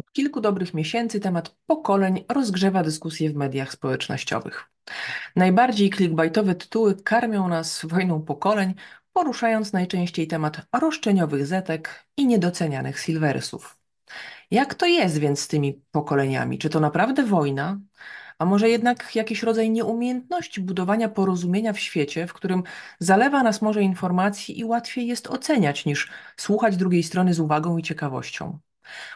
Od kilku dobrych miesięcy temat pokoleń rozgrzewa dyskusje w mediach społecznościowych. Najbardziej clickbaitowe tytuły karmią nas wojną pokoleń, poruszając najczęściej temat roszczeniowych zetek i niedocenianych silversów. Jak to jest więc z tymi pokoleniami? Czy to naprawdę wojna? A może jednak jakiś rodzaj nieumiejętności budowania porozumienia w świecie, w którym zalewa nas morze informacji i łatwiej jest oceniać niż słuchać drugiej strony z uwagą i ciekawością?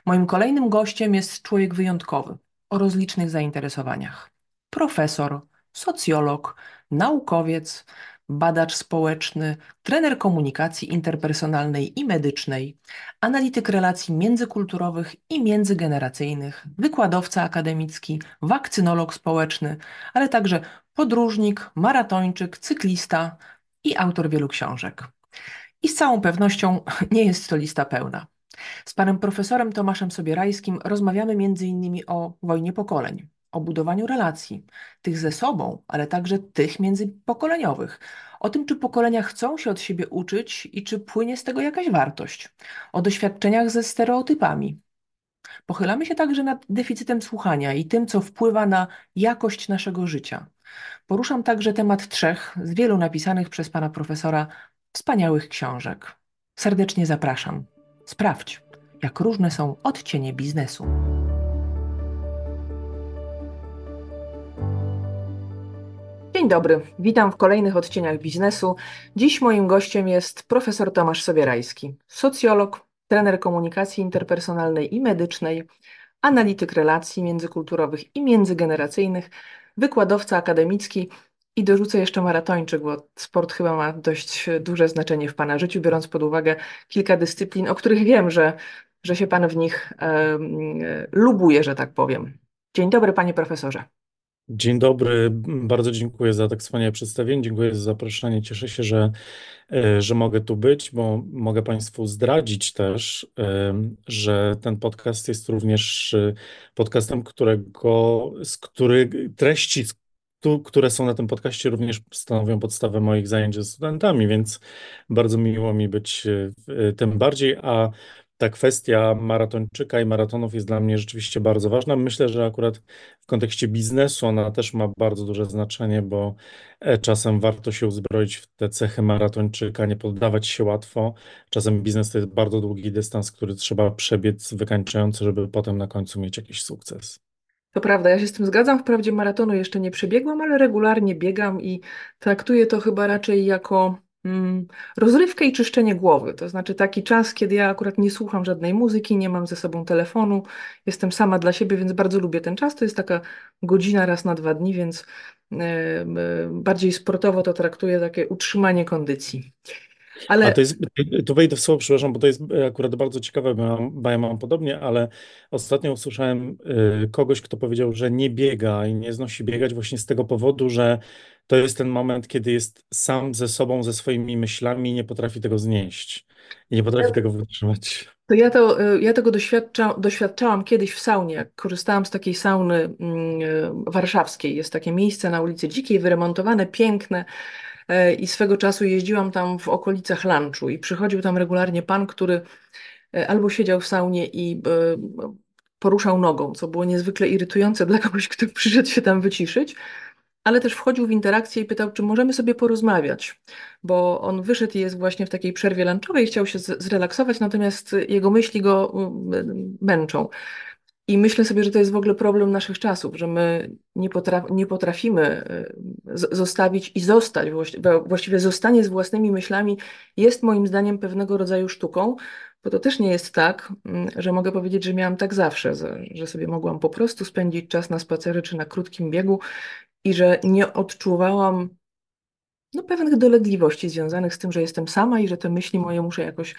Moim kolejnym gościem jest człowiek wyjątkowy, o rozlicznych zainteresowaniach. Profesor, socjolog, naukowiec, badacz społeczny, trener komunikacji interpersonalnej i medycznej, analityk relacji międzykulturowych i międzygeneracyjnych, wykładowca akademicki, wakcynolog społeczny, ale także podróżnik, maratończyk, cyklista i autor wielu książek. I z całą pewnością nie jest to lista pełna. Z panem profesorem Tomaszem Sobierajskim rozmawiamy m.in. o wojnie pokoleń, o budowaniu relacji, tych ze sobą, ale także tych międzypokoleniowych, o tym, czy pokolenia chcą się od siebie uczyć i czy płynie z tego jakaś wartość, o doświadczeniach ze stereotypami. Pochylamy się także nad deficytem słuchania i tym, co wpływa na jakość naszego życia. Poruszam także temat trzech z wielu napisanych przez pana profesora wspaniałych książek. Serdecznie zapraszam. Sprawdź, jak różne są odcienie biznesu. Dzień dobry, witam w kolejnych odcieniach biznesu. Dziś moim gościem jest profesor Tomasz Sobierajski, socjolog, trener komunikacji interpersonalnej i medycznej, analityk relacji międzykulturowych i międzygeneracyjnych, wykładowca akademicki i dorzucę jeszcze maratończyk, bo sport chyba ma dość duże znaczenie w Pana życiu, biorąc pod uwagę kilka dyscyplin, o których wiem, że, że się Pan w nich e, lubuje, że tak powiem. Dzień dobry, Panie Profesorze. Dzień dobry, bardzo dziękuję za tak wspaniałe przedstawienie, dziękuję za zaproszenie. Cieszę się, że, e, że mogę tu być, bo mogę Państwu zdradzić też, że ten podcast jest również e, podcastem, którego, z których treści, tu, które są na tym podcaście, również stanowią podstawę moich zajęć ze studentami, więc bardzo miło mi być e, tym bardziej, a ta kwestia maratończyka i maratonów jest dla mnie rzeczywiście bardzo ważna. Myślę, że akurat w kontekście biznesu ona też ma bardzo duże znaczenie, bo e, czasem warto się uzbroić w te cechy maratończyka, nie poddawać się łatwo. Czasem biznes to jest bardzo długi dystans, który trzeba przebiec wykańczający, żeby potem na końcu mieć jakiś sukces. To prawda, ja się z tym zgadzam. Wprawdzie maratonu jeszcze nie przebiegłam, ale regularnie biegam i traktuję to chyba raczej jako mm, rozrywkę i czyszczenie głowy. To znaczy taki czas, kiedy ja akurat nie słucham żadnej muzyki, nie mam ze sobą telefonu, jestem sama dla siebie, więc bardzo lubię ten czas. To jest taka godzina raz na dwa dni, więc e, bardziej sportowo to traktuję takie utrzymanie kondycji. Ale... A to jest, tu wejdę w słowo, przepraszam, bo to jest akurat bardzo ciekawe, bo ja, mam, bo ja mam podobnie, ale ostatnio usłyszałem y, kogoś, kto powiedział, że nie biega i nie znosi biegać właśnie z tego powodu, że to jest ten moment, kiedy jest sam ze sobą, ze swoimi myślami i nie potrafi tego znieść. I nie potrafi tego wytrzymać. To ja, to, y, ja tego doświadcza, doświadczałam kiedyś w saunie, jak korzystałam z takiej sauny mm, y, warszawskiej. Jest takie miejsce na ulicy Dzikiej, wyremontowane, piękne. E, i swego czasu jeździłam tam w okolicach lunchu i przychodził tam regularnie pan, który e, albo siedział w saunie i e, poruszał nogą, co było niezwykle irytujące dla kogoś, kto przyszedł się tam wyciszyć, ale też wchodził w interakcję i pytał, czy możemy sobie porozmawiać, bo on wyszedł i jest właśnie w takiej przerwie lunchowej, chciał się zrelaksować, natomiast jego myśli go męczą. I myślę sobie, że to jest w ogóle problem naszych czasów, że my nie, potraf nie potrafimy y, zostawić i zostać, właściwie zostanie z własnymi myślami jest moim zdaniem pewnego rodzaju sztuką, bo to też nie jest tak, mm, że mogę powiedzieć, że miałam tak zawsze, że sobie mogłam po prostu spędzić czas na spacery czy na krótkim biegu i że nie odczuwałam no, pewnych dolegliwości związanych z tym, że jestem sama i że te myśli moje muszę jakoś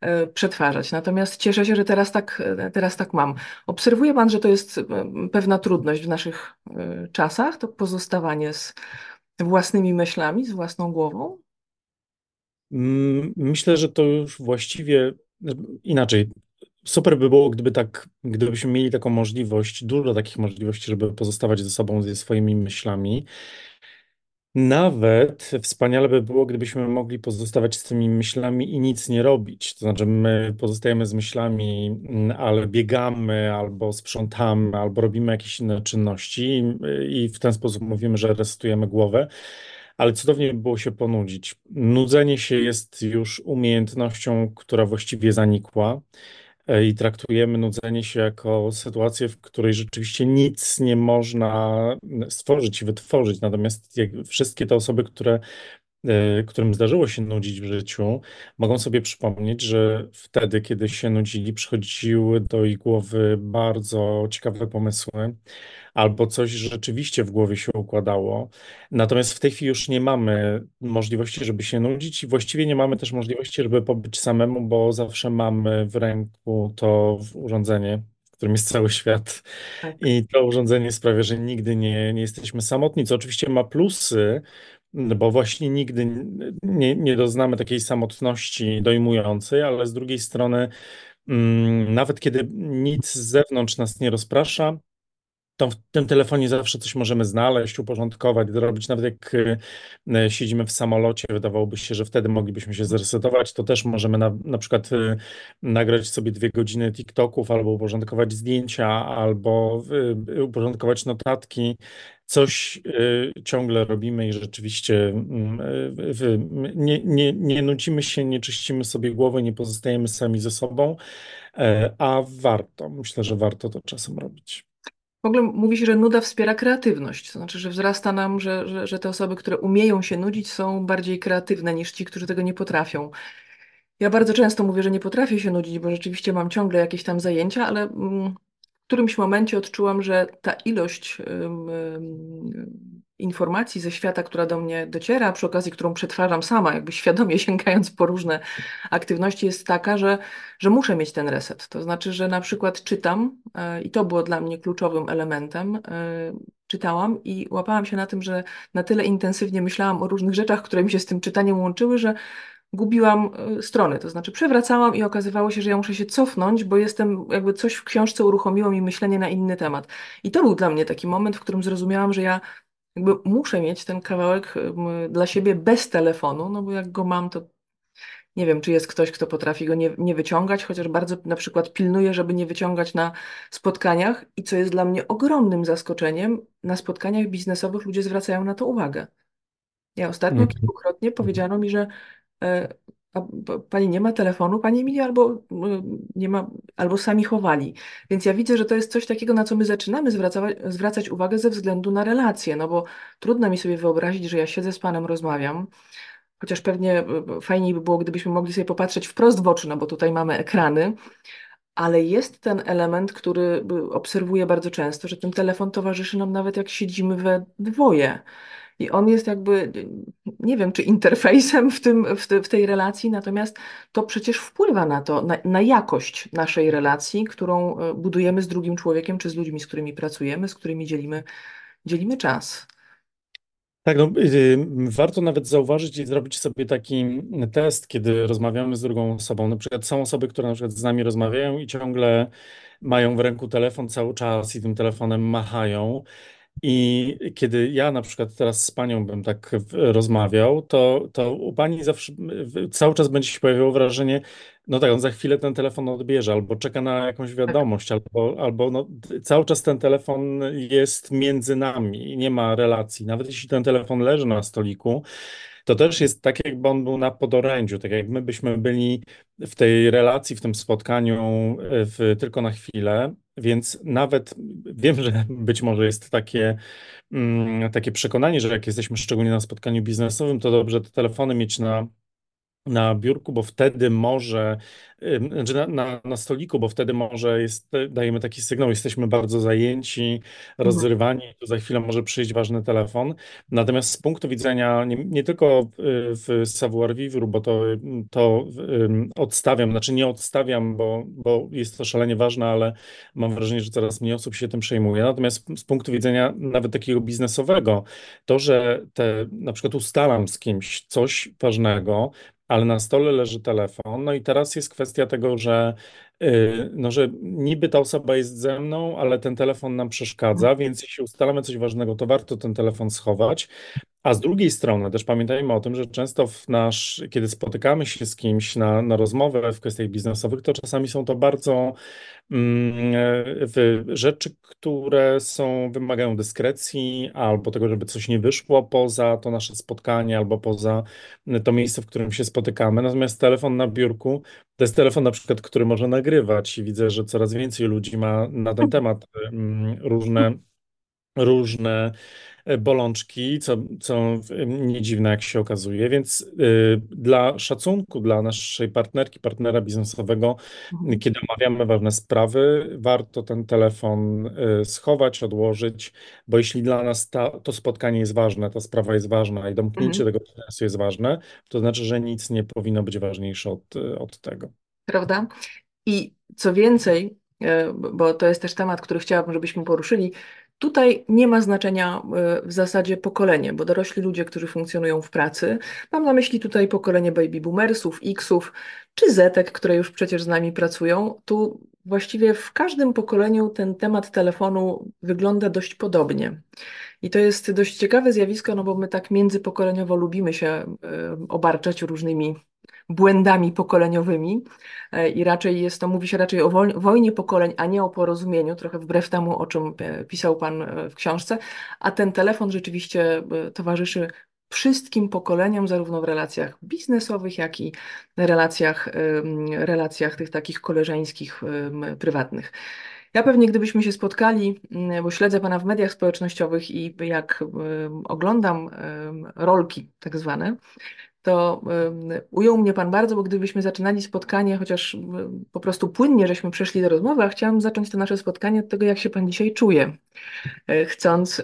e, przetwarzać. Natomiast cieszę się, że teraz tak, e, teraz tak mam. Obserwuje Pan, że to jest e, pewna trudność w naszych czasach, to pozostawanie z własnymi myślami, z własną głową? Mm, myślę, że to już właściwie inaczej. Super by było, gdyby tak, gdybyśmy mieli taką możliwość, dużo takich możliwości, żeby pozostawać ze sobą, ze swoimi myślami. Nawet wspaniale by było, gdybyśmy mogli pozostawać z tymi myślami i nic nie robić. To znaczy, my pozostajemy z myślami, mm, ale biegamy, albo sprzątamy, albo robimy jakieś inne czynności, i, w ten sposób mówimy, że resetujemy głowę. Ale cudownie by było się ponudzić. Nudzenie się jest już umiejętnością, która właściwie zanikła. E, I traktujemy nudzenie się jako sytuację, w której rzeczywiście nic nie można stworzyć i wytworzyć. Natomiast wszystkie te osoby, które, którym zdarzyło się nudzić w życiu, mogą sobie przypomnieć, że wtedy, kiedy się nudzili, przychodziły do ich głowy bardzo ciekawe pomysły albo coś rzeczywiście w głowie się układało. Natomiast w tej chwili już nie mamy możliwości, żeby się nudzić i właściwie nie mamy też możliwości, żeby pobyć samemu, bo zawsze mamy w ręku to urządzenie, w którym jest cały świat. Tak. I to urządzenie sprawia, że nigdy nie, nie jesteśmy samotni, co oczywiście ma plusy, bo właśnie nigdy nie, nie doznamy takiej samotności dojmującej, ale z drugiej strony, mm, nawet kiedy nic z zewnątrz nas nie rozprasza, to w tym telefonie zawsze coś możemy znaleźć, uporządkować, zrobić. Nawet jak e, siedzimy w samolocie, wydawałoby się, że wtedy moglibyśmy się zresetować, to też możemy na, na przykład e, nagrać sobie dwie godziny TikToków, albo uporządkować zdjęcia, albo e, uporządkować notatki. Coś ciągle robimy i rzeczywiście mm, nie, nie, nie nudzimy się, nie czyścimy sobie głowy, nie pozostajemy sami ze sobą, a warto. Myślę, że warto to czasem robić. W ogóle mówi się, że nuda wspiera kreatywność. To znaczy, że wzrasta nam, że, że, że te osoby, które umieją się nudzić, są bardziej kreatywne niż ci, którzy tego nie potrafią. Ja bardzo często mówię, że nie potrafię się nudzić, bo rzeczywiście mam ciągle jakieś tam zajęcia, ale mm, którymś momencie odczułam, że ta ilość informacji ze świata, która do mnie dociera, przy okazji, którą przetwarzam sama, jakby świadomie sięgając po różne aktywności, jest taka, że, że muszę mieć ten reset. To znaczy, że na przykład czytam, yy, i to było dla mnie kluczowym elementem, yy, czytałam i łapałam się na tym, że na tyle intensywnie myślałam o różnych rzeczach, które mi się z tym czytaniem łączyły, że gubiłam y, strony, to znaczy przewracałam i okazywało się, że ja muszę się cofnąć, bo jestem, jakby coś w książce uruchomiło mi myślenie na inny temat. I to był dla mnie taki moment, w którym zrozumiałam, że ja jakby muszę mieć ten kawałek dla siebie bez telefonu, no bo jak go mam, to nie wiem, czy jest ktoś, kto potrafi go nie, nie wyciągać, chociaż bardzo na przykład pilnuję, żeby nie wyciągać na spotkaniach i co jest dla mnie ogromnym zaskoczeniem, na spotkaniach biznesowych ludzie zwracają na to uwagę. Ja ostatnio Mhm. kilkukrotnie powiedziano mi, że e, pani nie ma telefonu, pani mi albo e, nie ma, albo sami chowali. Więc ja widzę, że to jest coś takiego, na co my zaczynamy zwracać, zwracać uwagę ze względu na relacje, no bo trudno mi sobie wyobrazić, że ja siedzę z panem, rozmawiam, chociaż pewnie e, fajniej by było, gdybyśmy mogli sobie popatrzeć wprost w oczy, no bo tutaj mamy ekrany, ale jest ten element, który obserwuję bardzo często, że ten telefon towarzyszy nam nawet jak siedzimy we dwoje. I on jest jakby, nie wiem, czy interfejsem w tym, w, te, w tej relacji, natomiast to przecież wpływa na to, na, na jakość naszej relacji, którą e, budujemy z drugim człowiekiem, czy z ludźmi, z którymi pracujemy, z którymi dzielimy, dzielimy czas. Tak, no, y, warto nawet zauważyć i zrobić sobie taki test, kiedy rozmawiamy z drugą osobą. Na przykład są osoby, które na przykład z nami rozmawiają i ciągle mają w ręku telefon cały czas i tym telefonem machają. I kiedy ja na przykład teraz z panią bym tak rozmawiał, to, to u pani zawsze cały czas będzie się pojawiało wrażenie, no tak, on za chwilę ten telefon odbierze, albo czeka na jakąś Tak. wiadomość, albo, albo no, cały czas ten telefon jest między nami nie ma relacji. Nawet jeśli ten telefon leży na stoliku, to też jest tak, jakby on był na podorędziu, tak jak my byśmy byli w tej relacji, w tym spotkaniu w, tylko na chwilę, więc nawet wiem, że być może jest takie, mm, takie przekonanie, że jak jesteśmy szczególnie na spotkaniu biznesowym, to dobrze te telefony mieć na na biurku, bo wtedy może, znaczy na, na, na stoliku, bo wtedy może jest, dajemy taki sygnał, jesteśmy bardzo zajęci, Mhm. rozrywani, to za chwilę może przyjść ważny telefon. Natomiast z punktu widzenia nie, nie tylko w, savoir vivre, bo to, to odstawiam, znaczy nie odstawiam, bo, bo jest to szalenie ważne, ale mam wrażenie, że coraz mniej osób się tym przejmuje. Natomiast z punktu widzenia nawet takiego biznesowego, to, że te, na przykład ustalam z kimś coś ważnego, ale na stole leży telefon. No i teraz jest kwestia tego, że, yy, no, że niby ta osoba jest ze mną, ale ten telefon nam przeszkadza, więc jeśli ustalamy coś ważnego, to warto ten telefon schować. A z drugiej strony też pamiętajmy o tym, że często w nasz, kiedy spotykamy się z kimś na, na rozmowę w kwestiach biznesowych, to czasami są to bardzo mm, w rzeczy, które są, wymagają dyskrecji albo tego, żeby coś nie wyszło poza to nasze spotkanie albo poza to miejsce, w którym się spotykamy. Natomiast telefon na biurku to jest telefon na przykład, który może nagrywać i widzę, że coraz więcej ludzi ma na ten temat mm, różne różne e, bolączki, co, co nie dziwne, jak się okazuje. Więc y, dla szacunku dla naszej partnerki, partnera biznesowego, Mhm. kiedy omawiamy ważne sprawy, warto ten telefon y, schować, odłożyć, bo jeśli dla nas ta, to spotkanie jest ważne, ta sprawa jest ważna i domknięcie Mhm. tego biznesu jest ważne, to znaczy, że nic nie powinno być ważniejsze od, od tego. Prawda? I co więcej, e, bo to jest też temat, który chciałabym, żebyśmy poruszyli, tutaj nie ma znaczenia e, w zasadzie pokolenie, bo dorośli ludzie, którzy funkcjonują w pracy, mam na myśli tutaj pokolenie baby boomersów, Xów czy Zetek, które już przecież z nami pracują, tu właściwie w każdym pokoleniu ten temat telefonu wygląda dość podobnie. I to jest dość ciekawe zjawisko, no bo my tak międzypokoleniowo lubimy się e, obarczać różnymi błędami pokoleniowymi E, i raczej jest to, mówi się raczej o woj- wojnie pokoleń, a nie o porozumieniu, trochę wbrew temu, o czym e, pisał Pan e, w książce, a ten telefon rzeczywiście towarzyszy wszystkim pokoleniom, zarówno w relacjach biznesowych, jak i relacjach, relacjach tych takich koleżeńskich, prywatnych. Ja pewnie, gdybyśmy się spotkali, bo śledzę Pana w mediach społecznościowych i jak oglądam rolki tak zwane, to ujął mnie Pan bardzo, bo gdybyśmy zaczynali spotkanie, chociaż po prostu płynnie żeśmy przeszli do rozmowy, a chciałam zacząć to nasze spotkanie od tego, jak się Pan dzisiaj czuje, e, chcąc,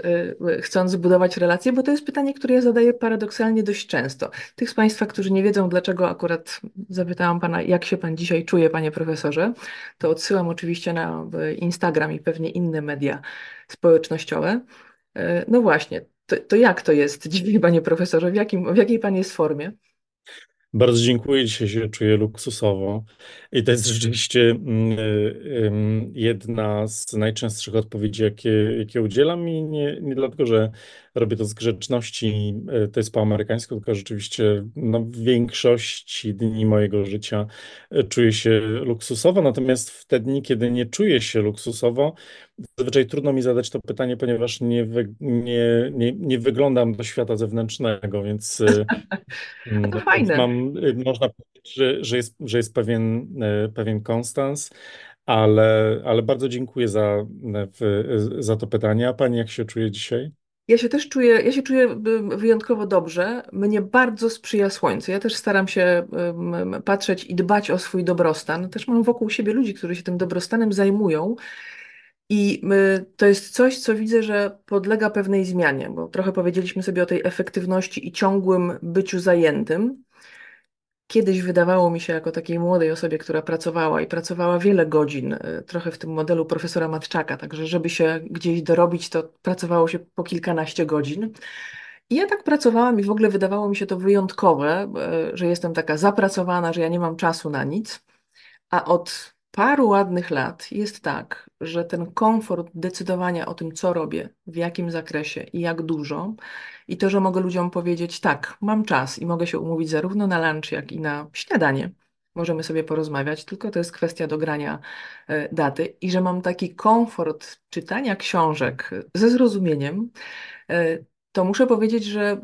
e, chcąc zbudować relacje, bo to jest pytanie, które ja zadaję paradoksalnie dość często. Tych z Państwa, którzy nie wiedzą, dlaczego akurat zapytałam Pana, jak się Pan dzisiaj czuje, Panie Profesorze, to odsyłam oczywiście na Instagram i pewnie inne media społecznościowe. E, No właśnie, to, to jak to jest dzisiaj, Panie Profesorze? W jakim, w jakiej Pan jest formie? Bardzo dziękuję, dzisiaj się czuję luksusowo. I to jest rzeczywiście mm, y, jedna z najczęstszych odpowiedzi, jakie, jakie udzielam. I nie, nie dlatego, że robię to z grzeczności, y, to jest po amerykańsku, tylko rzeczywiście no, w większości dni mojego życia y, czuję się luksusowo. Natomiast w te dni, kiedy nie czuję się luksusowo, zazwyczaj trudno mi zadać to pytanie, ponieważ nie, wy, nie, nie, nie wyglądam do świata zewnętrznego, więc. Mm, to Więc fajne. mam, można powiedzieć, że, że jest, że jest pewien, pewien konstans, ale, ale bardzo dziękuję za, y, w- za to pytanie. A pani jak się czuje dzisiaj? Ja się też czuję, ja się czuję wyjątkowo dobrze. Mnie bardzo sprzyja słońce. Ja też staram się patrzeć i dbać o swój dobrostan. Też mam wokół siebie ludzi, którzy się tym dobrostanem zajmują. I to jest coś, co widzę, że podlega pewnej zmianie, bo trochę powiedzieliśmy sobie o tej efektywności i ciągłym byciu zajętym. Kiedyś wydawało mi się, jako takiej młodej osobie, która pracowała i pracowała wiele godzin, y, trochę w tym modelu profesora Matczaka, także żeby się gdzieś dorobić, to pracowało się po kilkanaście godzin. I ja tak pracowałam i w ogóle wydawało mi się to wyjątkowe, y, że jestem taka zapracowana, że ja nie mam czasu na nic. A od paru ładnych lat jest tak, że ten komfort decydowania o tym, co robię, w jakim zakresie i jak dużo, i to, że mogę ludziom powiedzieć, tak, mam czas i mogę się umówić zarówno na lunch, jak i na śniadanie. Możemy sobie porozmawiać, tylko to jest kwestia dogrania e, daty, i że mam taki komfort czytania książek ze zrozumieniem, e, to muszę powiedzieć, że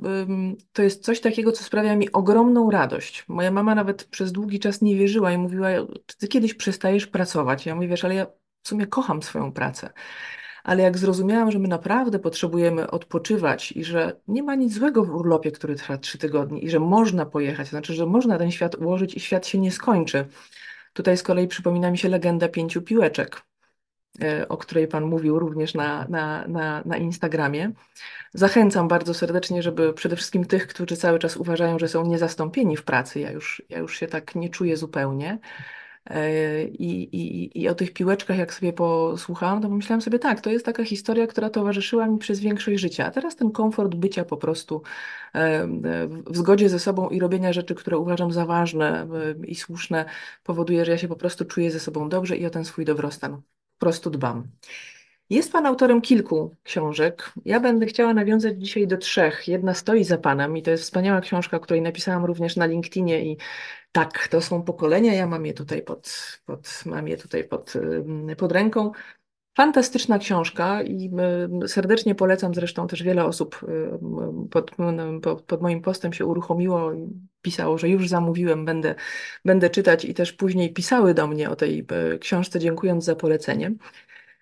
to jest coś takiego, co sprawia mi ogromną radość. Moja mama nawet przez długi czas nie wierzyła i mówiła, czy ty kiedyś przestajesz pracować? Ja mówię, wiesz, ale ja w sumie kocham swoją pracę. Ale jak zrozumiałam, że my naprawdę potrzebujemy odpoczywać i że nie ma nic złego w urlopie, który trwa trzy tygodnie i że można pojechać, to znaczy, że można ten świat ułożyć i świat się nie skończy. Tutaj z kolei przypomina mi się legenda pięciu piłeczek, o której Pan mówił również na, na, na, na Instagramie. Zachęcam bardzo serdecznie, żeby przede wszystkim tych, którzy cały czas uważają, że są niezastąpieni w pracy, ja już, ja już się tak nie czuję zupełnie. E, I, i, I o tych piłeczkach, jak sobie posłuchałam, to pomyślałam sobie, tak, to jest taka historia, która towarzyszyła mi przez większość życia. A teraz ten komfort bycia po prostu e, e, w zgodzie ze sobą i robienia rzeczy, które uważam za ważne i słuszne, powoduje, że ja się po prostu czuję ze sobą dobrze i o ten swój dobrostan prostu dbam. Jest Pan autorem kilku książek. Ja będę chciała nawiązać dzisiaj do trzech. Jedna stoi za Panem i to jest wspaniała książka, której napisałam również na LinkedInie i tak, to są pokolenia. Ja mam je tutaj pod, pod, mam je tutaj pod, pod ręką. Fantastyczna książka i serdecznie polecam. Zresztą też wiele osób pod, pod, pod moim postem się uruchomiło i pisało, że już zamówiłem, będę, będę czytać i też później pisały do mnie o tej e, książce, dziękując za polecenie.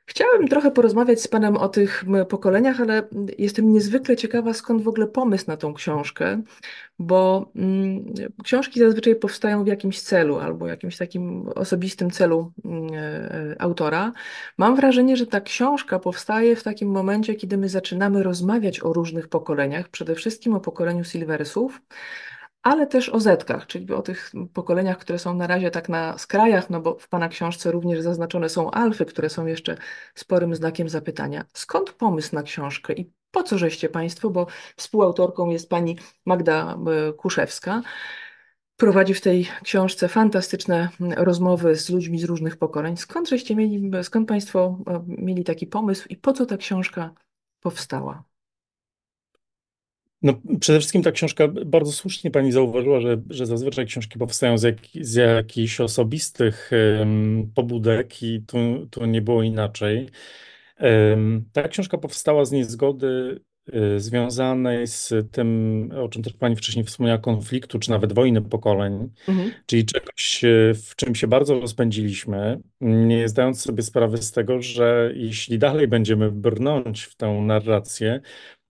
Chciałem trochę porozmawiać z Panem o tych pokoleniach, ale jestem niezwykle ciekawa, skąd w ogóle pomysł na tą książkę, bo mm, książki zazwyczaj powstają w jakimś celu albo jakimś takim osobistym celu mm, e, autora. Mam wrażenie, że ta książka powstaje w takim momencie, kiedy my zaczynamy rozmawiać o różnych pokoleniach, przede wszystkim o pokoleniu Silversów ale też o zetkach, czyli o tych pokoleniach, które są na razie tak na skrajach, no bo w Pana książce również zaznaczone są alfy, które są jeszcze sporym znakiem zapytania. Skąd pomysł na książkę i po co żeście Państwo, bo współautorką jest Pani Magda e, Kuszewska, prowadzi w tej książce fantastyczne rozmowy z ludźmi z różnych pokoleń. Skąd żeście mieli, skąd Państwo e, mieli taki pomysł i po co ta książka powstała? No, przede wszystkim ta książka, bardzo słusznie pani zauważyła, że, że zazwyczaj książki powstają z, jak, z jakichś osobistych um, pobudek i tu, tu nie było inaczej. Um, ta książka powstała z niezgody y, związanej z tym, o czym też pani wcześniej wspomniała, konfliktu, czy nawet wojny pokoleń, mhm. czyli czegoś, y, w czym się bardzo rozpędziliśmy, nie zdając sobie sprawy z tego, że jeśli dalej będziemy brnąć w tę narrację,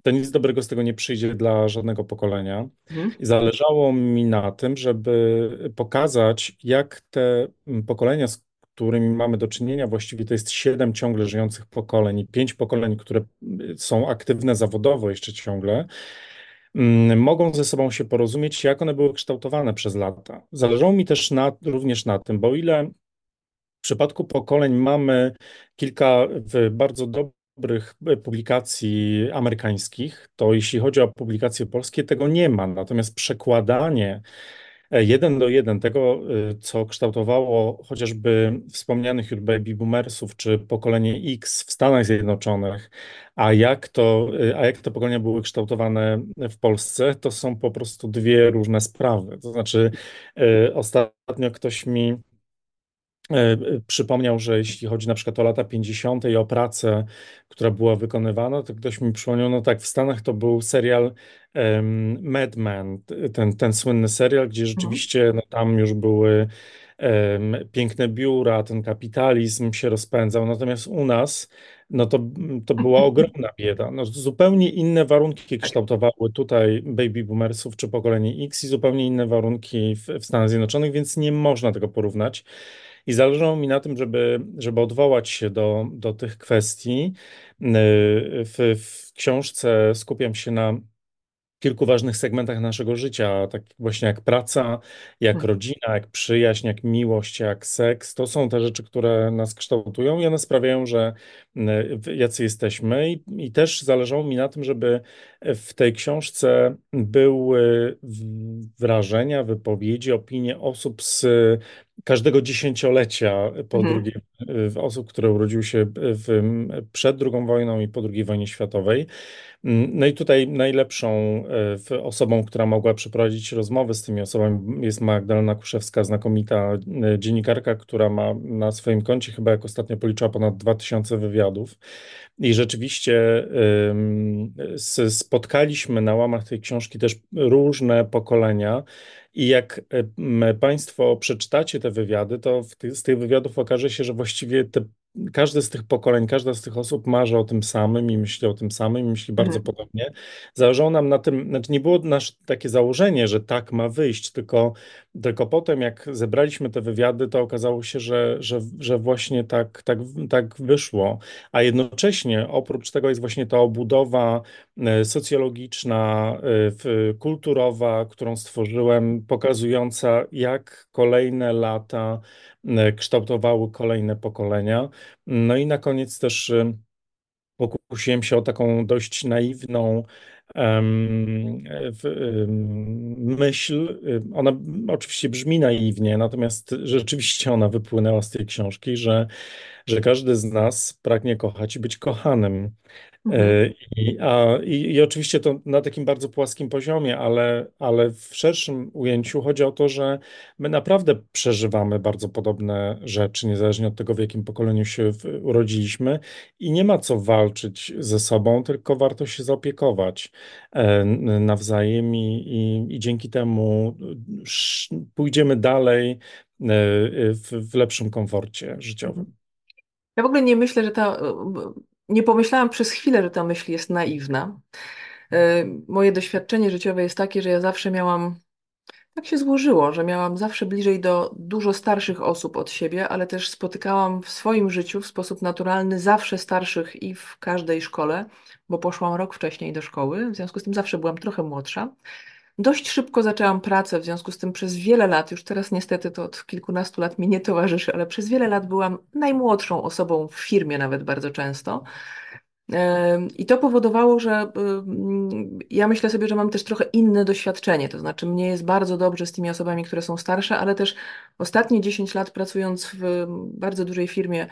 to nic dobrego z tego nie przyjdzie dla żadnego pokolenia. Mhm. I zależało mi na tym, żeby pokazać, jak te mm, pokolenia, z którymi mamy do czynienia, właściwie to jest siedem ciągle żyjących pokoleń i pięć pokoleń, które mm, są aktywne zawodowo jeszcze ciągle, mm, mogą ze sobą się porozumieć, jak one były kształtowane przez lata. Zależało mi też na, również na tym, bo o ile w przypadku pokoleń mamy kilka bardzo dobrych, dobrych e, publikacji amerykańskich, to jeśli chodzi o publikacje polskie, tego nie ma. Natomiast przekładanie e, jeden do jeden tego, e, co kształtowało chociażby wspomnianych już baby boomersów, czy pokolenie X w Stanach Zjednoczonych, a jak to, a jak te pokolenia były kształtowane w Polsce, to są po prostu dwie różne sprawy. To znaczy, ostatnio ktoś mi przypomniał, że jeśli chodzi na przykład o lata 50. i o pracę, która była wykonywana, to ktoś mi przypomniał, no tak, w Stanach to był serial um, Mad Men, ten, ten słynny serial, gdzie mhm. rzeczywiście no, tam już były um, piękne biura, ten kapitalizm się rozpędzał, natomiast u nas no to, to była ogromna bieda. No, zupełnie inne warunki kształtowały tutaj baby boomersów czy pokolenie X i zupełnie inne warunki w, w Stanach Zjednoczonych, więc nie można tego porównać. I zależało mi na tym, żeby, żeby odwołać się do, do tych kwestii. W, w książce skupiam się na kilku ważnych segmentach naszego życia, tak właśnie jak praca, jak hmm. rodzina, jak przyjaźń, jak miłość, jak seks. To są te rzeczy, które nas kształtują i one sprawiają, że jacy jesteśmy. I, I, też zależało mi na tym, żeby w tej książce były wrażenia, wypowiedzi, opinie osób z każdego dziesięciolecia po mhm. drugiej, osób, które urodziły się w, przed II wojną i po II wojnie światowej. No i tutaj najlepszą osobą, która mogła przeprowadzić rozmowy z tymi osobami jest Magdalena Kuszewska, znakomita e, dziennikarka, która ma na swoim koncie chyba jak ostatnio policzyła ponad 2000 wywiadów. I rzeczywiście spotkaliśmy na łamach tej książki też różne pokolenia. I jak Państwo przeczytacie te wywiady, to ty, z tych wywiadów okaże się, że właściwie te każde z tych pokoleń, każda z tych osób marzy o tym samym i myśli o tym samym i myśli bardzo mhm. podobnie. Zależało nam na tym, znaczy nie było nasze takie założenie, że tak ma wyjść, tylko, tylko potem jak zebraliśmy te wywiady, to okazało się, że, że, że właśnie tak, tak, tak wyszło. A jednocześnie oprócz tego jest właśnie ta obudowa e, socjologiczna, e, kulturowa, którą stworzyłem, pokazująca jak kolejne lata E, kształtowały kolejne pokolenia. No i na koniec też pokusiłem się o taką dość naiwną myśl. Ona oczywiście brzmi naiwnie, natomiast rzeczywiście ona wypłynęła z tej książki, że, że każdy z nas pragnie kochać i być kochanym. Mhm. E, I, a, i, I oczywiście to na takim bardzo płaskim poziomie, ale, ale w szerszym ujęciu chodzi o to, że my naprawdę przeżywamy bardzo podobne rzeczy, niezależnie od tego, w jakim pokoleniu się urodziliśmy, i nie ma co walczyć ze sobą, tylko warto się zaopiekować e, nawzajem, i, i, i dzięki temu pójdziemy dalej e, w, w lepszym komforcie Mhm. życiowym. Ja w ogóle nie myślę, że ta. Nie pomyślałam przez chwilę, że ta myśl jest naiwna. E, Moje doświadczenie życiowe jest takie, że ja zawsze miałam. Tak się złożyło, że miałam zawsze bliżej do dużo starszych osób od siebie, ale też spotykałam w swoim życiu w sposób naturalny zawsze starszych i w każdej szkole, bo poszłam rok wcześniej do szkoły, w związku z tym zawsze byłam trochę młodsza. Dość szybko zaczęłam pracę, w związku z tym przez wiele lat, już teraz niestety to od kilkunastu lat mi nie towarzyszy, ale przez wiele lat byłam najmłodszą osobą w firmie nawet bardzo często. I to powodowało, że ja myślę sobie, że mam też trochę inne doświadczenie. To znaczy, mnie jest bardzo dobrze z tymi osobami, które są starsze, ale też ostatnie 10 lat pracując w bardzo dużej firmie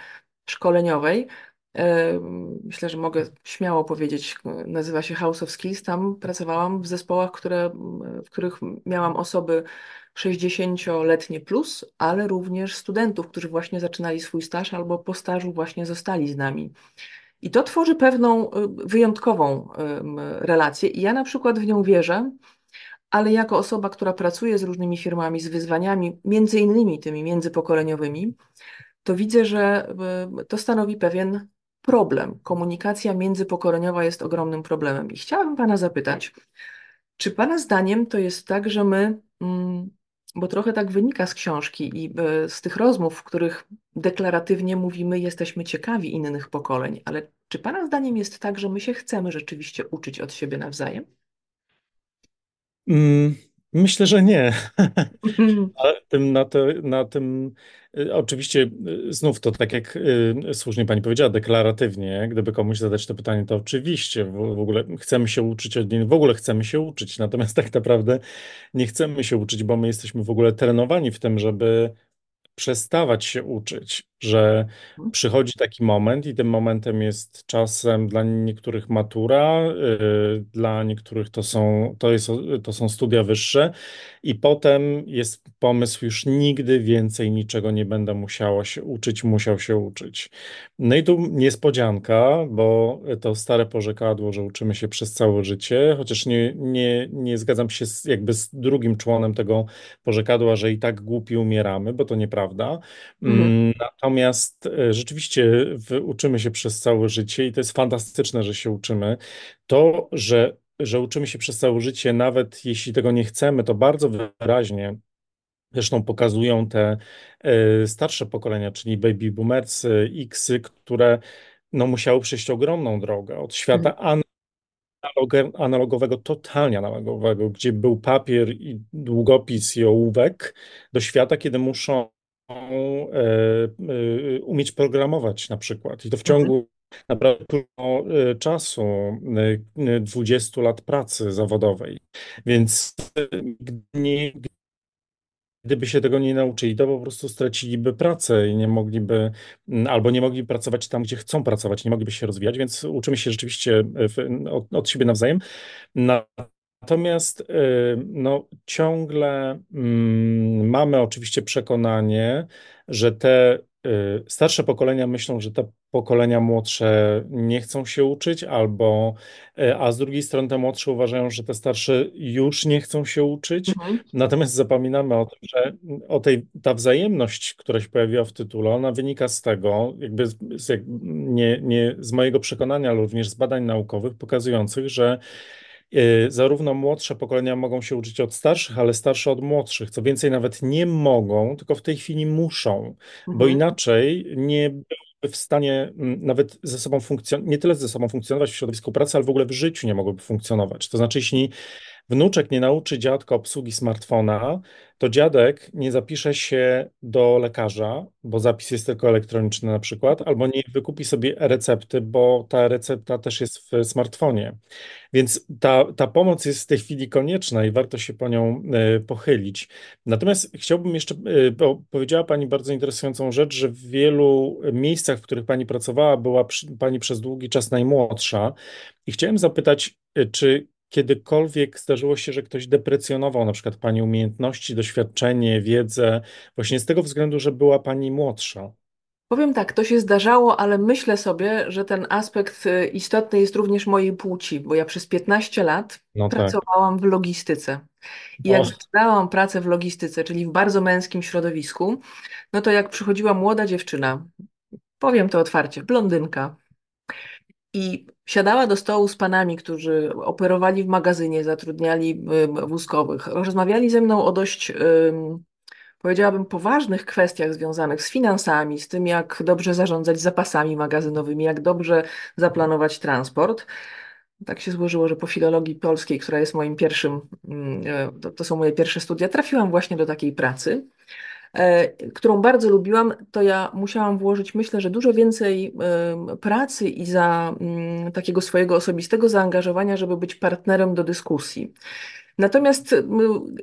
szkoleniowej, myślę, że mogę śmiało powiedzieć, nazywa się House of Skills. Tam pracowałam w zespołach, które, w których miałam osoby 60-letnie plus, ale również studentów, którzy właśnie zaczynali swój staż albo po stażu właśnie zostali z nami. I to tworzy pewną y, wyjątkową relację. I ja na przykład w nią wierzę, ale jako osoba, która pracuje z różnymi firmami, z wyzwaniami, między innymi tymi międzypokoleniowymi, to widzę, że y, to stanowi pewien problem. Komunikacja międzypokoleniowa jest ogromnym problemem. I chciałabym Pana zapytać, czy Pana zdaniem to jest tak, że my, mm, bo trochę tak wynika z książki i e, z tych rozmów, w których deklaratywnie mówimy, jesteśmy ciekawi innych pokoleń, ale czy Pana zdaniem jest tak, że my się chcemy rzeczywiście uczyć od siebie nawzajem? Mm, Myślę, że nie. Tym, na, to, na tym, y, oczywiście, y, znów to tak jak y, słusznie pani powiedziała, deklaratywnie, gdyby komuś zadać to pytanie, to oczywiście w, ogóle chcemy się uczyć od innych, w ogóle chcemy się uczyć, natomiast tak naprawdę nie chcemy się uczyć, bo my jesteśmy w ogóle trenowani w tym, żeby przestawać się uczyć, że przychodzi taki moment i tym momentem jest czasem dla niektórych matura, y, dla niektórych to są, to jest, to są studia wyższe i potem jest pomysł już nigdy więcej niczego nie będę musiała się uczyć, musiał się uczyć. No i tu niespodzianka, bo to stare porzekadło, że uczymy się przez całe życie, chociaż nie, nie, nie zgadzam się z, jakby z drugim członem tego porzekadła, że i tak głupi umieramy, bo to nieprawda. Mhm. Mm, Natomiast e, rzeczywiście uczymy się przez całe życie i to jest fantastyczne, że się uczymy. To, że, że uczymy się przez całe życie, nawet jeśli tego nie chcemy, to bardzo wyraźnie zresztą pokazują te e, starsze pokolenia, czyli baby boomersy, Xy, które no, musiały przejść ogromną drogę od Mhm. świata analoge- analogowego, totalnie analogowego, gdzie był papier i długopis i ołówek, do świata, kiedy muszą umieć programować na przykład. I to w ciągu naprawdę krótkiego e, czasu, e, e, 20 lat pracy zawodowej. Więc e, nie, Gdyby się tego nie nauczyli, to po prostu straciliby pracę i nie mogliby, albo nie mogli pracować tam, gdzie chcą pracować, nie mogliby się rozwijać, więc uczymy się rzeczywiście e, od, od siebie nawzajem. Natomiast y, no, ciągle mm, mamy oczywiście przekonanie, że te y, starsze pokolenia myślą, że te pokolenia młodsze nie chcą się uczyć, albo, y, a z drugiej strony te młodsze uważają, że te starsze już nie chcą się uczyć. Mhm. Natomiast zapominamy o tym, że o tej, ta wzajemność, która się pojawiła w tytule, ona wynika z tego, jakby z, jak, nie, nie z mojego przekonania, ale również z badań naukowych pokazujących, że zarówno młodsze pokolenia mogą się uczyć od starszych, ale starsze od młodszych. Co więcej, nawet nie mogą, tylko w tej chwili muszą, bo Mhm. inaczej nie w stanie mm, nawet ze sobą funkcjonować, nie tyle ze sobą funkcjonować w środowisku pracy, ale w ogóle w życiu nie mogłyby funkcjonować. To znaczy, jeśli wnuczek nie nauczy dziadka obsługi smartfona, to dziadek nie zapisze się do lekarza, bo zapis jest tylko elektroniczny na przykład, albo nie wykupi sobie recepty, bo ta recepta też jest w smartfonie. Więc ta, ta pomoc jest w tej chwili konieczna i warto się po nią e, pochylić. Natomiast chciałbym jeszcze, e, bo powiedziała Pani bardzo interesującą rzecz, że w wielu miejscach, w których Pani pracowała, była Pani przez długi czas najmłodsza. I chciałem zapytać, e, czy kiedykolwiek zdarzyło się, że ktoś deprecjonował na przykład Pani umiejętności, doświadczenie, wiedzę, właśnie z tego względu, że była Pani młodsza? Powiem tak, to się zdarzało, ale myślę sobie, że ten aspekt y, istotny jest również mojej płci, bo ja przez 15 lat No tak. pracowałam w logistyce. I jak zaczynałam pracę w logistyce, czyli w bardzo męskim środowisku, no to jak przychodziła młoda dziewczyna, powiem to otwarcie, blondynka, i siadała do stołu z panami, którzy operowali w magazynie, zatrudniali wózkowych, rozmawiali ze mną o dość powiedziałabym, poważnych kwestiach związanych z finansami, z tym, jak dobrze zarządzać zapasami magazynowymi, jak dobrze zaplanować transport. Tak się złożyło, że po filologii polskiej, która jest moim pierwszym, e, to, to są moje pierwsze studia, trafiłam właśnie do takiej pracy którą bardzo lubiłam, to ja musiałam włożyć, myślę, że dużo więcej pracy i za mm, takiego swojego osobistego zaangażowania, żeby być partnerem do dyskusji. Natomiast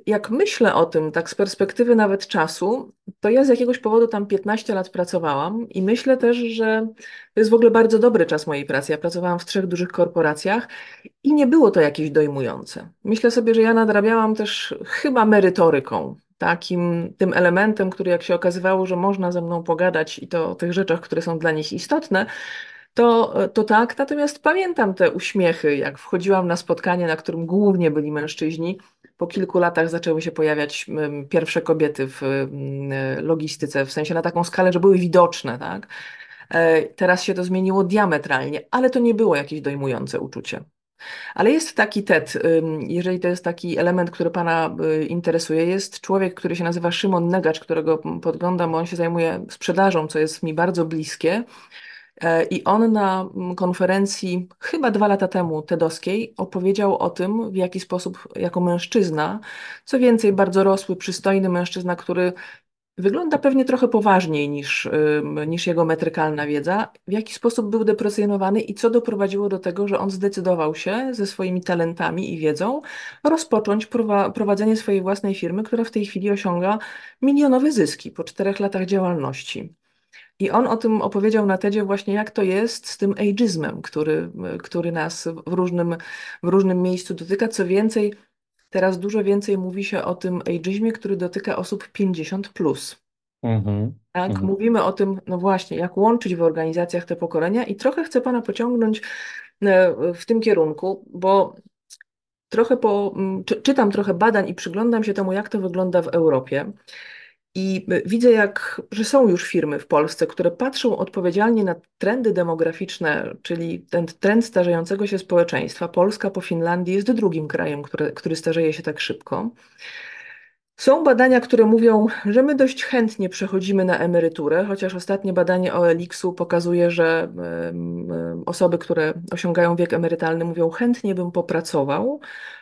jak myślę o tym, tak z perspektywy nawet czasu, to ja z jakiegoś powodu tam 15 lat pracowałam i myślę też, że to jest w ogóle bardzo dobry czas mojej pracy. Ja pracowałam w trzech dużych korporacjach i nie było to jakieś dojmujące. Myślę sobie, że ja nadrabiałam też chyba merytoryką, takim tym elementem, który jak się okazywało, że można ze mną pogadać i to o tych rzeczach, które są dla nich istotne, to, to tak, natomiast pamiętam te uśmiechy, jak wchodziłam na spotkanie, na którym głównie byli mężczyźni. Po kilku latach zaczęły się pojawiać pierwsze kobiety w logistyce, w sensie na taką skalę, że były widoczne, tak? E, teraz się to zmieniło diametralnie, ale to nie było jakieś dojmujące uczucie. Ale jest taki TED, jeżeli to jest taki element, który Pana y, interesuje, jest człowiek, który się nazywa Szymon Negacz, którego podglądam, on się zajmuje sprzedażą, co jest mi bardzo bliskie. E, I on na mm, konferencji chyba dwa lata temu TEDowskiej opowiedział o tym, w jaki sposób jako mężczyzna, co więcej, bardzo rosły, przystojny mężczyzna, który wygląda pewnie trochę poważniej niż, niż jego metrykalna wiedza, w jaki sposób był depresjonowany i co doprowadziło do tego, że on zdecydował się ze swoimi talentami i wiedzą rozpocząć prowadzenie swojej własnej firmy, która w tej chwili osiąga milionowe zyski po czterech latach działalności. I on o tym opowiedział na TEDzie właśnie, jak to jest z tym ageizmem, który, który nas w różnym, w różnym miejscu dotyka. Co więcej, teraz dużo więcej mówi się o tym ageizmie, który dotyka osób 50+. Plus. Mhm, Tak, mhm. mówimy o tym, no właśnie, jak łączyć w organizacjach te pokolenia i trochę chcę Pana pociągnąć e, w tym kierunku, bo trochę po, czy, czytam trochę badań i przyglądam się temu, jak to wygląda w Europie. I widzę, jak, że są już firmy w Polsce, które patrzą odpowiedzialnie na trendy demograficzne, czyli ten trend starzejącego się społeczeństwa. Polska po Finlandii jest drugim krajem, który, który starzeje się tak szybko. Są badania, które mówią, że my dość chętnie przechodzimy na emeryturę, chociaż ostatnie badanie OLX-u pokazuje, że osoby, które osiągają wiek emerytalny, mówią chętnie bym popracował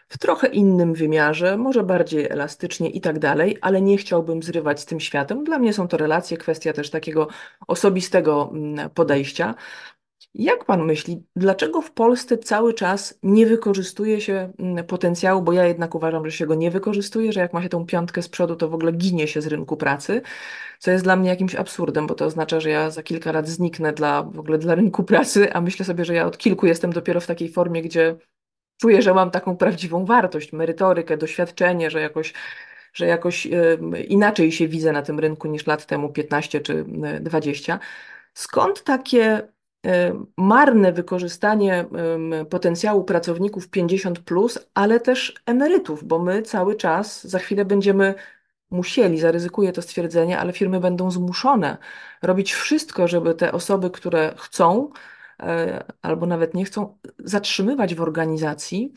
w trochę innym wymiarze, może bardziej elastycznie i tak dalej, ale nie chciałbym zrywać z tym światem. Dla mnie są to relacje, kwestia też takiego osobistego mm, podejścia. Jak pan myśli, dlaczego w Polsce cały czas nie wykorzystuje się mm, potencjału, bo ja jednak uważam, że się go nie wykorzystuje, że jak ma się tą piątkę z przodu, to w ogóle ginie się z rynku pracy, co jest dla mnie jakimś absurdem, bo to oznacza, że ja za kilka lat zniknę dla, w ogóle dla rynku pracy, a myślę sobie, że ja od kilku jestem dopiero w takiej formie, gdzie czuję, że mam taką prawdziwą wartość, merytorykę, doświadczenie, że jakoś że jakoś inaczej się widzę na tym rynku niż lat temu 15 czy 20. Skąd takie marne wykorzystanie potencjału pracowników 50, plus, ale też emerytów, bo my cały czas za chwilę będziemy musieli, zaryzykuję to stwierdzenie, ale firmy będą zmuszone robić wszystko, żeby te osoby, które chcą e, albo nawet nie chcą, zatrzymywać w organizacji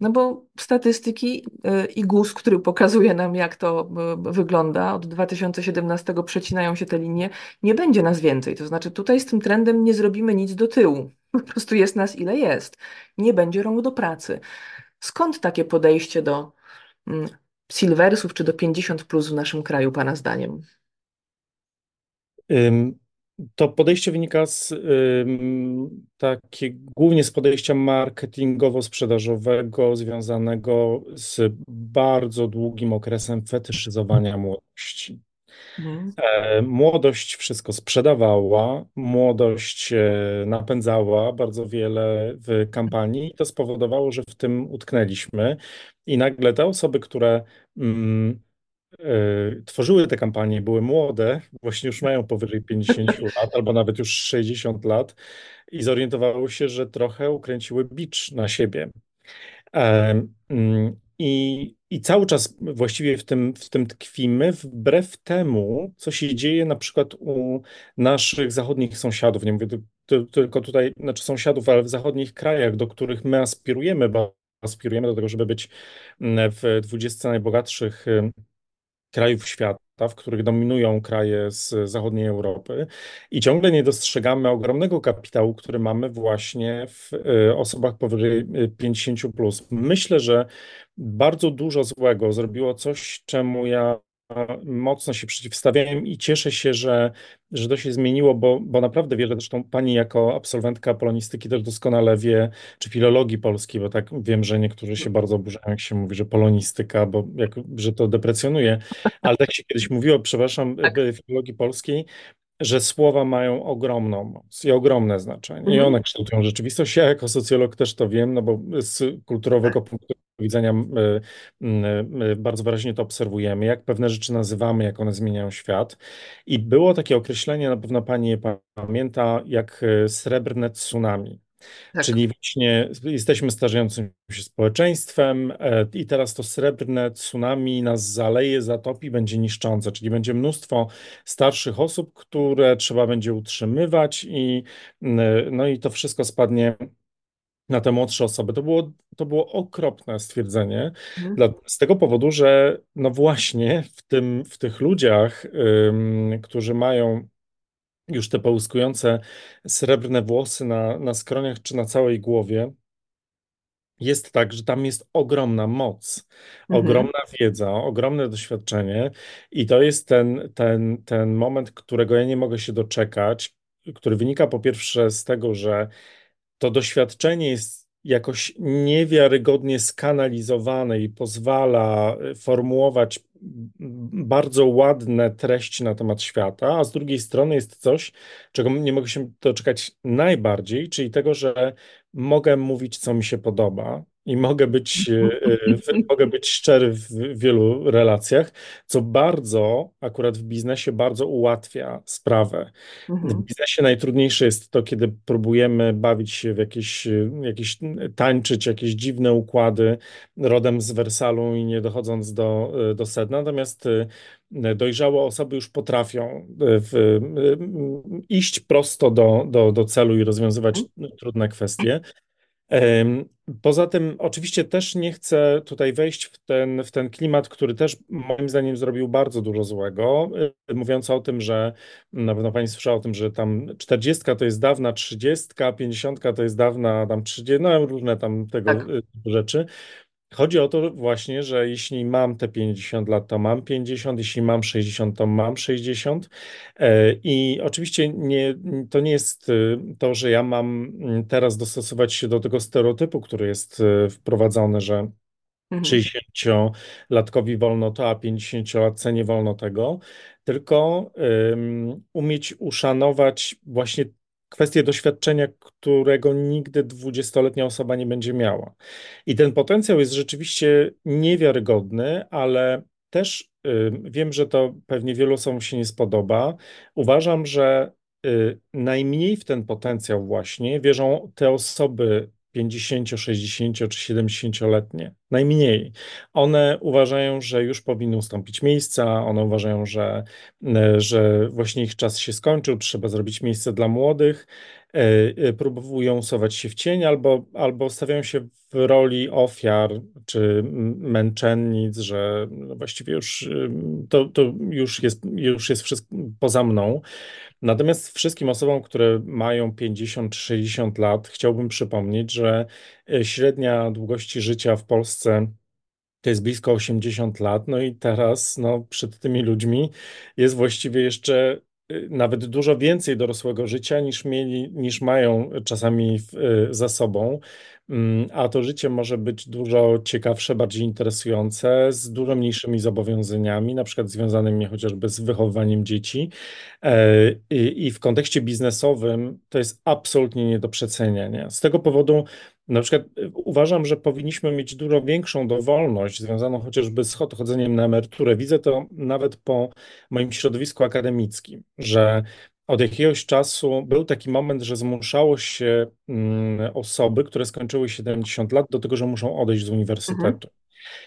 no bo statystyki y, i GUS, który pokazuje nam, jak to y, wygląda, od 2017 przecinają się te linie, nie będzie nas więcej. To znaczy, tutaj z tym trendem nie zrobimy nic do tyłu. Po prostu jest nas ile jest. Nie będzie rąk do pracy. Skąd takie podejście do mm, silversów czy do 50 plus w naszym kraju, Pana zdaniem? To podejście wynika z ym, takie, głównie z podejścia marketingowo-sprzedażowego związanego z bardzo długim okresem fetyszyzowania młodości. Mhm. E, Młodość wszystko sprzedawała, młodość e, napędzała bardzo wiele w kampanii i to spowodowało, że w tym utknęliśmy. I nagle te osoby, które mm, tworzyły te kampanie, były młode, właśnie już mają powyżej 50 lat albo nawet już 60 lat i zorientowały się, że trochę ukręciły bicz na siebie. E, mm, I, I cały czas właściwie w tym, w tym tkwimy, wbrew temu, co się dzieje na przykład u naszych zachodnich sąsiadów. Nie mówię tylko tutaj, znaczy sąsiadów, ale w zachodnich krajach, do których my aspirujemy, bo aspirujemy do tego, żeby być mm, w 20 najbogatszych krajów świata, w których dominują kraje z zachodniej Europy i ciągle nie dostrzegamy ogromnego kapitału, który mamy właśnie w y, osobach powyżej y, 50 plus. Myślę, że bardzo dużo złego zrobiło coś, czemu ja mocno się przeciwstawiałem i cieszę się, że, że to się zmieniło, bo, bo naprawdę wiele, zresztą pani jako absolwentka polonistyki też doskonale wie, czy filologii polskiej, bo tak wiem, że niektórzy się bardzo oburzają, jak się mówi, że polonistyka, bo jak, że to deprecjonuje, ale tak się kiedyś mówiło, przepraszam, Tak. filologii polskiej, że słowa mają ogromną moc i ogromne znaczenie i Mhm. one kształtują rzeczywistość. Ja jako socjolog też to wiem, no bo z kulturowego punktu widzenia bardzo wyraźnie to obserwujemy, jak pewne rzeczy nazywamy, jak one zmieniają świat. I było takie określenie, na pewno pani je pamięta, jak y, srebrne tsunami. Tak. Czyli właśnie jesteśmy starzejącym się społeczeństwem e, i teraz to srebrne tsunami nas zaleje, zatopi, będzie niszczące, czyli będzie mnóstwo starszych osób, które trzeba będzie utrzymywać i mm, no i to wszystko spadnie na te młodsze osoby. To było, to było okropne stwierdzenie, Mhm. dla, z tego powodu, że no właśnie w tym, w tych ludziach, ym, którzy mają już te połyskujące srebrne włosy na, na skroniach czy na całej głowie, jest tak, że tam jest ogromna moc, Mhm. ogromna wiedza, ogromne doświadczenie i to jest ten, ten, ten moment, którego ja nie mogę się doczekać, który wynika po pierwsze z tego, że to doświadczenie jest jakoś niewiarygodnie skanalizowane i pozwala y, formułować bardzo ładne treści na temat świata, a z drugiej strony jest coś, czego nie mogę się doczekać najbardziej, czyli tego, że mogę mówić, co mi się podoba. I mogę być, y, w- mogę być szczery w wielu relacjach, co bardzo, akurat w biznesie, bardzo ułatwia sprawę. W Mhm. biznesie najtrudniejsze jest to, kiedy próbujemy bawić się w jakieś, jakieś tańczyć, jakieś dziwne układy rodem z Wersalu i nie dochodząc do, do sedna. Natomiast dojrzałe osoby już potrafią w, iść prosto do, do, do celu i rozwiązywać trudne kwestie. Poza tym, oczywiście też nie chcę tutaj wejść w ten, w ten klimat, który też moim zdaniem zrobił bardzo dużo złego, y, mówiąc o tym, że na pewno pani słyszała o tym, że tam 40 to jest dawna 30, 50 to jest dawna tam 30, no różne tam tego Tak. y, rzeczy. Chodzi o to właśnie, że jeśli mam te 50 lat, to mam 50, jeśli mam 60, to mam 60. E, I oczywiście nie, to nie jest y, to, że ja mam mm, teraz dostosować się do tego stereotypu, który jest y, wprowadzony, że Mhm. 60-latkowi wolno to, a 50-latce nie wolno tego, tylko ym, umieć uszanować właśnie kwestię doświadczenia, którego nigdy 20-letnia osoba nie będzie miała. I ten potencjał jest rzeczywiście niewiarygodny, ale też ym, wiem, że to pewnie wielu osobom się nie spodoba. Uważam, że y, najmniej w ten potencjał właśnie wierzą te osoby 50, 60 czy 70-letnie. Najmniej. One uważają, że już powinny ustąpić miejsca, one uważają, że, e, że właśnie ich czas się skończył, trzeba zrobić miejsce dla młodych. E, e, próbują usuwać się w cień albo, albo stawiają się w roli ofiar czy męczennic, że właściwie już y, to, to już jest, już jest wszystko poza mną. Natomiast wszystkim osobom, które mają 50-60 lat, chciałbym przypomnieć, że e, średnia długości życia w Polsce to jest blisko 80 lat, no i teraz no, przed tymi ludźmi jest właściwie jeszcze nawet dużo więcej dorosłego życia niż mieli, niż mają czasami w, y, za sobą. Mm, a to życie może być dużo ciekawsze, bardziej interesujące, z dużo mniejszymi zobowiązaniami, na przykład związanymi chociażby z wychowywaniem dzieci. E, I, i w kontekście biznesowym to jest absolutnie nie do przeceniania. Z tego powodu na przykład y, uważam, że powinniśmy mieć dużo większą dowolność związaną chociażby z odchodzeniem na emeryturę. Widzę to nawet po moim środowisku akademickim, że od jakiegoś czasu był taki moment, że zmuszało się mm, osoby, które skończyły 70 lat, do tego, że muszą odejść z Mhm.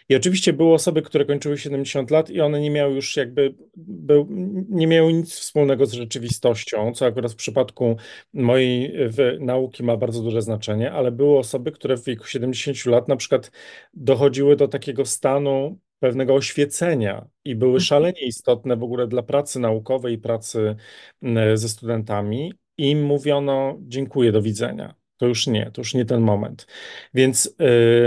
I oczywiście były osoby, które kończyły 70 lat i one nie miały już jakby, był, nie miały nic wspólnego z rzeczywistością, co akurat w przypadku mojej nauki ma bardzo duże znaczenie, ale były osoby, które w wieku 70 lat na przykład dochodziły do takiego stanu pewnego oświecenia i były szalenie istotne w ogóle dla pracy naukowej i pracy mm, ze studentami. I im mówiono dziękuję, do widzenia. To już nie, to już nie ten moment. Więc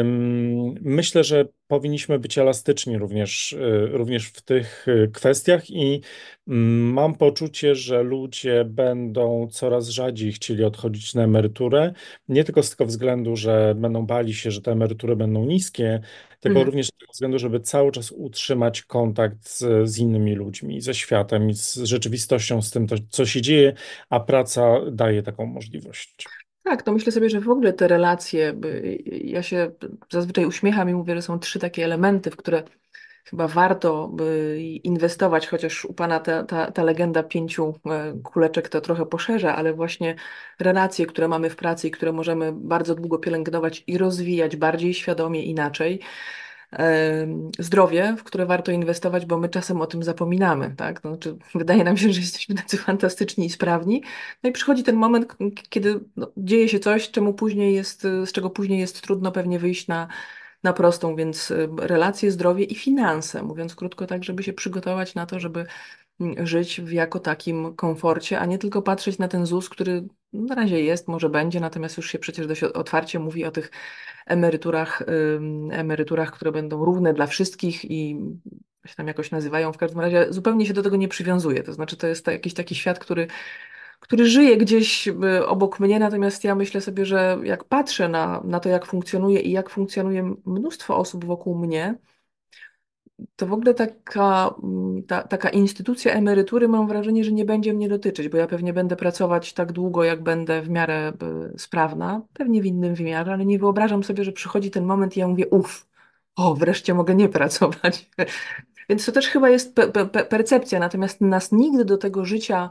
ym, myślę, że powinniśmy być elastyczni również, y, również w tych y, kwestiach i mm, mam poczucie, że ludzie będą coraz rzadziej chcieli odchodzić na emeryturę, nie tylko z tego względu, że będą bali się, że te emerytury będą niskie, tylko Mhm. również z tego względu, żeby cały czas utrzymać kontakt z, z innymi ludźmi, ze światem i z rzeczywistością, z tym, co się dzieje, a praca daje taką możliwość. Tak, to myślę sobie, że w ogóle te relacje, ja się zazwyczaj uśmiecham i mówię, że są trzy takie elementy, w które chyba warto by inwestować, chociaż u Pana ta, ta, ta legenda pięciu e, kuleczek to trochę poszerza, ale właśnie relacje, które mamy w pracy i które możemy bardzo długo pielęgnować i rozwijać bardziej świadomie, inaczej. Zdrowie, w które warto inwestować, bo my czasem o tym zapominamy, tak? Znaczy, wydaje nam się, że jesteśmy tacy fantastyczni i sprawni, no i przychodzi ten moment, kiedy no, dzieje się coś, czemu później jest, z czego później jest trudno pewnie wyjść na, na prostą, więc relacje, zdrowie i finanse, mówiąc krótko, tak, żeby się przygotować na to, żeby mm, żyć w jako takim komforcie, a nie tylko patrzeć na ten ZUS, który na razie jest, może będzie, natomiast już się przecież dość otwarcie mówi o tych emeryturach, emeryturach, które będą równe dla wszystkich i się tam jakoś nazywają. W każdym razie zupełnie się do tego nie przywiązuję. To znaczy, to jest jakiś taki świat, który, który żyje gdzieś y, obok mnie, natomiast ja myślę sobie, że jak patrzę na, na to, jak funkcjonuje i jak funkcjonuje mnóstwo osób wokół mnie, to w ogóle taka, mm, ta, taka instytucja emerytury mam wrażenie, że nie będzie mnie dotyczyć, bo ja pewnie będę pracować tak długo, jak będę w miarę y, sprawna, pewnie w innym wymiarze, ale nie wyobrażam sobie, że przychodzi ten moment i ja mówię, uff, o, wreszcie mogę nie pracować. Więc to też chyba jest pe pe percepcja, natomiast nas nigdy do tego życia e,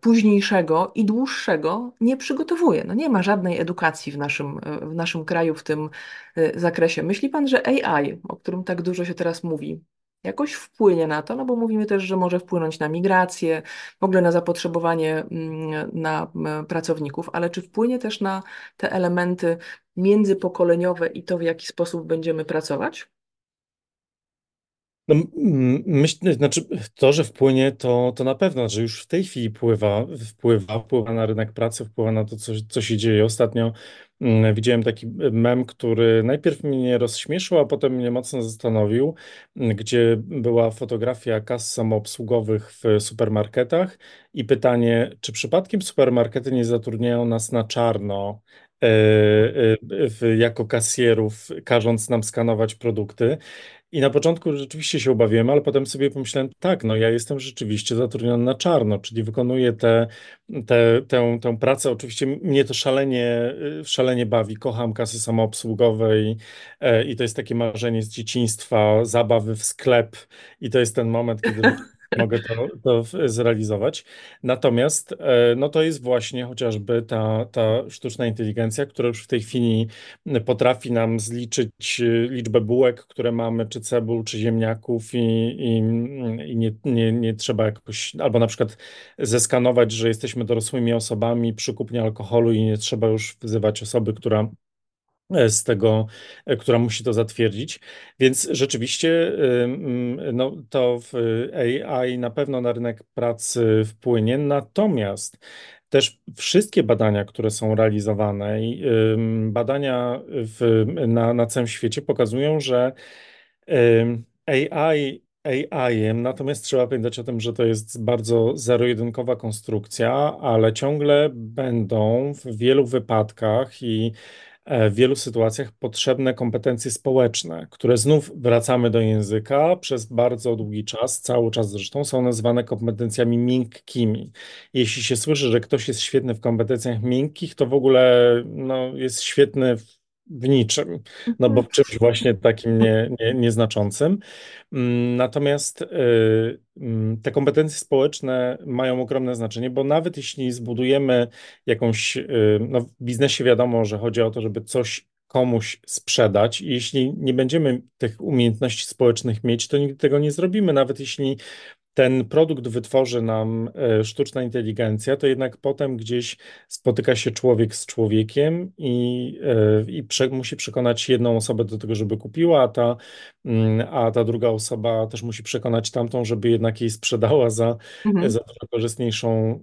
późniejszego i dłuższego nie przygotowuje. No nie ma żadnej edukacji w naszym, e, w naszym kraju w tym e, zakresie. Myśli pan, że AI, o którym tak dużo się teraz mówi, jakoś wpłynie na to? No bo mówimy też, że może wpłynąć na migrację, w ogóle na zapotrzebowanie mm, na pracowników, ale czy wpłynie też na te elementy międzypokoleniowe i to, w jaki sposób będziemy pracować? No, m- myślę, znaczy to, że wpłynie, to, to na pewno, że już w tej chwili wpływa, wpływa, wpływa na rynek pracy, wpływa na to, co, co się dzieje. Ostatnio widziałem taki mem, który najpierw mnie rozśmieszył, a potem mnie mocno zastanowił, gdzie była fotografia kas samoobsługowych w supermarketach i pytanie, czy przypadkiem supermarkety nie zatrudniają nas na czarno, e, e, jako kasjerów, każąc nam skanować produkty. I na początku rzeczywiście się obawiłem, ale potem sobie pomyślałem, tak, no ja jestem rzeczywiście zatrudniony na czarno, czyli wykonuję tę te, tę, tę pracę. Oczywiście mnie to szalenie, y, szalenie bawi. Kocham kasy samoobsługowe i, e, i to jest takie marzenie z dzieciństwa, zabawy w sklep i to jest ten moment, kiedy mogę to, to zrealizować. Natomiast e, no to jest właśnie chociażby ta, ta sztuczna inteligencja, która już w tej chwili potrafi nam zliczyć e, liczbę bułek, które mamy, czy cebul, czy ziemniaków i, i, i nie, nie, nie trzeba jakoś, albo na przykład zeskanować, że jesteśmy dorosłymi osobami przy kupnie alkoholu i nie trzeba już wzywać osoby, która z tego, e, która musi to zatwierdzić. Więc rzeczywiście ym, no, to w AI na pewno na rynek pracy wpłynie. Natomiast też wszystkie badania, które są realizowane, badania w, na, na całym świecie pokazują, że AI AI-em, natomiast trzeba pamiętać o tym, że to jest bardzo zero-jedynkowa konstrukcja, ale ciągle będą w wielu wypadkach i e, w wielu sytuacjach potrzebne kompetencje społeczne, które znów wracamy do języka przez bardzo długi czas, cały czas zresztą, są nazywane kompetencjami miękkimi. Jeśli się słyszy, że ktoś jest świetny w kompetencjach miękkich, to w ogóle no, jest świetny w, w niczym, no bo w czymś właśnie takim nie, nie, nieznaczącym. Mm, Natomiast y, mm, te kompetencje społeczne mają ogromne znaczenie, bo nawet jeśli zbudujemy jakąś, y, no w biznesie wiadomo, że chodzi o to, żeby coś komuś sprzedać, i jeśli nie będziemy tych umiejętności społecznych mieć, to nigdy tego nie zrobimy. Nawet jeśli ten produkt wytworzy nam e, sztuczna inteligencja, to jednak potem gdzieś spotyka się człowiek z człowiekiem i, e, i prze, musi przekonać jedną osobę do tego, żeby kupiła, a ta, mm, a ta druga osoba też musi przekonać tamtą, żeby jednak jej sprzedała za, Mhm. za dużo korzystniejszą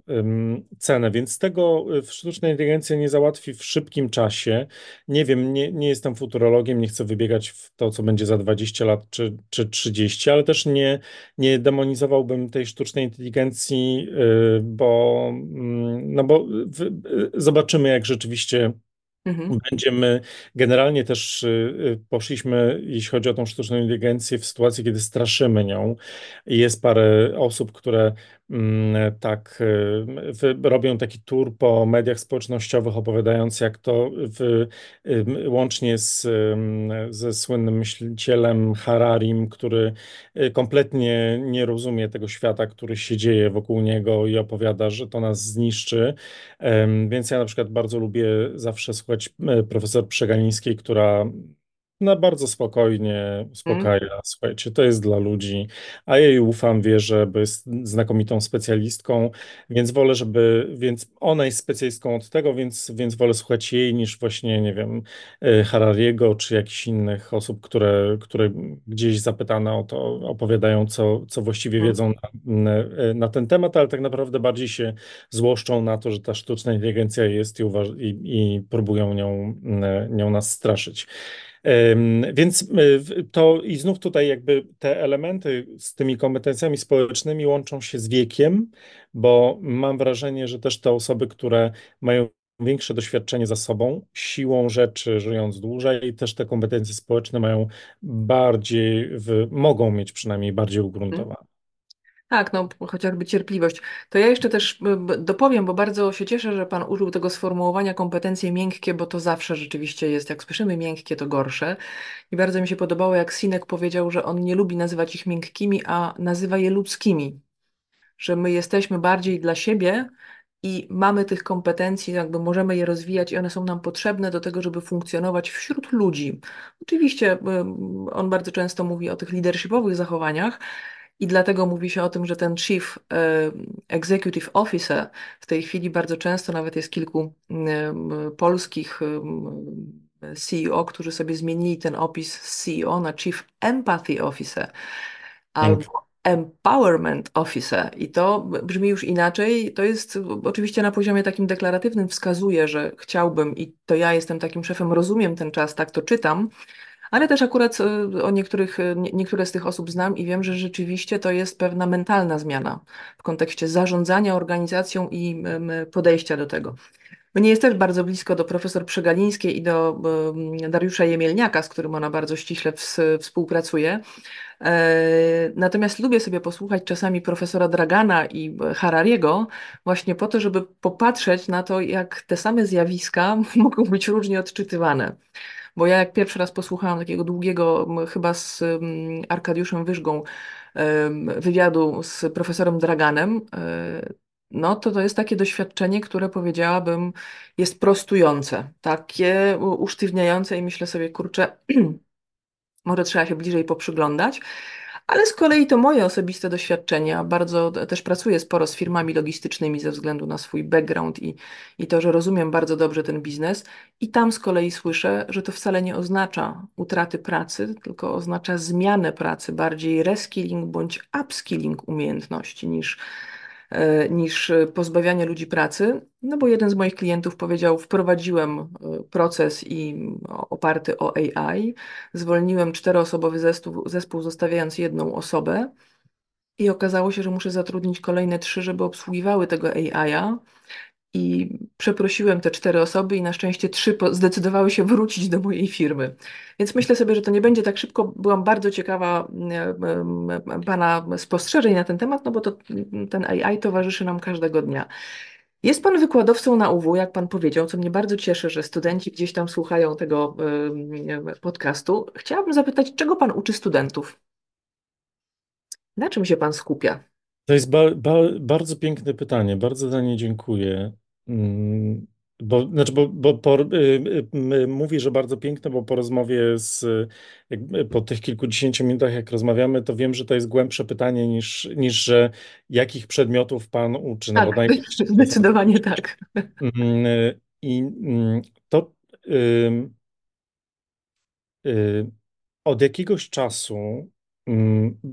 cenę. Więc tego y, sztuczna inteligencja nie załatwi w szybkim czasie. Nie wiem, nie, nie jestem futurologiem, nie chcę wybiegać w to, co będzie za 20 lat czy, czy 30, ale też nie nie demonizowałbym tej sztucznej inteligencji, y, bo, mm, no bo y, zobaczymy, jak rzeczywiście Mhm. Będziemy generalnie też y, poszliśmy, jeśli chodzi o tą sztuczną inteligencję, w sytuacji, kiedy straszymy nią. Jest parę osób, które tak y, robią taki tour po mediach społecznościowych, opowiadając, jak to w, y, łącznie z, y, ze słynnym myślicielem Hararim, który y, kompletnie nie rozumie tego świata, który się dzieje wokół niego i opowiada, że to nas zniszczy. Więc ja na przykład bardzo lubię zawsze słuchać e, profesor Przegalińskiej, która na bardzo spokojnie uspokaja. Słuchajcie, to jest dla ludzi, a jej ufam, wierzę, bo jest znakomitą specjalistką, więc wolę, żeby, więc ona jest specjalistką od tego, więc, więc wolę słuchać jej niż właśnie, nie wiem, e, Harariego czy jakichś innych osób, które, które gdzieś zapytane o to opowiadają, co, co właściwie Mhm. wiedzą na, na ten temat, ale tak naprawdę bardziej się złoszczą na to, że ta sztuczna inteligencja jest i, i, i próbują nią, nią nas straszyć. Więc to i znów tutaj jakby te elementy z tymi kompetencjami społecznymi łączą się z wiekiem, bo mam wrażenie, że też te osoby, które mają większe doświadczenie za sobą, siłą rzeczy żyjąc dłużej, też te kompetencje społeczne mają bardziej, w, mogą mieć przynajmniej bardziej ugruntowane. Tak, no chociażby cierpliwość. To ja jeszcze też dopowiem, bo bardzo się cieszę, że Pan użył tego sformułowania kompetencje miękkie, bo to zawsze rzeczywiście jest, jak słyszymy miękkie, to gorsze. I bardzo mi się podobało, jak Sinek powiedział, że on nie lubi nazywać ich miękkimi, a nazywa je ludzkimi. Że my jesteśmy bardziej dla siebie i mamy tych kompetencji, jakby możemy je rozwijać i one są nam potrzebne do tego, żeby funkcjonować wśród ludzi. Oczywiście on bardzo często mówi o tych leadershipowych zachowaniach i dlatego mówi się o tym, że ten Chief Executive Officer w tej chwili bardzo często nawet jest kilku polskich CEO, którzy sobie zmienili ten opis z CEO na Chief Empathy Officer albo Empowerment Officer i to brzmi już inaczej. To jest oczywiście na poziomie takim deklaratywnym wskazuje, że chciałbym i to ja jestem takim szefem, rozumiem ten czas, tak to czytam, ale też akurat y, o niektórych, nie- niektóre z tych osób znam i wiem, że rzeczywiście to jest pewna mentalna zmiana w kontekście zarządzania organizacją i podejścia do tego. Mnie jest też bardzo blisko do profesor Przegalińskiej i do Dariusza Jemielniaka, z którym ona bardzo ściśle ws- współpracuje. E, Natomiast lubię sobie posłuchać czasami profesora Dragana i Harariego, właśnie po to, żeby popatrzeć na to, jak te same zjawiska mogą być różnie odczytywane. Bo ja jak pierwszy raz posłuchałam takiego długiego, chyba z Arkadiuszem Wyżgą, wywiadu z profesorem Draganem, e, no to to jest takie doświadczenie, które powiedziałabym jest prostujące, takie usztywniające i myślę sobie, kurczę, może trzeba się bliżej poprzyglądać. Ale z kolei to moje osobiste doświadczenia. Bardzo też pracuję sporo z firmami logistycznymi ze względu na swój background i, i to, że rozumiem bardzo dobrze ten biznes. I tam z kolei słyszę, że to wcale nie oznacza utraty pracy, tylko oznacza zmianę pracy, bardziej reskilling bądź upskilling umiejętności niż, niż pozbawianie ludzi pracy. No bo jeden z moich klientów powiedział, wprowadziłem e, proces i oparty o AI, zwolniłem czteroosobowy zespół, zespół zostawiając jedną osobę i okazało się, że muszę zatrudnić kolejne trzy, żeby obsługiwały tego AI-a. I przeprosiłem te cztery osoby i na szczęście trzy zdecydowały się wrócić do mojej firmy. Więc myślę sobie, że to nie będzie tak szybko. Byłam bardzo ciekawa e, e, Pana spostrzeżeń na ten temat, no bo to, ten AI towarzyszy nam każdego dnia. Jest Pan wykładowcą na UW, jak Pan powiedział, co mnie bardzo cieszy, że studenci gdzieś tam słuchają tego e, podcastu. Chciałabym zapytać, czego Pan uczy studentów? Na czym się Pan skupia? To jest ba ba bardzo piękne pytanie, bardzo za nie dziękuję. Mm, Bo, znaczy, bo, bo po, y, y, y, mówi, że bardzo piękne, bo po rozmowie z, po tych kilkudziesięciu minutach, jak rozmawiamy, to wiem, że to jest głębsze pytanie niż, niż że jakich przedmiotów pan uczy. No Tak, zdecydowanie tak. Mm, I mm, to ym, y, od jakiegoś czasu,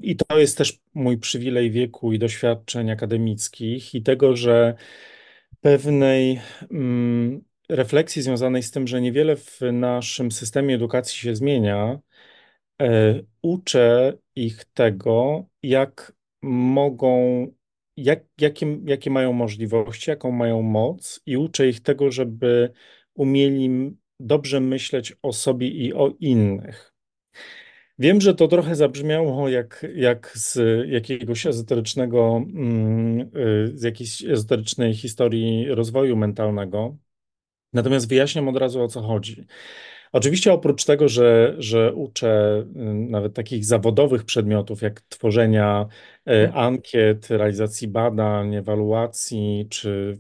i to jest też mój przywilej wieku i doświadczeń akademickich, i tego, że pewnej ym, refleksji związanej z tym, że niewiele w naszym systemie edukacji się zmienia, e, uczę ich tego, jak mogą, jak, jakie, jakie mają możliwości, jaką mają moc, i uczę ich tego, żeby umieli dobrze myśleć o sobie i o innych. Wiem, że to trochę zabrzmiało jak, jak z jakiegoś ezoterycznego, mm, y, z jakiejś ezoterycznej historii rozwoju mentalnego. Natomiast wyjaśniam od razu o co chodzi. Oczywiście oprócz tego, że, że uczę y, nawet takich zawodowych przedmiotów, jak tworzenia y, ankiet, realizacji badań, ewaluacji, czy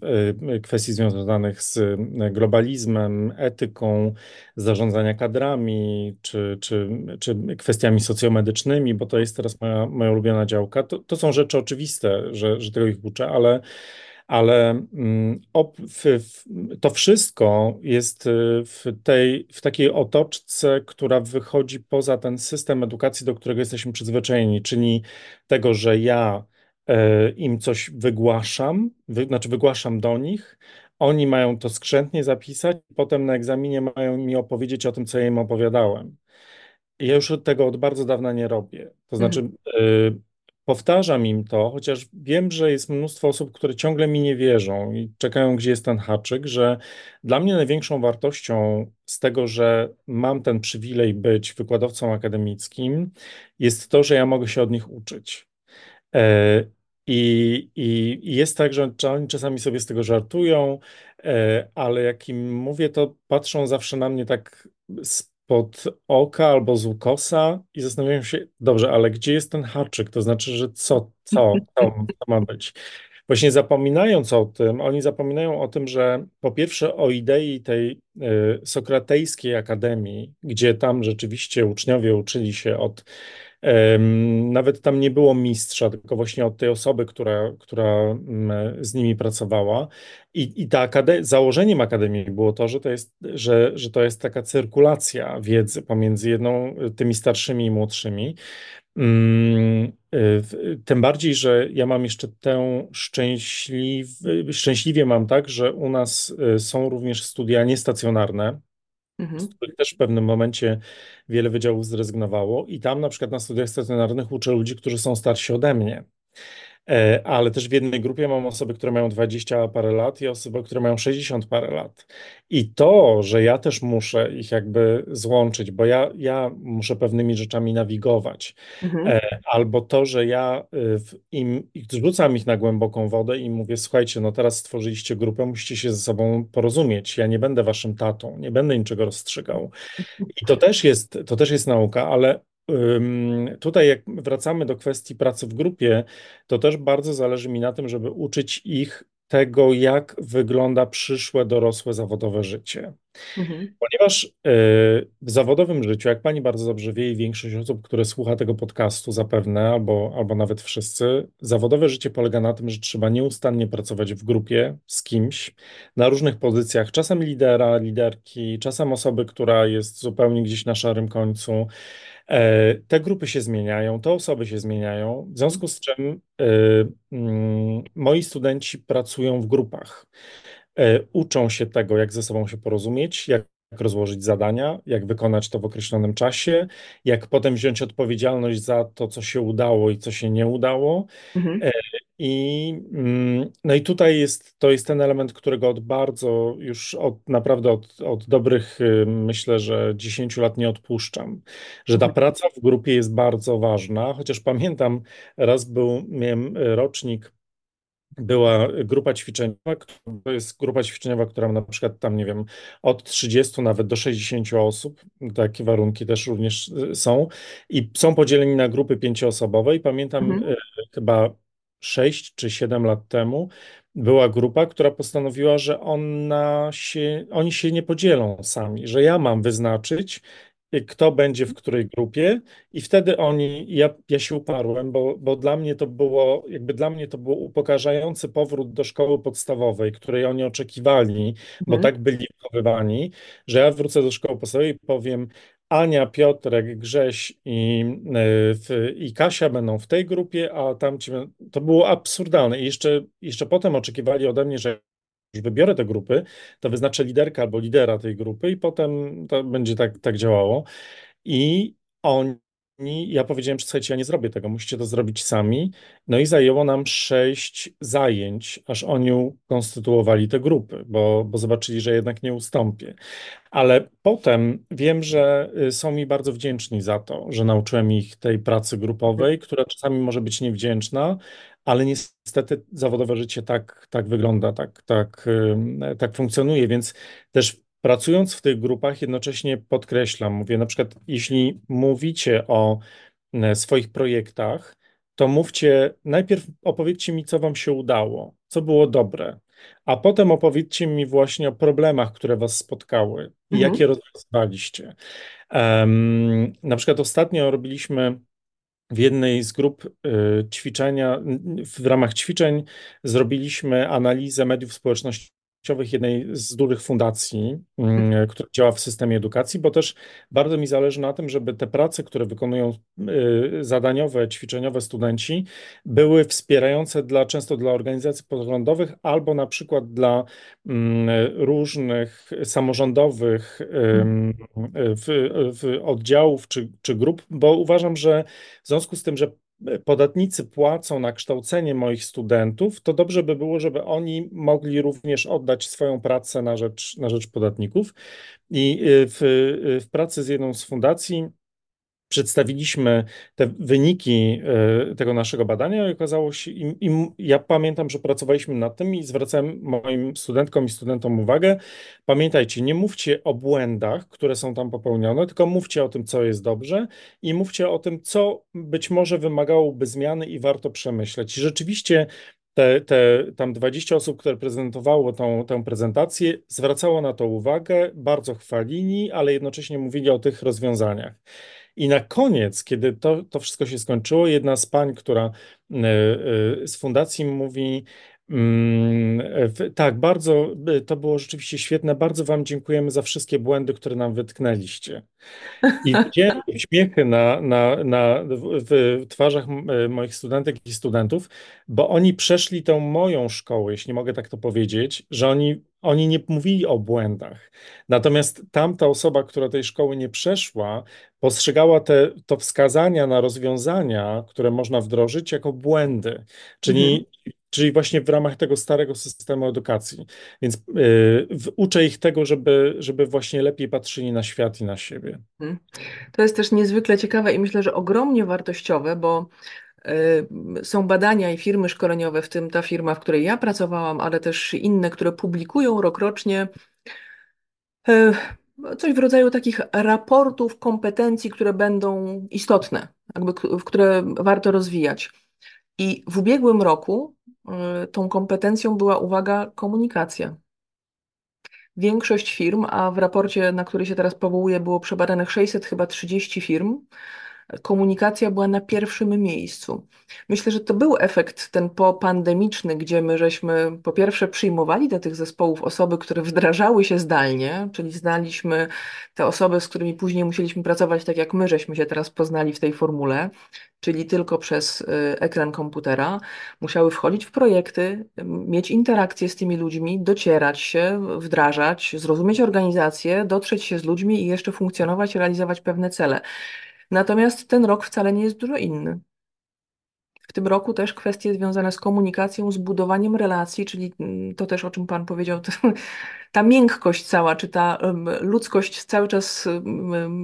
y, kwestii związanych z globalizmem, etyką, zarządzania kadrami, czy, czy, czy kwestiami socjomedycznymi, bo to jest teraz moja, moja ulubiona działka, to, to są rzeczy oczywiste, że, że tego ich uczę, ale ale mm, to wszystko jest y, w tej, w takiej otoczce, która wychodzi poza ten system edukacji, do którego jesteśmy przyzwyczajeni, czyli tego, że ja e, im coś wygłaszam, wy, znaczy wygłaszam do nich, oni mają to skrzętnie zapisać, potem na egzaminie mają mi opowiedzieć o tym, co ja im opowiadałem. Ja już tego od bardzo dawna nie robię. To Mhm. znaczy, y, powtarzam im to, chociaż wiem, że jest mnóstwo osób, które ciągle mi nie wierzą i czekają, gdzie jest ten haczyk, że dla mnie największą wartością z tego, że mam ten przywilej być wykładowcą akademickim, jest to, że ja mogę się od nich uczyć. E, I, i, i jest tak, że oni czasami sobie z tego żartują, e, ale jak im mówię, to patrzą zawsze na mnie tak spod oka albo z ukosa i zastanawiają się, dobrze, ale gdzie jest ten haczyk? To znaczy, że co, co, co, ma być? Właśnie zapominając o tym, oni zapominają o tym, że po pierwsze o idei tej y, sokratejskiej akademii, gdzie tam rzeczywiście uczniowie uczyli się od Nawet tam nie było mistrza, tylko właśnie od tej osoby, która, która mm, z nimi pracowała. I, i ta akade- założeniem akademii było to, że to jest, że, że to jest taka cyrkulacja wiedzy pomiędzy jedną, tymi starszymi i młodszymi. Mm, w- Tym bardziej, że ja mam jeszcze tę szczęśliw, szczęśliwie mam tak, że u nas y, są również studia niestacjonarne z Mhm. których też w pewnym momencie wiele wydziałów zrezygnowało. I tam na przykład na studiach stacjonarnych uczę ludzi, którzy są starsi ode mnie. E, ale też w jednej grupie mam osoby, które mają 20 parę lat i osoby, które mają 60 parę lat. I to, że ja też muszę ich jakby złączyć, bo ja, ja muszę pewnymi rzeczami nawigować, Mhm. e, albo to, że ja y, im rzucam ich na głęboką wodę i mówię, słuchajcie, no teraz stworzyliście grupę, musicie się ze sobą porozumieć. Ja nie będę waszym tatą, nie będę niczego rozstrzygał. I to też jest, to też jest nauka, ale tutaj jak wracamy do kwestii pracy w grupie, to też bardzo zależy mi na tym, żeby uczyć ich tego, jak wygląda przyszłe dorosłe zawodowe życie. Mhm. Ponieważ y, w zawodowym życiu, jak pani bardzo dobrze wie, i większość osób, które słucha tego podcastu zapewne, albo, albo nawet wszyscy, zawodowe życie polega na tym, że trzeba nieustannie pracować w grupie z kimś na różnych pozycjach, czasem lidera, liderki, czasem osoby, która jest zupełnie gdzieś na szarym końcu. E, Te grupy się zmieniają, te osoby się zmieniają, w związku z czym e, mm, moi studenci pracują w grupach. E, Uczą się tego, jak ze sobą się porozumieć, jak rozłożyć zadania, jak wykonać to w określonym czasie, jak potem wziąć odpowiedzialność za to, co się udało i co się nie udało. Mhm. E, I, mm, no i tutaj jest, to jest ten element, którego od bardzo, już od, naprawdę od, od dobrych, y, myślę, że 10 lat nie odpuszczam, że ta Mhm. praca w grupie jest bardzo ważna, chociaż pamiętam, raz był, miałem y, rocznik, była grupa ćwiczeniowa, to jest grupa ćwiczeniowa, która ma na przykład tam, nie wiem, od 30 nawet do 60 osób. Takie warunki też również y, są. I są podzieleni na grupy pięcioosobowe. I pamiętam Mhm. y, chyba 6 czy 7 lat temu była grupa, która postanowiła, że ona się, oni się nie podzielą sami, że ja mam wyznaczyć, kto będzie w której grupie i wtedy oni, ja, ja się uparłem, bo, bo dla mnie to było, jakby dla mnie to był upokarzający powrót do szkoły podstawowej, której oni oczekiwali, bo Mhm. tak byli wychowywani, że ja wrócę do szkoły podstawowej i powiem, Ania, Piotrek, Grześ i, y, i Kasia będą w tej grupie, a tamci, będą- to było absurdalne. I jeszcze, jeszcze potem oczekiwali ode mnie, że wybiorę te grupy, to wyznaczę liderkę albo lidera tej grupy i potem to będzie tak, tak działało. I oni, ja powiedziałem, że słuchajcie, ja nie zrobię tego, musicie to zrobić sami. No i zajęło nam sześć zajęć, aż oni konstytuowali te grupy, bo, bo zobaczyli, że jednak nie ustąpię. Ale potem wiem, że y, są mi bardzo wdzięczni za to, że nauczyłem ich tej pracy grupowej, która czasami może być niewdzięczna, ale niestety zawodowe życie tak, tak wygląda, tak, tak, tak funkcjonuje, więc też pracując w tych grupach jednocześnie podkreślam, mówię na przykład, jeśli mówicie o e, swoich projektach, to mówcie, najpierw opowiedzcie mi, co wam się udało, co było dobre, a potem opowiedzcie mi właśnie o problemach, które was spotkały Mhm. rozwiązywaliście. Em, na przykład ostatnio robiliśmy w jednej z grup y, ćwiczenia, w ramach ćwiczeń zrobiliśmy analizę mediów społecznościowych jednej z dużych fundacji, y, która działa w systemie edukacji, bo też bardzo mi zależy na tym, żeby te prace, które wykonują y, zadaniowe, ćwiczeniowe studenci, były wspierające dla, często dla organizacji pozarządowych albo na przykład dla mm, różnych samorządowych ym, w, w oddziałów czy, czy grup, bo uważam, że w związku z tym, że podatnicy płacą na kształcenie moich studentów, to dobrze by było, żeby oni mogli również oddać swoją pracę na rzecz, na rzecz podatników. I y, w, y, w pracy z jedną z fundacji przedstawiliśmy te wyniki e, tego naszego badania i okazało się, i, ja pamiętam, że pracowaliśmy nad tym i zwracałem moim studentkom i studentom uwagę, pamiętajcie, nie mówcie o błędach, które są tam popełnione, tylko mówcie o tym, co jest dobrze i mówcie o tym, co być może wymagałoby zmiany i warto przemyśleć. I rzeczywiście te, te tam 20 osób, które prezentowało tą, tę prezentację, zwracało na to uwagę, bardzo chwalili, ale jednocześnie mówili o tych rozwiązaniach. I na koniec, kiedy to, to wszystko się skończyło, jedna z pań, która e, e, z fundacji mówi, mm, tak, bardzo, to było rzeczywiście świetne, bardzo Wam dziękujemy za wszystkie błędy, które nam wytknęliście. I widziałem uśmiechy na, na, na, w, twarzach e, moich studentek i studentów, bo oni przeszli tę moją szkołę, jeśli mogę tak to powiedzieć, że oni oni nie mówili o błędach. Natomiast tamta osoba, która tej szkoły nie przeszła, postrzegała te to wskazania na rozwiązania, które można wdrożyć, jako błędy. Mhm. Czyli, czyli właśnie w ramach tego starego systemu edukacji. Więc yy, uczę ich tego, żeby, żeby właśnie lepiej patrzyli na świat i na siebie. Mhm. To jest też niezwykle ciekawe i myślę, że ogromnie wartościowe, bo są badania i firmy szkoleniowe, w tym ta firma, w której ja pracowałam, ale też inne, które publikują rokrocznie y, coś w rodzaju takich raportów kompetencji, które będą istotne, jakby, które warto rozwijać. I w ubiegłym roku y, tą kompetencją była, uwaga, komunikacja. Większość firm, a w raporcie, na który się teraz powołuję, było przebadanych 600 chyba 30 firm, komunikacja była na pierwszym miejscu. Myślę, że to był efekt ten popandemiczny, gdzie my żeśmy po pierwsze przyjmowali do tych zespołów osoby, które wdrażały się zdalnie, czyli znaliśmy te osoby, z którymi później musieliśmy pracować tak jak my żeśmy się teraz poznali w tej formule, czyli tylko przez y, ekran komputera. Musiały wchodzić w projekty, mieć interakcje z tymi ludźmi, docierać się, wdrażać, zrozumieć organizację, dotrzeć się z ludźmi i jeszcze funkcjonować, realizować pewne cele. Natomiast ten rok wcale nie jest dużo inny. W tym roku też kwestie związane z komunikacją, z budowaniem relacji, czyli mm, to też, o czym Pan powiedział, ta miękkość cała, czy ta ludzkość cały czas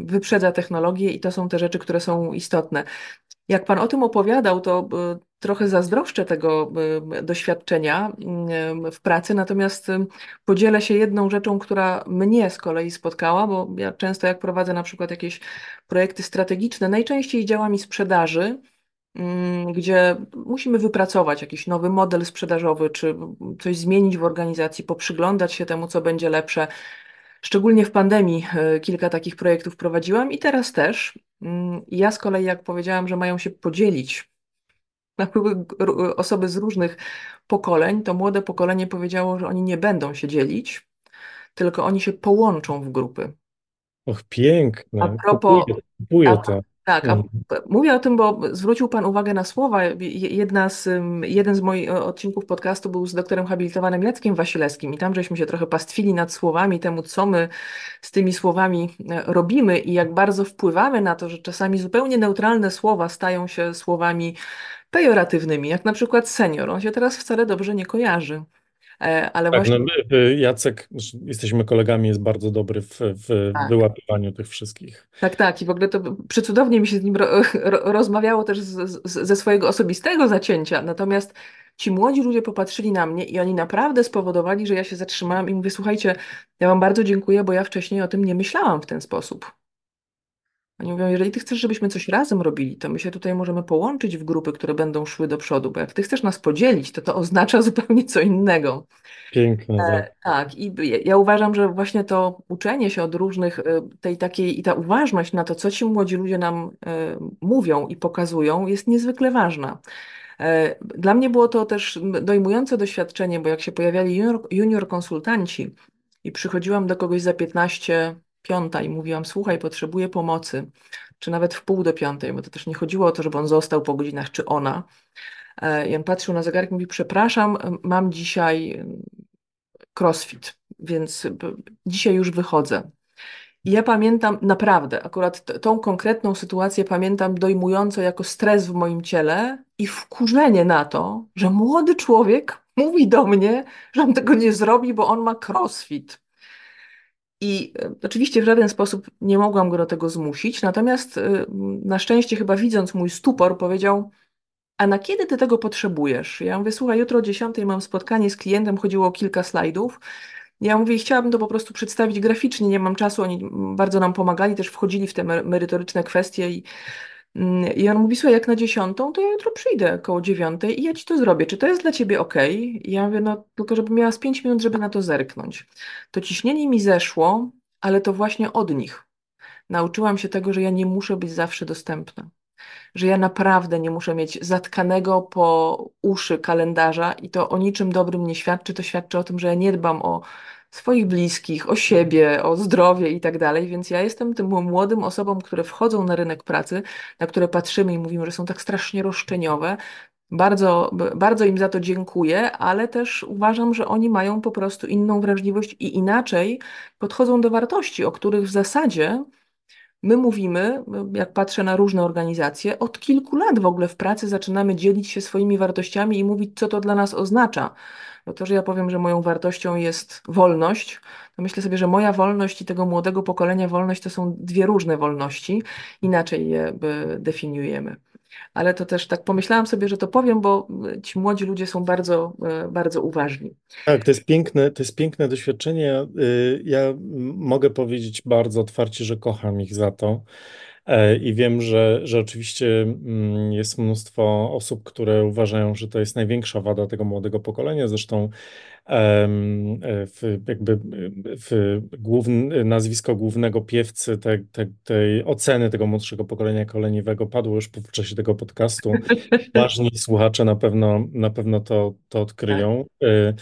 wyprzedza technologię i to są te rzeczy, które są istotne. Jak Pan o tym opowiadał, to e, trochę zazdroszczę tego e, doświadczenia mm, w pracy, natomiast e, podzielę się jedną rzeczą, która mnie z kolei spotkała, bo ja często jak prowadzę na przykład jakieś projekty strategiczne, najczęściej działami sprzedaży, mm, gdzie musimy wypracować jakiś nowy model sprzedażowy, czy coś zmienić w organizacji, poprzyglądać się temu, co będzie lepsze. Szczególnie w pandemii e, kilka takich projektów prowadziłam i teraz też. Mm, Ja z kolei, jak powiedziałam, że mają się podzielić na były g- r- osoby z różnych pokoleń, to młode pokolenie powiedziało, że oni nie będą się dzielić, tylko oni się połączą w grupy. Och, A piękne. Kupuję, propos kupuję A, to. Tak, a Mhm. mówię o tym, bo zwrócił Pan uwagę na słowa. Je- Jedna z, jeden z moich odcinków podcastu był z doktorem habilitowanym Jackiem Wasilewskim i tam żeśmy się trochę pastwili nad słowami, temu co my z tymi słowami e, robimy i jak bardzo wpływamy na to, że czasami zupełnie neutralne słowa stają się słowami pejoratywnymi, jak na przykład senior. On się teraz wcale dobrze nie kojarzy, ale Tak, no, właśnie y, Jacek, jesteśmy kolegami, jest bardzo dobry w, w tak. wyłapywaniu tych wszystkich. Tak, tak. I w ogóle to przecudownie mi się z nim ro, ro, rozmawiało też z, z, ze swojego osobistego zacięcia. Natomiast ci młodzi ludzie popatrzyli na mnie i oni naprawdę spowodowali, że ja się zatrzymałam i mówię, słuchajcie, ja wam bardzo dziękuję, bo ja wcześniej o tym nie myślałam w ten sposób. Oni mówią, jeżeli ty chcesz, żebyśmy coś razem robili, to my się tutaj możemy połączyć w grupy, które będą szły do przodu, bo jak ty chcesz nas podzielić, to to oznacza zupełnie co innego. Piękne, tak. E, Tak, i ja ja uważam, że właśnie to uczenie się od różnych, e, tej takiej i ta uważność na to, co ci młodzi ludzie nam e, mówią i pokazują, jest niezwykle ważna. E, Dla mnie było to też dojmujące doświadczenie, bo jak się pojawiali junior, junior konsultanci i przychodziłam do kogoś za 15 piąta i mówiłam, słuchaj, potrzebuję pomocy, czy nawet w pół do piątej, bo to też nie chodziło o to, żeby on został po godzinach, czy ona. E, I on patrzył na zegarek i mówi, przepraszam, mam dzisiaj CrossFit, więc b- dzisiaj już wychodzę. I ja pamiętam naprawdę, akurat tą konkretną sytuację pamiętam dojmująco jako stres w moim ciele i wkurzenie na to, że młody człowiek mówi do mnie, że on tego nie zrobi, bo on ma CrossFit. I e, oczywiście w żaden sposób nie mogłam go do tego zmusić, natomiast e, na szczęście chyba widząc mój stupor powiedział, a na kiedy ty tego potrzebujesz? Ja mówię, słuchaj, jutro o 10 mam spotkanie z klientem, chodziło o kilka slajdów. Ja mówię, chciałabym to po prostu przedstawić graficznie, nie mam czasu, oni bardzo nam pomagali, też wchodzili w te mer- merytoryczne kwestie i, i on mówi, słuchaj, jak na dziesiątą, to ja jutro przyjdę koło dziewiątej i ja ci to zrobię. Czy to jest dla ciebie ok? I ja mówię, no tylko żebym miała z pięć minut, żeby na to zerknąć. To ciśnienie mi zeszło, ale to właśnie od nich. Nauczyłam się tego, że ja nie muszę być zawsze dostępna że ja naprawdę nie muszę mieć zatkanego po uszy kalendarza i to o niczym dobrym nie świadczy. To świadczy o tym, że ja nie dbam o swoich bliskich, o siebie, o zdrowie i tak dalej. Więc ja jestem tym młodym osobom, które wchodzą na rynek pracy, na które patrzymy i mówimy, że są tak strasznie roszczeniowe. Bardzo, bardzo im za to dziękuję, ale też uważam, że oni mają po prostu inną wrażliwość i inaczej podchodzą do wartości, o których w zasadzie my mówimy, jak patrzę na różne organizacje, od kilku lat w ogóle w pracy zaczynamy dzielić się swoimi wartościami i mówić, co to dla nas oznacza. Bo to, że ja powiem, że moją wartością jest wolność, to myślę sobie, że moja wolność i tego młodego pokolenia wolność to są dwie różne wolności, inaczej je definiujemy. Ale to też tak pomyślałam sobie, że to powiem, bo ci młodzi ludzie są bardzo, e, bardzo uważni. Tak, to jest piękne, to jest piękne doświadczenie. Ja m- mogę powiedzieć bardzo otwarcie, że kocham ich za to. E, I wiem, że, że oczywiście mm, jest mnóstwo osób, które uważają, że to jest największa wada tego młodego pokolenia. Zresztą e, w, jakby e, w nazwisko głównego piewcy te, te, tej oceny tego młodszego pokolenia koleniowego padło już w czasie tego podcastu. Ważni słuchacze na pewno, na pewno to, to Tak. odkryją. E,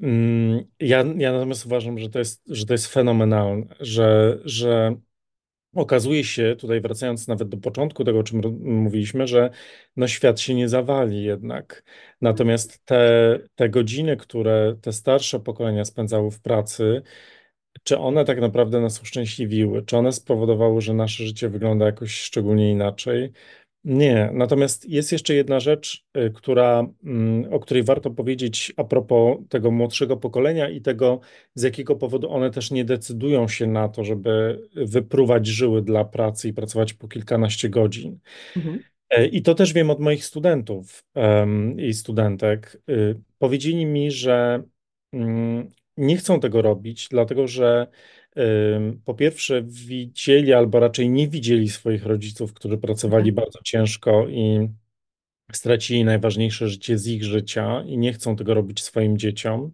mm, Ja, ja natomiast uważam, że to jest, że to jest fenomenalne, że, że okazuje się, tutaj wracając nawet do początku tego, o czym mówiliśmy, że no świat się nie zawali jednak. Natomiast te, te godziny, które te starsze pokolenia spędzały w pracy, czy one tak naprawdę nas uszczęśliwiły? Czy one spowodowały, że nasze życie wygląda jakoś szczególnie inaczej? Nie. Natomiast jest jeszcze jedna rzecz, y, która, mm, o której warto powiedzieć a propos tego młodszego pokolenia i tego, z jakiego powodu one też nie decydują się na to, żeby wypruwać żyły dla pracy i pracować po kilkanaście godzin. Mhm. E, I to też wiem od moich studentów em, i studentek. Y, Powiedzieli mi, że mm, nie chcą tego robić, dlatego że po pierwsze widzieli, albo raczej nie widzieli swoich rodziców, którzy pracowali Mhm. bardzo ciężko i stracili najważniejsze życie z ich życia i nie chcą tego robić swoim dzieciom.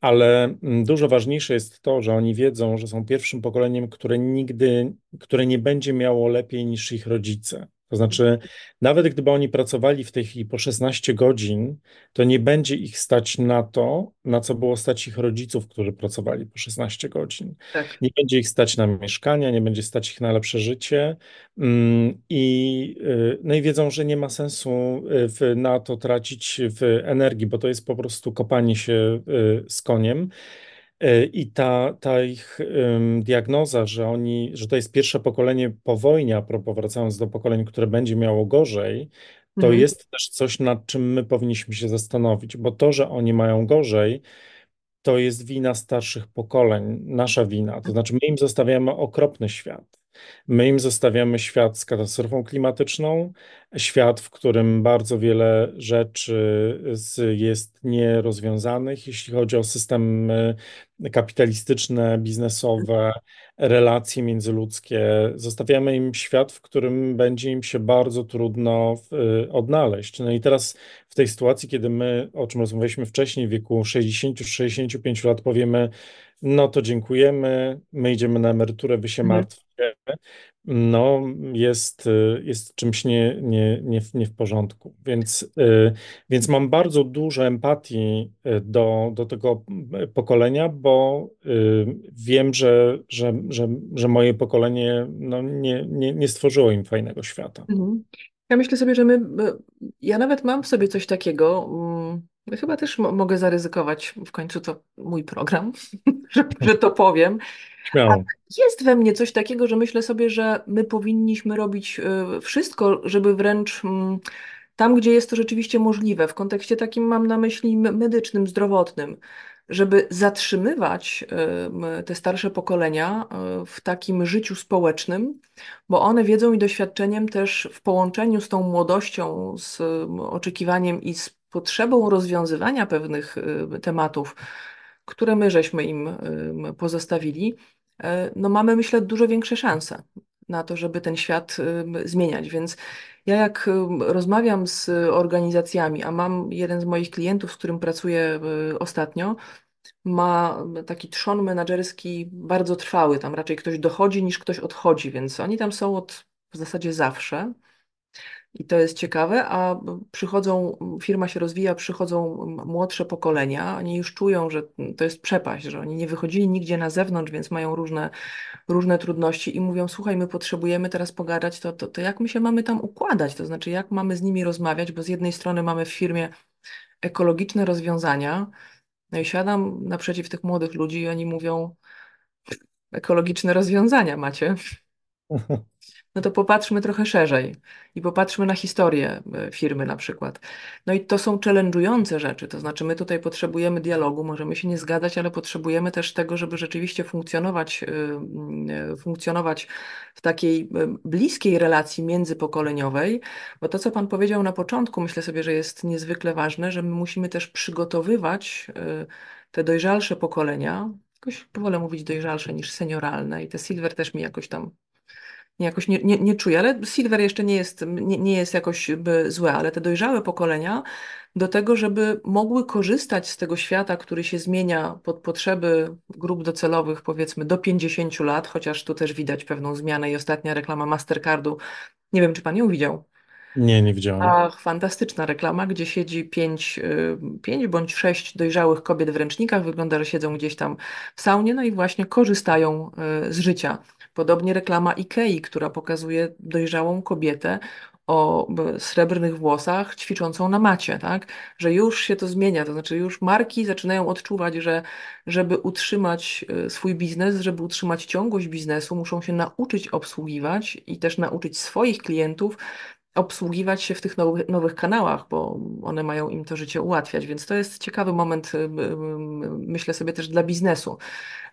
Ale mm, dużo ważniejsze jest to, że oni wiedzą, że są pierwszym pokoleniem, które nigdy, które nie będzie miało lepiej niż ich rodzice. To znaczy, nawet gdyby oni pracowali w tej chwili po 16 godzin, to nie będzie ich stać na to, na co było stać ich rodziców, którzy pracowali po 16 godzin. Tak. Nie będzie ich stać na mieszkania, nie będzie stać ich na lepsze życie. Mm, I, y, no i wiedzą, że nie ma sensu y, w, na to tracić w energii, bo to jest po prostu kopanie się y, z koniem. Y, I ta, ta ich diagnoza, że oni, że to jest pierwsze pokolenie po wojnie, a propos wracając do pokoleń, które będzie miało gorzej, to Mhm. jest też coś, nad czym my powinniśmy się zastanowić, bo to, że oni mają gorzej, to jest wina starszych pokoleń, nasza wina. To znaczy, my im zostawiamy okropny świat. My im zostawiamy świat z katastrofą klimatyczną, świat, w którym bardzo wiele rzeczy jest nierozwiązanych, jeśli chodzi o systemy kapitalistyczne, biznesowe, relacje międzyludzkie. Zostawiamy im świat, w którym będzie im się bardzo trudno y, odnaleźć. No i teraz w tej sytuacji, kiedy my, o czym rozmawialiśmy wcześniej, w wieku 60-65 lat, powiemy, no to dziękujemy, my idziemy na emeryturę, wy się Mhm. martwcie, no jest, y, jest czymś nie, nie, nie, w- nie w porządku. Więc, y, więc mam bardzo dużo empatii y, do, do tego pokolenia, bo wiem, że, że, że, że moje pokolenie no, nie, nie, nie stworzyło im fajnego świata. Ja myślę sobie, że my, ja nawet mam w sobie coś takiego, mm, ja chyba też mo mogę zaryzykować, w końcu to mój program, że, że to powiem, jest we mnie coś takiego, że myślę sobie, że my powinniśmy robić y, wszystko, żeby wręcz mm, tam, gdzie jest to rzeczywiście możliwe, w kontekście takim mam na myśli me- medycznym, zdrowotnym, żeby zatrzymywać te starsze pokolenia y, w takim życiu społecznym, bo one wiedzą i doświadczeniem też w połączeniu z tą młodością, z oczekiwaniem i z potrzebą rozwiązywania pewnych tematów, które my żeśmy im pozostawili, y, no mamy, myślę, dużo większe szanse na to, żeby ten świat zmieniać. Więc ja jak rozmawiam z organizacjami, a mam jeden z moich klientów, z którym pracuję y, ostatnio, ma taki trzon menedżerski bardzo trwały. Tam raczej ktoś dochodzi niż ktoś odchodzi, więc oni tam są od w zasadzie zawsze. I to jest ciekawe, a przychodzą, firma się rozwija, przychodzą młodsze pokolenia, oni już czują, że to jest przepaść, że oni nie wychodzili nigdzie na zewnątrz, więc mają różne, różne trudności i mówią, słuchaj, my potrzebujemy teraz pogadać, to, to, to jak my się mamy tam układać, to znaczy jak mamy z nimi rozmawiać, bo z jednej strony mamy w firmie ekologiczne rozwiązania, no i siadam naprzeciw tych młodych ludzi i oni mówią, ekologiczne rozwiązania macie. No to popatrzmy trochę szerzej i popatrzmy na historię e, firmy na przykład. No i to są challenge'ujące rzeczy, to znaczy my tutaj potrzebujemy dialogu, możemy się nie zgadzać, ale potrzebujemy też tego, żeby rzeczywiście funkcjonować, e, e, funkcjonować w takiej bliskiej relacji międzypokoleniowej, bo to, co Pan powiedział na początku, myślę sobie, że jest niezwykle ważne, że my musimy też przygotowywać te dojrzalsze pokolenia, jakoś wolę mówić dojrzalsze niż senioralne i te silver też mi jakoś tam jakoś nie, nie, nie czuję, ale silver jeszcze nie jest, nie, nie jest jakoś złe, ale te dojrzałe pokolenia do tego, żeby mogły korzystać z tego świata, który się zmienia pod potrzeby grup docelowych, powiedzmy do 50 lat, chociaż tu też widać pewną zmianę i ostatnia reklama Mastercardu, nie wiem, czy pan ją widział. Nie, nie widziałem. Ach, fantastyczna reklama, gdzie siedzi pięć, y, pięć bądź sześć dojrzałych kobiet w ręcznikach. Wygląda, że siedzą gdzieś tam w saunie, no i właśnie korzystają y, z życia. Podobnie reklama Ikei, która pokazuje dojrzałą kobietę o srebrnych włosach ćwiczącą na macie, tak? Że już się to zmienia, to znaczy już marki zaczynają odczuwać, że żeby utrzymać y, swój biznes, żeby utrzymać ciągłość biznesu, muszą się nauczyć obsługiwać i też nauczyć swoich klientów obsługiwać się w tych nowych, nowych kanałach, bo one mają im to życie ułatwiać. Więc to jest ciekawy moment, y, y, myślę sobie też dla biznesu,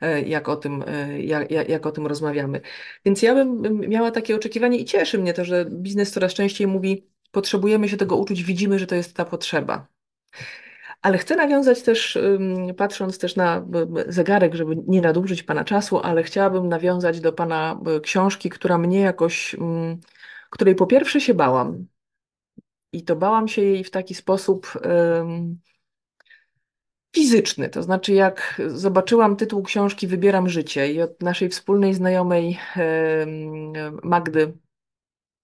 y, jak o tym, jak, jak o tym rozmawiamy. Więc ja bym miała takie oczekiwanie i cieszy mnie to, że biznes coraz częściej mówi, potrzebujemy się tego uczyć, widzimy, że to jest ta potrzeba. Ale chcę nawiązać też, patrząc też na zegarek, żeby nie nadużyć Pana czasu, ale chciałabym nawiązać do Pana książki, która mnie jakoś której po pierwsze się bałam. I to bałam się jej w taki sposób um, fizyczny. To znaczy, jak zobaczyłam tytuł książki Wybieram życie i od naszej wspólnej znajomej um, Magdy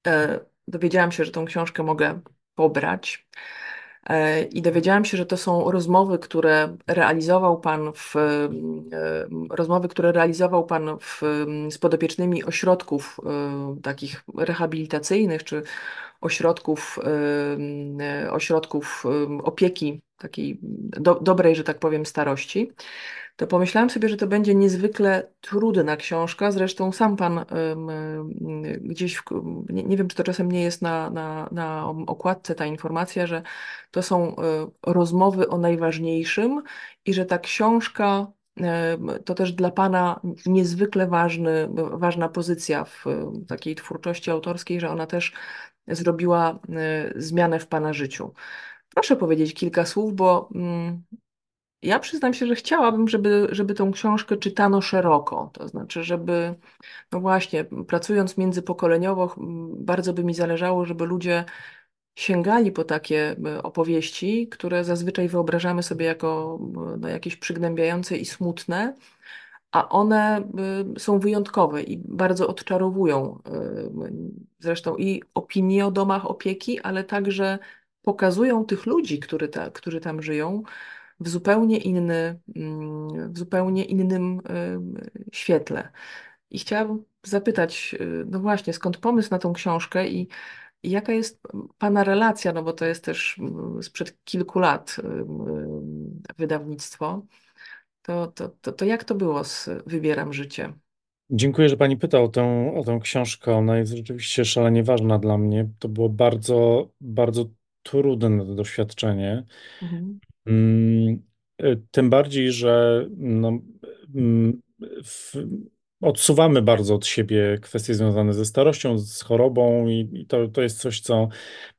um, dowiedziałam się, że tą książkę mogę pobrać. E, I dowiedziałam się, że to są rozmowy, które realizował Pan w e, rozmowy, które realizował Pan w, z podopiecznymi ośrodków e, takich rehabilitacyjnych czy ośrodków, ośrodków opieki takiej do, dobrej, że tak powiem, starości to pomyślałam sobie, że to będzie niezwykle trudna książka. Zresztą sam pan gdzieś, w, nie, nie, wiem, czy to czasem nie jest na, na, na okładce ta informacja, że to są e, rozmowy o najważniejszym i że ta książka to też dla Pana niezwykle ważny, ważna pozycja w takiej twórczości autorskiej, że ona też zrobiła e, zmianę w Pana życiu. Proszę powiedzieć kilka słów, bo mm, ja przyznam się, że chciałabym, żeby, żeby tą książkę czytano szeroko. To znaczy, żeby, no właśnie, pracując międzypokoleniowo, bardzo by mi zależało, żeby ludzie sięgali po takie opowieści, które zazwyczaj wyobrażamy sobie jako no, jakieś przygnębiające i smutne, a one e, są wyjątkowe i bardzo odczarowują e, zresztą i opinie o domach opieki, ale także pokazują tych ludzi, który ta, którzy tam żyją w zupełnie inny, mm, w zupełnie innym świetle. I chciałabym zapytać, y, no właśnie, skąd pomysł na tą książkę i, jaka jest Pana relacja, no bo to jest też mm, sprzed kilku lat wydawnictwo, to, to, to, to jak to było z Wybieram Życie? Dziękuję, że Pani pyta o tę, o tę książkę. Ona jest rzeczywiście szalenie ważna dla mnie. To było bardzo, bardzo trudne doświadczenie. Mhm. Mm, y, tym bardziej, że no, mm, w, odsuwamy bardzo od siebie kwestie związane ze starością, z chorobą i, i to, to jest coś, co,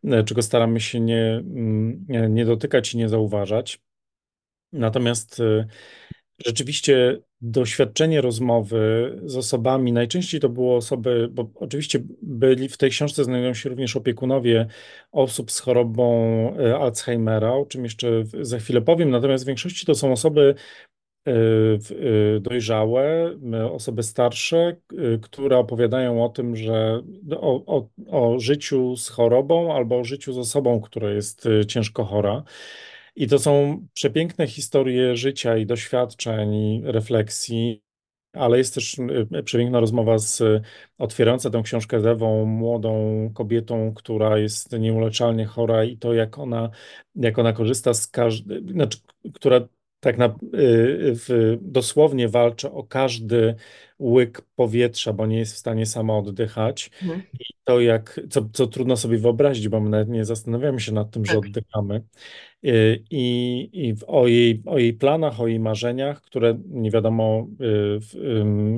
e, czego staramy się nie, mm, nie dotykać i nie zauważać. Natomiast y, Rzeczywiście doświadczenie rozmowy z osobami, najczęściej to były osoby, bo oczywiście byli w tej książce znajdują się również opiekunowie osób z chorobą e, Alzheimera, o czym jeszcze za chwilę powiem, natomiast w większości to są osoby w- y, dojrzałe, osoby starsze, które opowiadają o tym, że no, o, o, o życiu z chorobą albo o życiu z osobą, która jest ciężko chora. I to są przepiękne historie życia i doświadczeń, i refleksji. Ale jest też y, przepiękna rozmowa z y, otwierająca tę książkę z Ewą, młodą kobietą, która jest nieuleczalnie chora i to, jak ona, jak ona korzysta z każdej, znaczy, która tak na, y, w, dosłownie walczy o każdy łyk powietrza, bo nie jest w stanie sama oddychać. Mhm. I to, jak, co, co trudno sobie wyobrazić, bo my nawet nie zastanawiamy się nad tym, że Tak. oddychamy. Y, I, i o jej, o jej planach, o jej marzeniach, które nie wiadomo,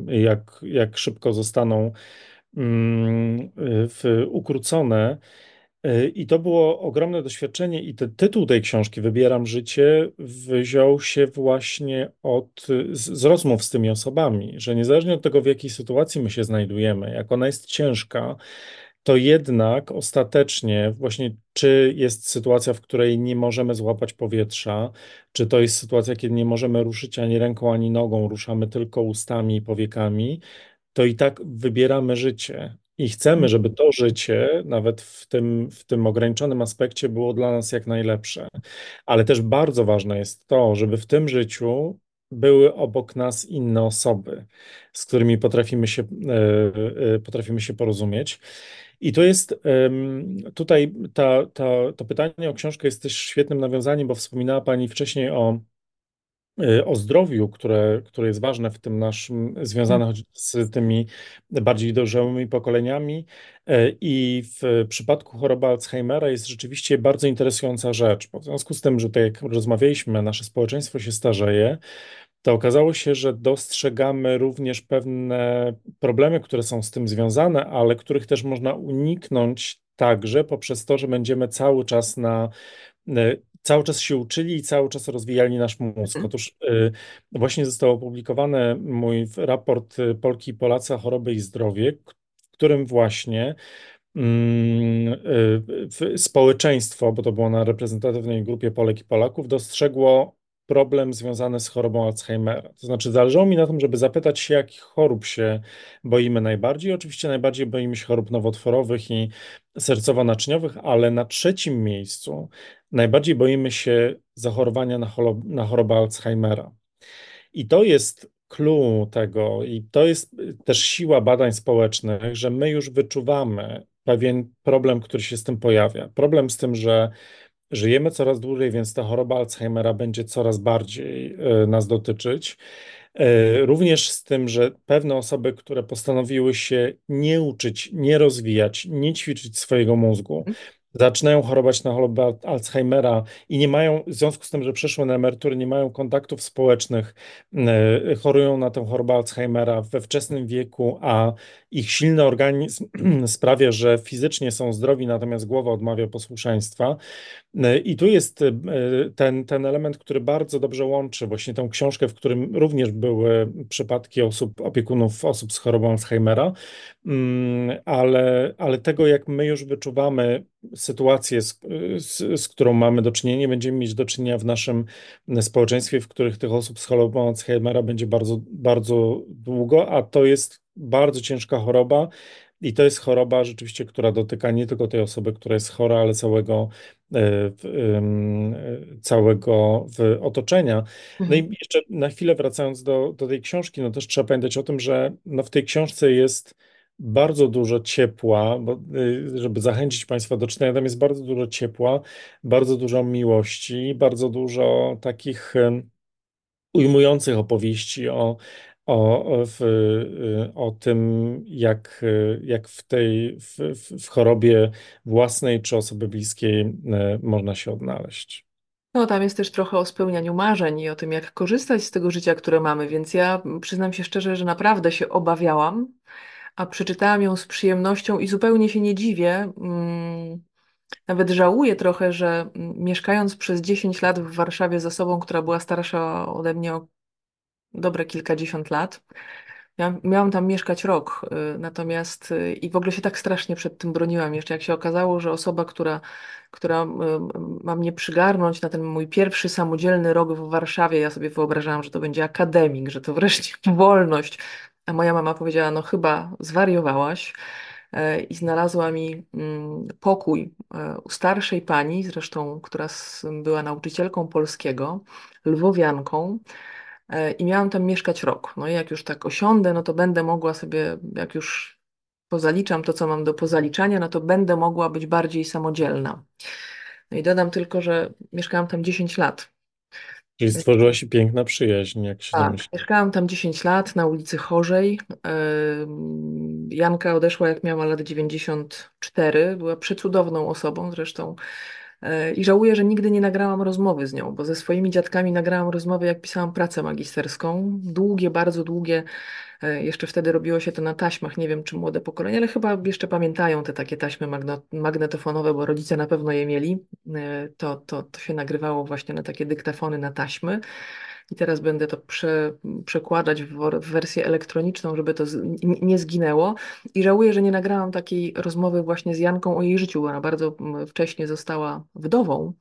y, jak, jak szybko zostaną mm, y, w, ukrócone. Y, I to było ogromne doświadczenie, i ten tytuł tej książki, Wybieram życie, wziął się właśnie od, z, z rozmów z tymi osobami, że niezależnie od tego, w jakiej sytuacji my się znajdujemy, jak ona jest ciężka, to jednak ostatecznie właśnie czy jest sytuacja, w której nie możemy złapać powietrza, czy to jest sytuacja, kiedy nie możemy ruszyć ani ręką, ani nogą, ruszamy tylko ustami i powiekami, to i tak wybieramy życie. I chcemy, żeby to życie, nawet w tym, w tym ograniczonym aspekcie, było dla nas jak najlepsze. Ale też bardzo ważne jest to, żeby w tym życiu były obok nas inne osoby, z którymi potrafimy się, e, e, potrafimy się porozumieć. I to jest tutaj ta, ta, to pytanie o książkę jest też świetnym nawiązaniem, bo wspominała Pani wcześniej o o zdrowiu, które, które jest ważne w tym naszym, związane choć z tymi bardziej dojrzałymi pokoleniami. Y, I w przypadku choroby Alzheimera jest rzeczywiście bardzo interesująca rzecz, bo w związku z tym, że tak jak rozmawialiśmy, nasze społeczeństwo się starzeje, to okazało się, że dostrzegamy również pewne problemy, które są z tym związane, ale których też można uniknąć także poprzez to, że będziemy cały czas na e, cały czas się uczyli i cały czas rozwijali nasz mózg. Mhm. Otóż e, właśnie został opublikowany mój raport e, Polki i Polacy o choroby i zdrowie, w którym właśnie mm, w- społeczeństwo, bo to było na reprezentatywnej grupie Polek i Polaków, dostrzegło problem związany z chorobą Alzheimera. To znaczy, zależało mi na tym, żeby zapytać się, jakich chorób się boimy najbardziej. Oczywiście najbardziej boimy się chorób nowotworowych i sercowo-naczyniowych, ale na trzecim miejscu najbardziej boimy się zachorowania na, na chorobę Alzheimera. I to jest clue tego, i to jest też siła badań społecznych, że my już wyczuwamy pewien problem, który się z tym pojawia. Problem z tym, że żyjemy coraz dłużej, więc ta choroba Alzheimera będzie coraz bardziej y, nas dotyczyć. Y, Również z tym, że pewne osoby, które postanowiły się nie uczyć, nie rozwijać, nie ćwiczyć swojego mózgu, zaczynają chorować na chorobę Al- Alzheimera i nie mają, w związku z tym, że przeszły na emeryturę, nie mają kontaktów społecznych, y, chorują na tę chorobę Alzheimera we wczesnym wieku, a ich silny organizm sprawia, że fizycznie są zdrowi, natomiast głowa odmawia posłuszeństwa. I tu jest e, ten, ten element, który bardzo dobrze łączy właśnie tę książkę, w którym również były przypadki osób, opiekunów osób z chorobą Alzheimera, Mm, ale, ale tego, jak my już wyczuwamy sytuację, z, z, z którą mamy do czynienia, będziemy mieć do czynienia w naszym społeczeństwie, w których tych osób z chorobą Alzheimera będzie bardzo, bardzo długo, a to jest bardzo ciężka choroba. I to jest choroba rzeczywiście, która dotyka nie tylko tej osoby, która jest chora, ale całego, e, e, całego otoczenia. No Mhm. i jeszcze na chwilę wracając do, do tej książki, no też trzeba pamiętać o tym, że no w tej książce jest bardzo dużo ciepła, bo, y, żeby zachęcić Państwa do czytania, tam jest bardzo dużo ciepła, bardzo dużo miłości, bardzo dużo takich ujmujących opowieści o, o, w, y, o tym, jak, y, jak w tej w w chorobie własnej czy osoby bliskiej y, można się odnaleźć. No, tam jest też trochę o spełnianiu marzeń i o tym, jak korzystać z tego życia, które mamy, więc ja przyznam się szczerze, że naprawdę się obawiałam, a przeczytałam ją z przyjemnością i zupełnie się nie dziwię. Mm, Nawet żałuję trochę, że mm, mieszkając przez 10 lat w Warszawie z osobą, która była starsza ode mnie o dobre kilkadziesiąt lat, Ja miałam tam mieszkać rok, y, natomiast y, i w ogóle się tak strasznie przed tym broniłam. Jeszcze jak się okazało, że osoba, która, która y, ma mnie przygarnąć na ten mój pierwszy samodzielny rok w Warszawie, ja sobie wyobrażałam, że to będzie akademik, że to wreszcie wolność. A moja mama powiedziała, no chyba zwariowałaś. E, I znalazła mi mm, pokój e, u starszej pani, zresztą, która była nauczycielką polskiego, lwowianką. E, I miałam tam mieszkać rok. No i jak już tak osiądę, no to będę mogła sobie, jak już pozaliczam to, co mam do pozaliczania, no to będę mogła być bardziej samodzielna. No i dodam tylko, że mieszkałam tam 10 lat. Czyli stworzyła się piękna przyjaźń, jak się Tak, domyślam. mieszkałam tam 10 lat na ulicy Chorzej. Ym, Janka odeszła, jak miała lat 94. Była przecudowną osobą zresztą. E, I żałuję, że nigdy nie nagrałam rozmowy z nią, bo ze swoimi dziadkami nagrałam rozmowy, jak pisałam pracę magisterską. Długie, bardzo długie. E, Jeszcze wtedy robiło się to na taśmach. Nie wiem, czy młode pokolenie, ale chyba jeszcze pamiętają te takie taśmy magnetofonowe, bo rodzice na pewno je mieli. E, To, to, to się nagrywało właśnie na takie dyktafony na taśmy. I teraz będę to prze, przekładać w, w wersję elektroniczną, żeby to z, nie zginęło. I żałuję, że nie nagrałam takiej rozmowy właśnie z Janką o jej życiu, bo ona bardzo wcześnie została wdową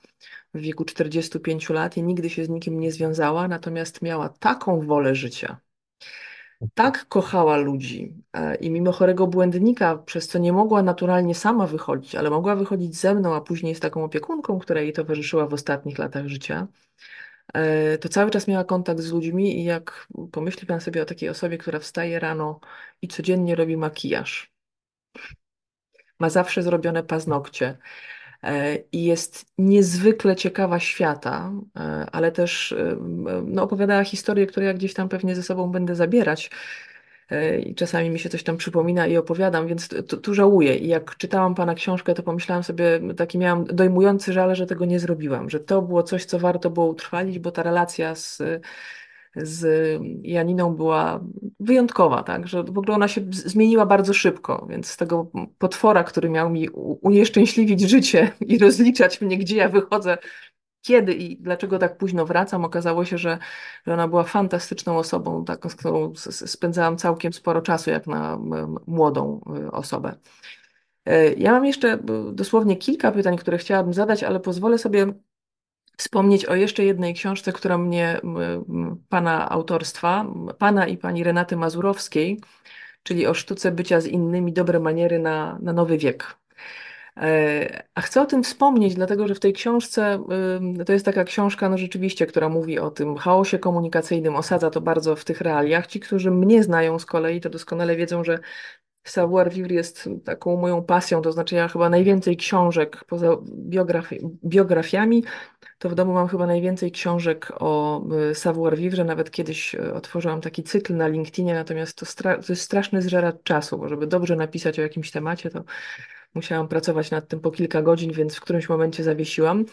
w wieku 45 lat i nigdy się z nikim nie związała, natomiast miała taką wolę życia, tak kochała ludzi e, i mimo chorego błędnika, przez co nie mogła naturalnie sama wychodzić, ale mogła wychodzić ze mną, a później z taką opiekunką, która jej towarzyszyła w ostatnich latach życia, to cały czas miała kontakt z ludźmi i jak pomyśli pan sobie o takiej osobie, która wstaje rano i codziennie robi makijaż, ma zawsze zrobione paznokcie, e, i jest niezwykle ciekawa świata, e, ale też e, no, opowiadała historie, które ja gdzieś tam pewnie ze sobą będę zabierać. E, I czasami mi się coś tam przypomina i opowiadam, więc tu, tu żałuję. I jak czytałam pana książkę, to pomyślałam sobie, taki miałam dojmujący żal, że tego nie zrobiłam, że to było coś, co warto było utrwalić, bo ta relacja z, z Janiną była wyjątkowa, tak? Że w ogóle ona się zmieniła bardzo szybko, więc z tego potwora, który miał mi unieszczęśliwić życie i rozliczać mnie, gdzie ja wychodzę, kiedy i dlaczego tak późno wracam, okazało się, że, że ona była fantastyczną osobą, taką, z którą spędzałam całkiem sporo czasu, jak na młodą y, osobę. E, Ja mam jeszcze y, dosłownie kilka pytań, które chciałabym zadać, ale pozwolę sobie wspomnieć o jeszcze jednej książce, która mnie, pana autorstwa, pana i pani Renaty Mazurowskiej, czyli o sztuce bycia z innymi, dobre maniery na, na nowy wiek. E, A chcę o tym wspomnieć, dlatego że w tej książce, to jest taka książka, no rzeczywiście, która mówi o tym chaosie komunikacyjnym, osadza to bardzo w tych realiach. Ci, którzy mnie znają z kolei, to doskonale wiedzą, że savoir-vivre jest taką moją pasją, to znaczy ja chyba najwięcej książek poza biografi biografiami, to w domu mam chyba najwięcej książek o y, savoir-vivre. Nawet kiedyś y, otworzyłam taki cykl na LinkedInie, natomiast to, to jest straszny zżeracz czasu, bo żeby dobrze napisać o jakimś temacie, to musiałam pracować nad tym po kilka godzin, więc w którymś momencie zawiesiłam.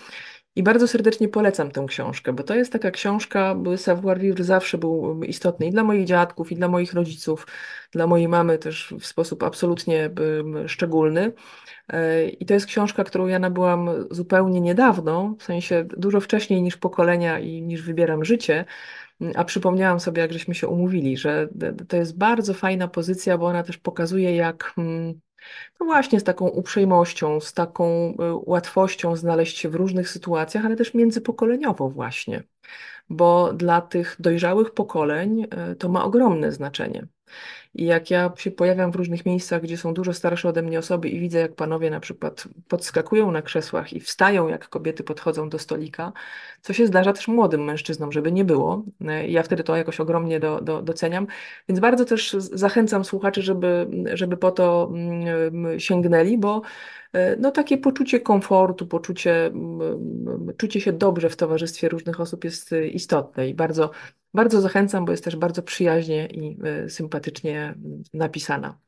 I bardzo serdecznie polecam tę książkę, bo to jest taka książka, by savoir-vivre zawsze był istotny i dla moich dziadków, i dla moich rodziców, dla mojej mamy też w sposób absolutnie szczególny. E, I to jest książka, którą ja nabyłam zupełnie niedawno, w sensie dużo wcześniej niż pokolenia i niż wybieram życie. Mm, A przypomniałam sobie, jak żeśmy się umówili, że to jest bardzo fajna pozycja, bo ona też pokazuje, jak mm, no właśnie z taką uprzejmością, z taką y, łatwością znaleźć się w różnych sytuacjach, ale też międzypokoleniowo właśnie, bo dla tych dojrzałych pokoleń y, to ma ogromne znaczenie. I jak ja się pojawiam w różnych miejscach, gdzie są dużo starsze ode mnie osoby i widzę, jak panowie na przykład podskakują na krzesłach i wstają, jak kobiety podchodzą do stolika, co się zdarza też młodym mężczyznom, żeby nie było. E, ja wtedy to jakoś ogromnie do, do, doceniam. Więc bardzo też zachęcam słuchaczy, żeby, żeby po to mm, sięgnęli, bo e, no, takie poczucie komfortu, poczucie, mm, czucie się dobrze w towarzystwie różnych osób jest e, istotne i bardzo bardzo zachęcam, bo jest też bardzo przyjaźnie i y, sympatycznie napisana.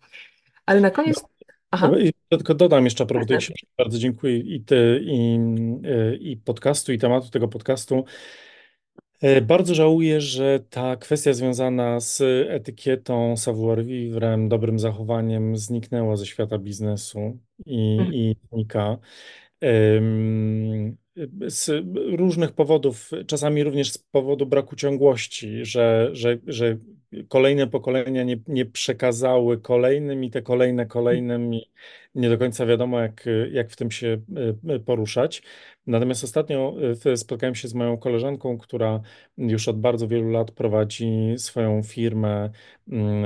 Ale na koniec. Aha, No tylko dodam jeszcze a propos tej książki. Bardzo dziękuję i, ty, i, i podcastu, i tematu tego podcastu. E, Bardzo żałuję, że ta kwestia związana z etykietą, savoir-vivre, dobrym zachowaniem zniknęła ze świata biznesu i, Mhm. i znika. Z różnych powodów, czasami również z powodu braku ciągłości, że, że, że kolejne pokolenia nie, nie przekazały kolejnym i te kolejne kolejnym i nie do końca wiadomo, jak, jak w tym się e, poruszać. Natomiast ostatnio e, spotkałem się z moją koleżanką, która już od bardzo wielu lat prowadzi swoją firmę, mm,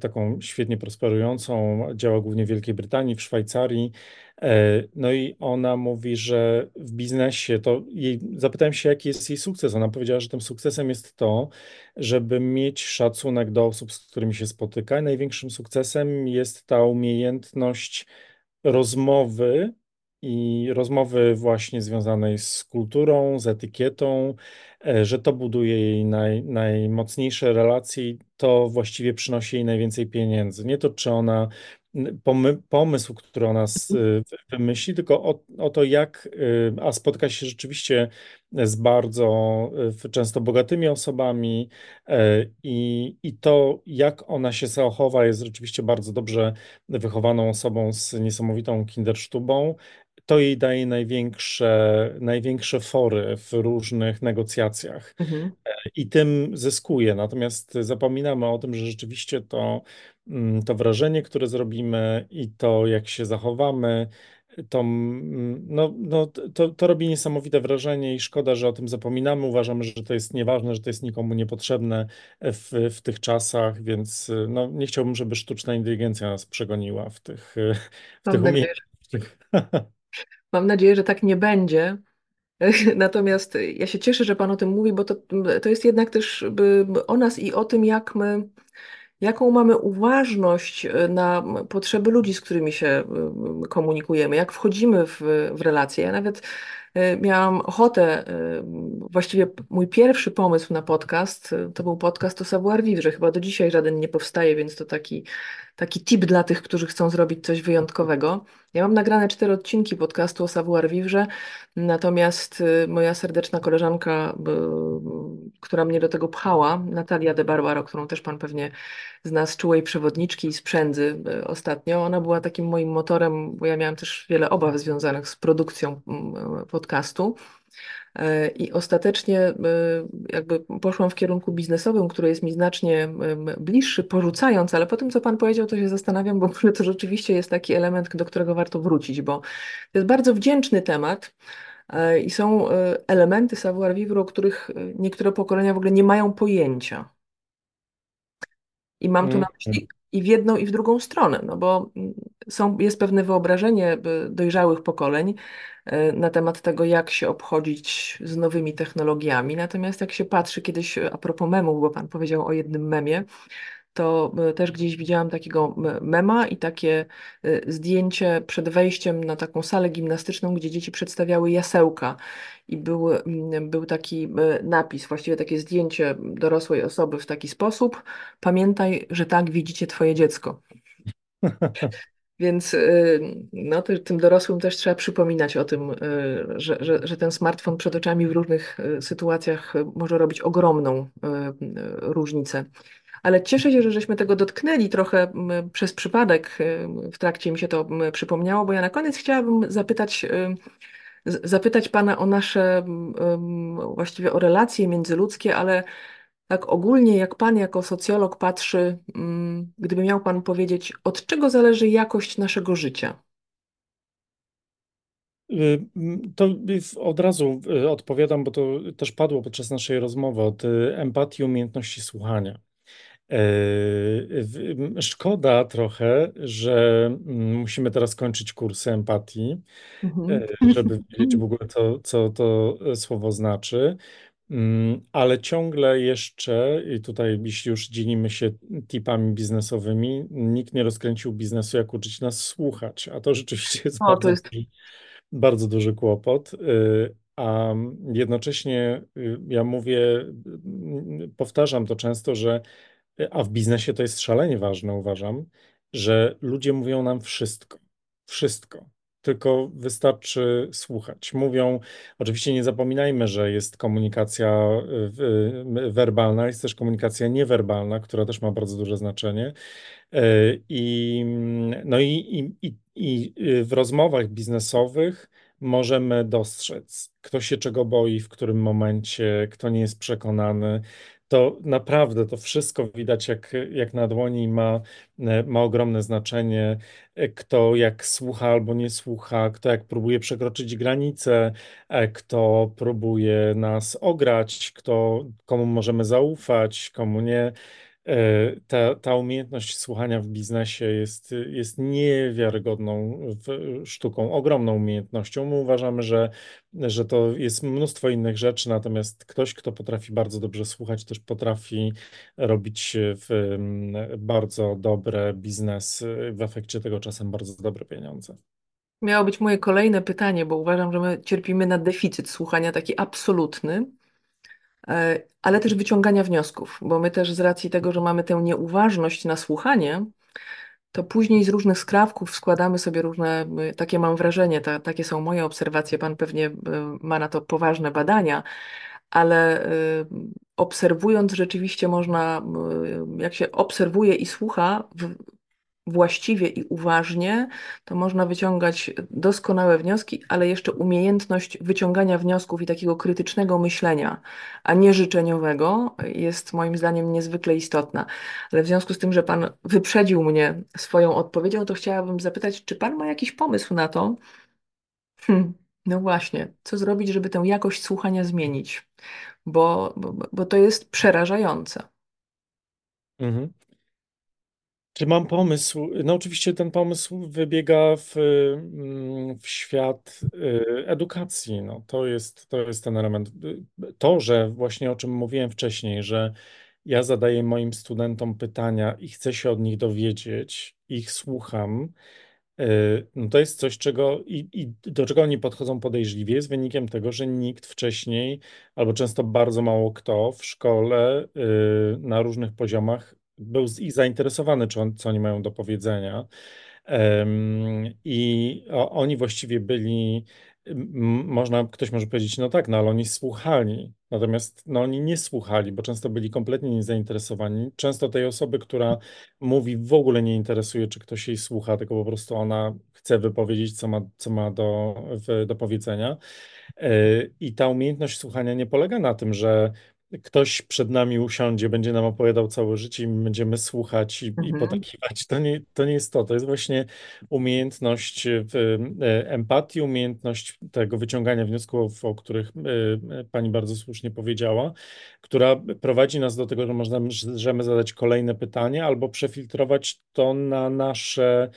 taką świetnie prosperującą, działa głównie w Wielkiej Brytanii, w Szwajcarii. E, no i ona mówi, że w biznesie to jej, zapytałem się, jaki jest jej sukces. Ona powiedziała, że tym sukcesem jest to, żeby mieć szacunek do osób, z którymi się spotyka. Największym sukcesem jest ta umiejętność rozmowy i rozmowy właśnie związanej z kulturą, z etykietą, e, że to buduje jej naj, najmocniejsze relacje i to właściwie przynosi jej najwięcej pieniędzy. Nie to, czy ona pomysł, który ona y, wymyśli, tylko o, o, to, jak, y, a spotka się rzeczywiście z bardzo y, często bogatymi osobami i, i to, jak ona się zachowa, jest rzeczywiście bardzo dobrze wychowaną osobą z niesamowitą kindersztubą. To jej daje największe, największe fory w różnych negocjacjach Mhm. i tym zyskuje. Natomiast zapominamy o tym, że rzeczywiście to to wrażenie, które zrobimy i to, jak się zachowamy, to, mm, no, no, to, to robi niesamowite wrażenie i szkoda, że o tym zapominamy. Uważamy, że to jest nieważne, że to jest nikomu niepotrzebne w, w tych czasach, więc no, nie chciałbym, żeby sztuczna inteligencja nas przegoniła w tych, w tych Mam nadzieję, umiejętnościach. mam nadzieję, że tak nie będzie. Natomiast ja się cieszę, że Pan o tym mówi, bo to, to jest jednak też o nas i o tym, jak my jaką mamy uważność e, na potrzeby ludzi, z którymi się e, komunikujemy, jak wchodzimy w, w relacje. Ja nawet e, miałam ochotę, właściwie mój pierwszy pomysł na podcast to był podcast o savoir vivre. Chyba do dzisiaj żaden nie powstaje, więc to taki, taki tip dla tych, którzy chcą zrobić coś wyjątkowego. Ja mam nagrane cztery odcinki podcastu o savoir vivre, natomiast moja serdeczna koleżanka, która mnie do tego pchała, Natalia de Barbaro, którą też pan pewnie z nas czułej przewodniczki i sprzędzy e, ostatnio. Ona była takim moim motorem, bo ja miałam też wiele obaw związanych z produkcją podcastu. E, I ostatecznie e, jakby poszłam w kierunku biznesowym, który jest mi znacznie bliższy, porzucając, ale po tym, co Pan powiedział, to się zastanawiam, bo może to rzeczywiście jest taki element, do którego warto wrócić, bo to jest bardzo wdzięczny temat. I są elementy savoir-vivre, o których niektóre pokolenia w ogóle nie mają pojęcia. I mam tu na Mm. myśli i w jedną, i w drugą stronę, no bo mm, są, jest pewne wyobrażenie y, dojrzałych pokoleń y, na temat tego, jak się obchodzić z nowymi technologiami. Natomiast jak się patrzy kiedyś, a propos memów, bo Pan powiedział o jednym memie, to też gdzieś widziałam takiego mema i takie zdjęcie przed wejściem na taką salę gimnastyczną, gdzie dzieci przedstawiały jasełka. I był, był taki napis, właściwie takie zdjęcie dorosłej osoby w taki sposób. Pamiętaj, że tak widzicie twoje dziecko. Więc no, tym dorosłym też trzeba przypominać o tym, że, że, że ten smartfon przed oczami w różnych sytuacjach może robić ogromną różnicę. Ale cieszę się, że żeśmy tego dotknęli trochę przez przypadek. W trakcie mi się to przypomniało, bo ja na koniec chciałabym zapytać, zapytać Pana o nasze, właściwie o relacje międzyludzkie, ale tak ogólnie, jak Pan jako socjolog patrzy, gdyby miał Pan powiedzieć, od czego zależy jakość naszego życia? Y, to od razu y, odpowiadam, bo to też padło podczas naszej rozmowy, od y, empatii, umiejętności słuchania. Szkoda trochę, że mm, musimy teraz kończyć kursy empatii, Mhm. żeby wiedzieć w ogóle, co, co to słowo znaczy. Mm, ale ciągle jeszcze, i tutaj jeśli już dzielimy się tipami biznesowymi, nikt nie rozkręcił biznesu, jak uczyć nas słuchać, a to rzeczywiście jest O, to bardzo, jest. duży- bardzo duży kłopot. Y, A jednocześnie y, ja mówię, y, powtarzam to często, że a w biznesie to jest szalenie ważne, uważam, że ludzie mówią nam wszystko. Wszystko. Tylko wystarczy słuchać. Mówią, oczywiście nie zapominajmy, że jest komunikacja y, y, werbalna, jest też komunikacja niewerbalna, która też ma bardzo duże znaczenie. Y, I, no i, i, i, i w rozmowach biznesowych możemy dostrzec, kto się czego boi, w którym momencie, kto nie jest przekonany to naprawdę to wszystko widać jak, jak na dłoni ma, e, ma ogromne znaczenie. E, Kto jak słucha albo nie słucha, kto jak próbuje przekroczyć granice, e, kto próbuje nas ograć, kto, komu możemy zaufać, komu nie. E, Ta, ta umiejętność słuchania w biznesie jest, jest niewiarygodną sztuką, ogromną umiejętnością. My uważamy, że, że to jest mnóstwo innych rzeczy, natomiast ktoś, kto potrafi bardzo dobrze słuchać, też potrafi robić bardzo dobre biznesy, w efekcie tego czasem bardzo dobre pieniądze. Miało być moje kolejne pytanie, bo uważam, że my cierpimy na deficyt słuchania taki absolutny, ale też wyciągania wniosków, bo my też z racji tego, że mamy tę nieuważność na słuchanie, to później z różnych skrawków składamy sobie różne, y, takie mam wrażenie, ta, takie są moje obserwacje, pan pewnie y, ma na to poważne badania, ale y, obserwując rzeczywiście można, jak się obserwuje i słucha właściwie i uważnie, to można wyciągać doskonałe wnioski, ale jeszcze umiejętność wyciągania wniosków i takiego krytycznego myślenia, a nie życzeniowego, jest moim zdaniem niezwykle istotna. Ale w związku z tym, że Pan wyprzedził mnie swoją odpowiedzią, to chciałabym zapytać, czy Pan ma jakiś pomysł na to? Hm, no właśnie, co zrobić, żeby tę jakość słuchania zmienić? Bo, bo, bo to jest przerażające. Mhm. Czy mam pomysł? No oczywiście ten pomysł wybiega w, mm, w świat y, edukacji. No, to jest, to jest ten element. To, że właśnie o czym mówiłem wcześniej, że ja zadaję moim studentom pytania i chcę się od nich dowiedzieć, ich słucham, y, no to jest coś, czego i, i do czego oni podchodzą podejrzliwie, jest wynikiem tego, że nikt wcześniej, albo często bardzo mało kto w szkole y, na różnych poziomach był ich zainteresowany, on, co oni mają do powiedzenia. I oni właściwie byli, można, ktoś może powiedzieć, no tak, no ale oni słuchali. Natomiast no, oni nie słuchali, bo często byli kompletnie niezainteresowani. Często tej osoby, która mówi, w ogóle nie interesuje, czy ktoś jej słucha, tylko po prostu ona chce wypowiedzieć, co ma, co ma do, do powiedzenia. E, I ta umiejętność słuchania nie polega na tym, że ktoś przed nami usiądzie, będzie nam opowiadał całe życie i my będziemy słuchać i, i Mhm, potakiwać. To nie, to nie jest to. To jest właśnie umiejętność w, e, empatii, umiejętność tego wyciągania wniosków, o których e, pani bardzo słusznie powiedziała, która prowadzi nas do tego, że możemy zadać kolejne pytanie albo przefiltrować to na nasze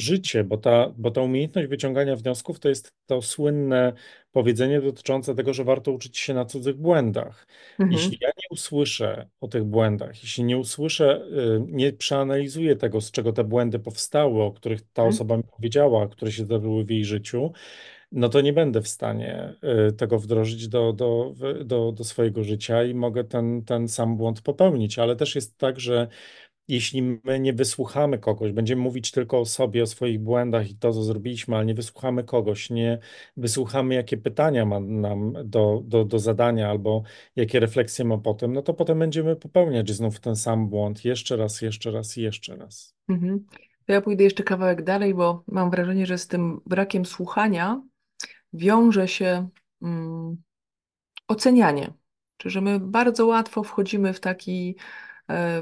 życie, bo ta, bo ta umiejętność wyciągania wniosków to jest to słynne powiedzenie dotyczące tego, że warto uczyć się na cudzych błędach. mhm, Jeśli ja nie usłyszę o tych błędach, jeśli nie usłyszę, y, nie przeanalizuję tego, z czego te błędy powstały, o których ta mhm, osoba mi powiedziała, które się zdarzyły w jej życiu, no to nie będę w stanie y, tego wdrożyć do, do, do, do swojego życia i mogę ten, ten sam błąd popełnić. Ale też jest tak, że jeśli my nie wysłuchamy kogoś, będziemy mówić tylko o sobie, o swoich błędach i to, co zrobiliśmy, ale nie wysłuchamy kogoś, nie wysłuchamy, jakie pytania ma nam do, do, do zadania albo jakie refleksje ma potem, no to potem będziemy popełniać znów ten sam błąd jeszcze raz, jeszcze raz i jeszcze raz. mhm. To ja pójdę jeszcze kawałek dalej, bo mam wrażenie, że z tym brakiem słuchania wiąże się mm, ocenianie. Czy że my bardzo łatwo wchodzimy w taki,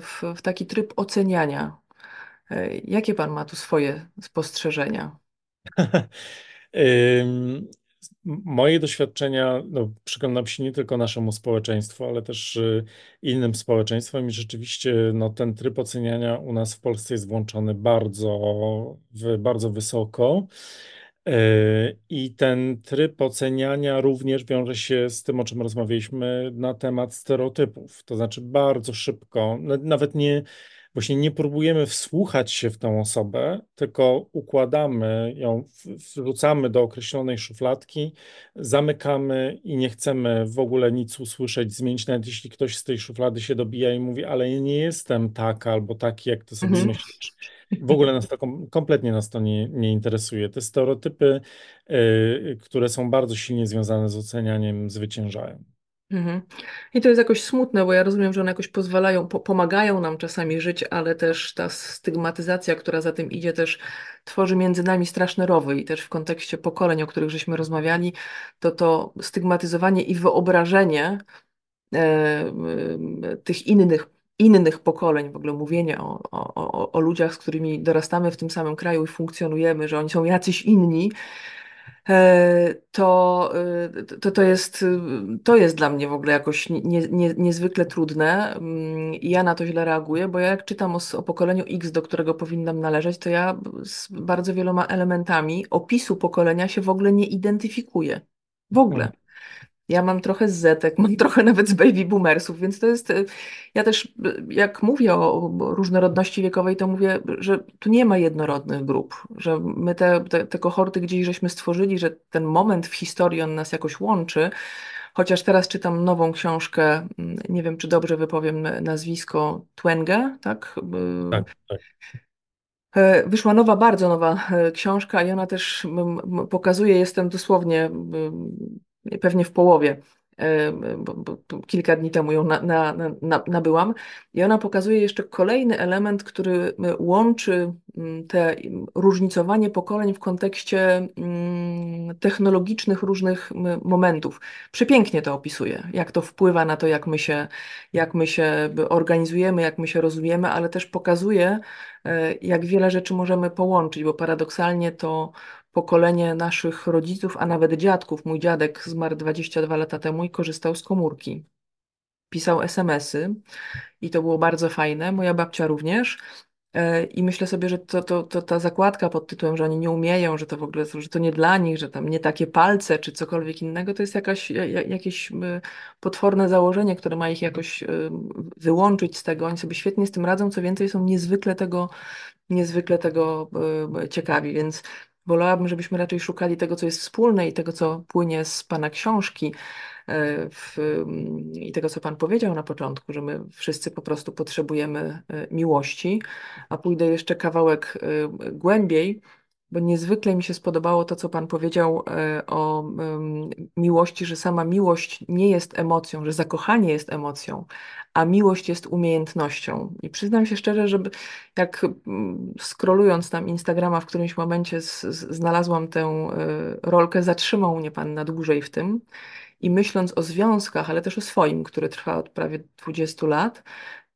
w, w taki tryb oceniania. E, Jakie pan ma tu swoje spostrzeżenia? Moje doświadczenia no, przyglądam się nie tylko naszemu społeczeństwu, ale też y, innym społeczeństwom i rzeczywiście no, ten tryb oceniania u nas w Polsce jest włączony bardzo, bardzo wysoko. Y, I ten tryb oceniania również wiąże się z tym, o czym rozmawialiśmy na temat stereotypów. To znaczy bardzo szybko, nawet nie Właśnie nie próbujemy wsłuchać się w tę osobę, tylko układamy ją, wrzucamy do określonej szufladki, zamykamy i nie chcemy w ogóle nic usłyszeć, zmienić, nawet jeśli ktoś z tej szuflady się dobija i mówi, ale ja nie jestem taka albo taki, jak ty sobie Mhm. myślisz. W ogóle nas to kom- kompletnie nas to nie, nie interesuje. Te stereotypy, y, które są bardzo silnie związane z ocenianiem, zwyciężają. Mhm. I to jest jakoś smutne, bo ja rozumiem, że one jakoś pozwalają, po, pomagają nam czasami żyć, ale też ta stygmatyzacja, która za tym idzie, też tworzy między nami straszne rowy. I też w kontekście pokoleń, o których żeśmy rozmawiali, to to stygmatyzowanie i wyobrażenie e, e, tych innych, innych pokoleń, w ogóle mówienie o, o, o, ludziach, z którymi dorastamy w tym samym kraju i funkcjonujemy, że oni są jacyś inni, e, to, e, to, to jest, to jest dla mnie w ogóle jakoś nie, nie, niezwykle trudne. Mm, ja na to źle reaguję, bo ja jak czytam o, o pokoleniu X, do którego powinnam należeć, to ja z bardzo wieloma elementami opisu pokolenia się w ogóle nie identyfikuję. W ogóle. Ja mam trochę z Zetek, mam trochę nawet z baby boomersów, więc to jest. y, Ja też, y, jak mówię o różnorodności wiekowej, to mówię, że tu nie ma jednorodnych grup, że my te, te, te kohorty gdzieś żeśmy stworzyli, że ten moment w historii on nas jakoś łączy. Chociaż teraz czytam nową książkę, mm, nie wiem, czy dobrze wypowiem nazwisko, Twenge, tak? Tak, tak. E, Wyszła nowa, bardzo nowa e, książka i ona też pokazuje, jestem dosłownie pewnie w połowie, e, bo, bo kilka dni temu ją na, na, na, nabyłam. I ona pokazuje jeszcze kolejny element, który m, łączy m, te różnicowanie pokoleń w kontekście m, technologicznych różnych momentów. Przepięknie to opisuje, jak to wpływa na to, jak my się, jak my się organizujemy, jak my się rozumiemy, ale też pokazuje, e, jak wiele rzeczy możemy połączyć, bo paradoksalnie to pokolenie naszych rodziców, a nawet dziadków, mój dziadek zmarł 22 lata temu i korzystał z komórki. Pisał SMS-y i to było bardzo fajne, moja babcia również. E, I myślę sobie, że to, to, to ta zakładka pod tytułem, że oni nie umieją, że to w ogóle, że to nie dla nich, że tam nie takie palce czy cokolwiek innego, to jest jakaś, ja- ja- jakieś potworne założenie, które ma ich jakoś e, wyłączyć z tego. Oni sobie świetnie z tym radzą, co więcej, są niezwykle tego, niezwykle tego e, ciekawi, więc wolałabym, żebyśmy raczej szukali tego, co jest wspólne i tego, co płynie z Pana książki e, w, mm, i tego, co Pan powiedział na początku, że my wszyscy po prostu potrzebujemy e, miłości, a pójdę jeszcze kawałek e, głębiej, bo niezwykle mi się spodobało to, co Pan powiedział e, o miłości, że sama miłość nie jest emocją, że zakochanie jest emocją, a miłość jest umiejętnością. I przyznam się szczerze, że jak scrollując tam Instagrama w którymś momencie znalazłam tę e, rolkę, zatrzymał mnie Pan na dłużej w tym. I myśląc o związkach, ale też o swoim, który trwa od prawie 20 lat,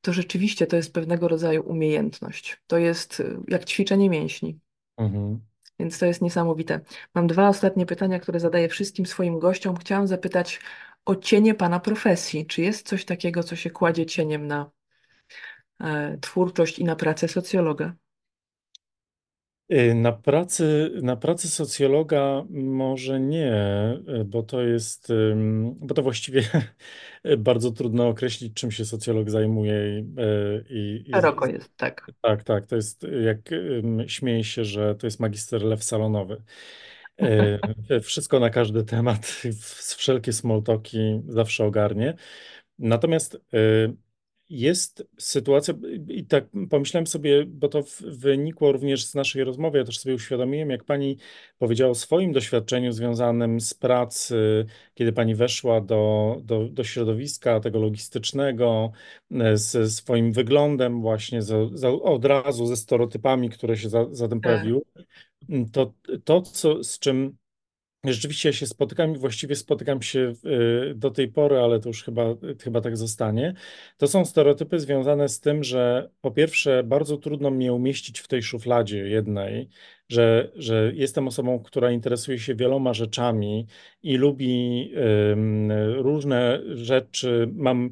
to rzeczywiście to jest pewnego rodzaju umiejętność. To jest e, jak ćwiczenie mięśni. Mhm. Więc to jest niesamowite. Mam dwa ostatnie pytania, które zadaję wszystkim swoim gościom. Chciałam zapytać o cienie Pana profesji. Czy jest coś takiego, co się kładzie cieniem na e, twórczość i na pracę socjologa? Y, Na pracy, na pracy socjologa może nie, y, bo to jest, bo to właściwie bardzo trudno określić, czym się socjolog zajmuje i, y, i, Szeroko jest, tak. tak, tak, to jest jak śmieję się, że to jest magister lew salonowy. Y, Wszystko na każdy temat, wszelkie small talki zawsze ogarnie. Natomiast y, jest sytuacja, i tak pomyślałem sobie, bo to wynikło również z naszej rozmowy, ja też sobie uświadomiłem, jak pani powiedziała o swoim doświadczeniu związanym z pracy, kiedy pani weszła do, do, do środowiska tego logistycznego, e, ze swoim wyglądem właśnie, za, za, od razu ze stereotypami, które się za, za tym Tak. pojawiły. To, to co, z czym Rzeczywiście ja się spotykam i właściwie spotykam się y, do tej pory, ale to już chyba, chyba tak zostanie. To są stereotypy związane z tym, że po pierwsze bardzo trudno mnie umieścić w tej szufladzie jednej, że, że jestem osobą, która interesuje się wieloma rzeczami i lubi różne rzeczy. Mam,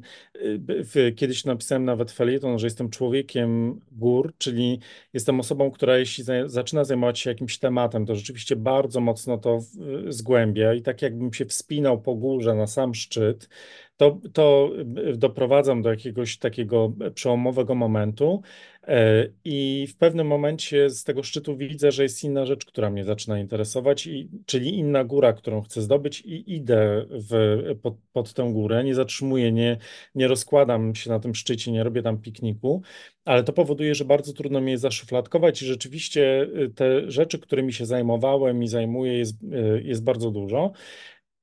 y, kiedyś napisałem nawet felieton, że jestem człowiekiem gór, czyli Jestem osobą, która jeśli za, zaczyna zajmować się jakimś tematem, to rzeczywiście bardzo mocno to zgłębia i tak jakbym się wspinał po górze na sam szczyt, to, to y, doprowadzam do jakiegoś takiego przełomowego momentu e, i w pewnym momencie z tego szczytu widzę, że jest inna rzecz, która mnie zaczyna interesować, i, czyli inna góra, którą chcę zdobyć i idę w, pod, pod tę górę, nie zatrzymuję, nie, nie rozkładam się na tym szczycie, nie robię tam pikniku. Ale to powoduje, że bardzo trudno mnie zaszufladkować i rzeczywiście y, te rzeczy, którymi się zajmowałem i zajmuję, jest, y, jest bardzo dużo.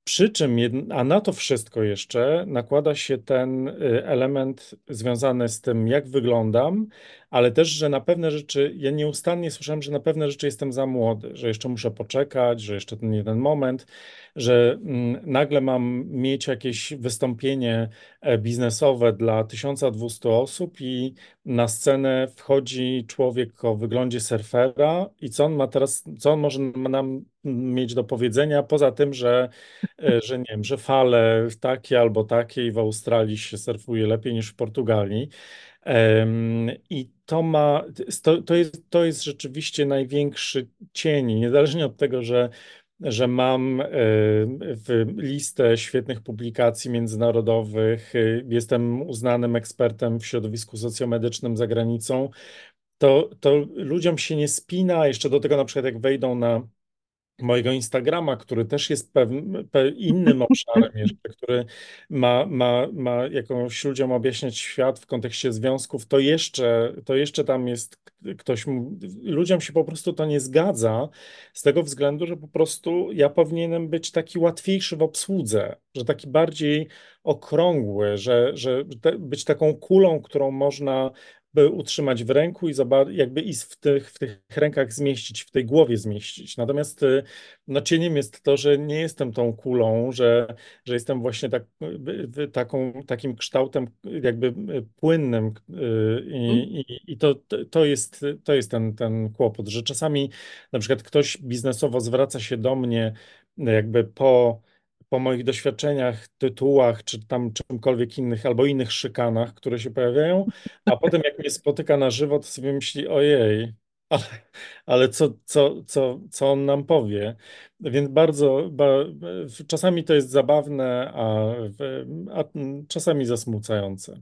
Przy czym, a na to wszystko jeszcze nakłada się ten y, element związany z tym, jak wyglądam, ale też, że na pewne rzeczy, ja nieustannie słyszałem, że na pewne rzeczy jestem za młody, że jeszcze muszę poczekać, że jeszcze ten jeden moment, że mm, nagle mam mieć jakieś wystąpienie e, biznesowe dla 1200 osób i na scenę wchodzi człowiek o wyglądzie surfera i co on ma teraz, co on może nam mieć do powiedzenia, poza tym, że, e, że nie wiem, że fale takie albo takie i w Australii się surfuje lepiej niż w Portugalii. I to ma, to, to jest, to jest rzeczywiście największy cień, niezależnie od tego, że że mam e, listę świetnych publikacji międzynarodowych, e, jestem uznanym ekspertem w środowisku socjomedycznym za granicą, to, to ludziom się nie spina, jeszcze do tego na przykład jak wejdą na mojego Instagrama, który też jest pewnym, innym obszarem jeszcze, który ma, ma, ma jakąś ludziom objaśniać świat w kontekście związków, to jeszcze, to jeszcze tam jest ktoś, ludziom się po prostu to nie zgadza z tego względu, że po prostu ja powinienem być taki łatwiejszy w obsłudze, że taki bardziej okrągły, że, że być taką kulą, którą można by utrzymać w ręku i jakby i w tych, w tych rękach zmieścić, w tej głowie zmieścić. Natomiast y, no, cieniem jest to, że nie jestem tą kulą, że, że jestem właśnie tak, taką, takim kształtem jakby y, płynnym y, i, Mhm. i, i to, to jest, to jest ten, ten kłopot, że czasami na przykład ktoś biznesowo zwraca się do mnie jakby po po moich doświadczeniach, tytułach, czy tam czymkolwiek innych, albo innych szykanach, które się pojawiają, a potem jak mnie spotyka na żywo, to sobie myśli, ojej, ale, ale co, co, co, co on nam powie? Więc bardzo, ba, czasami to jest zabawne, a, a czasami zasmucające.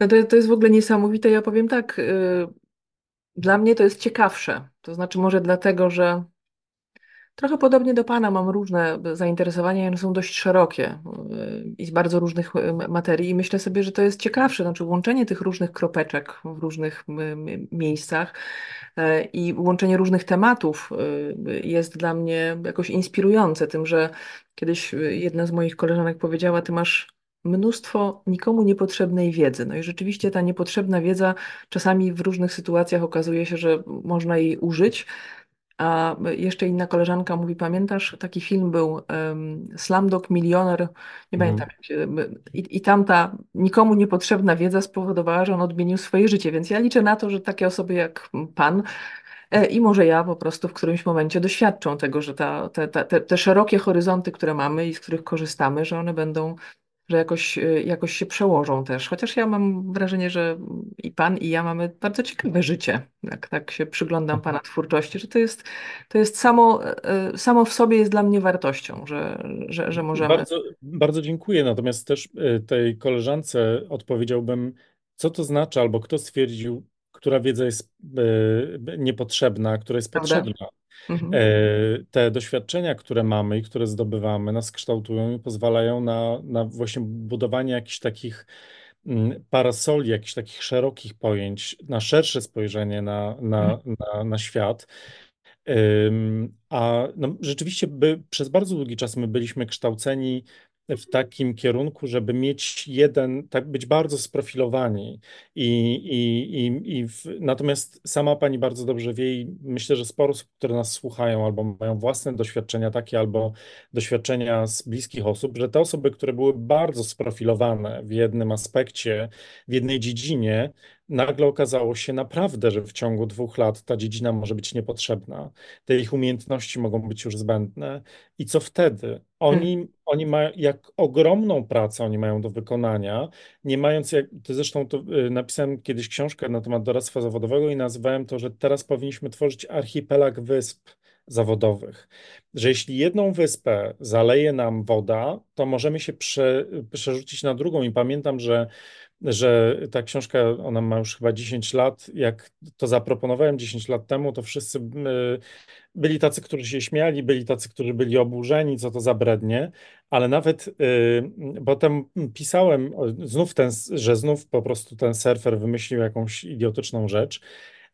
No to, to jest w ogóle niesamowite. Ja powiem tak, y, dla mnie to jest ciekawsze. To znaczy może dlatego, że Trochę podobnie do Pana mam różne zainteresowania, one są dość szerokie yy, i z bardzo różnych yy, materii i myślę sobie, że to jest ciekawsze, znaczy łączenie tych różnych kropeczek w różnych miejscach i łączenie różnych tematów jest dla mnie jakoś inspirujące tym, że kiedyś jedna z moich koleżanek powiedziała, ty masz mnóstwo nikomu niepotrzebnej wiedzy. No i rzeczywiście ta niepotrzebna wiedza czasami w różnych sytuacjach okazuje się, że można jej użyć, a jeszcze inna koleżanka mówi, pamiętasz, taki film był um, Slumdog Milioner, nie Mhm. pamiętam. Jak się, i, I tamta nikomu niepotrzebna wiedza spowodowała, że on odmienił swoje życie, więc ja liczę na to, że takie osoby jak pan e, i może ja po prostu w którymś momencie doświadczą tego, że ta, te, te, te szerokie horyzonty, które mamy i z których korzystamy, że one będą że jakoś, y, jakoś się przełożą też. Chociaż ja mam wrażenie, że i pan, i ja mamy bardzo ciekawe życie. Jak tak się przyglądam pana twórczości, że to jest, to jest samo, y, samo w sobie jest dla mnie wartością, że, że, że możemy. Bardzo, bardzo dziękuję. Natomiast też y, tej koleżance odpowiedziałbym, co to znaczy, albo kto stwierdził, która wiedza jest y, niepotrzebna, która jest Prawda? potrzebna. Mhm. E, Te doświadczenia, które mamy i które zdobywamy, nas kształtują i pozwalają na, na właśnie budowanie jakichś takich mm, parasoli, jakichś takich szerokich pojęć, na szersze spojrzenie na, Mhm. na, na, na świat. A no, rzeczywiście by, przez bardzo długi czas my byliśmy kształceni w takim kierunku, żeby mieć jeden, tak być bardzo sprofilowani. I, i, i, i w, natomiast sama pani bardzo dobrze wie i myślę, że sporo osób, które nas słuchają albo mają własne doświadczenia takie, albo doświadczenia z bliskich osób, że te osoby, które były bardzo sprofilowane w jednym aspekcie, w jednej dziedzinie, nagle okazało się naprawdę, że w ciągu dwóch lat ta dziedzina może być niepotrzebna, te ich umiejętności mogą być już zbędne. I co wtedy? Oni, oni mają, jak ogromną pracę oni mają do wykonania, nie mając, jak, to zresztą to, y, napisałem kiedyś książkę na temat doradztwa zawodowego i nazwałem to, że teraz powinniśmy tworzyć archipelag wysp zawodowych. Że jeśli jedną wyspę zaleje nam woda, to możemy się prze, przerzucić na drugą. I pamiętam, że że ta książka, ona ma już chyba 10 lat. Jak to zaproponowałem 10 lat temu, to wszyscy y, byli tacy, którzy się śmiali, byli tacy, którzy byli oburzeni, co to za brednie, ale nawet y, potem pisałem znów ten, że znów po prostu ten surfer wymyślił jakąś idiotyczną rzecz.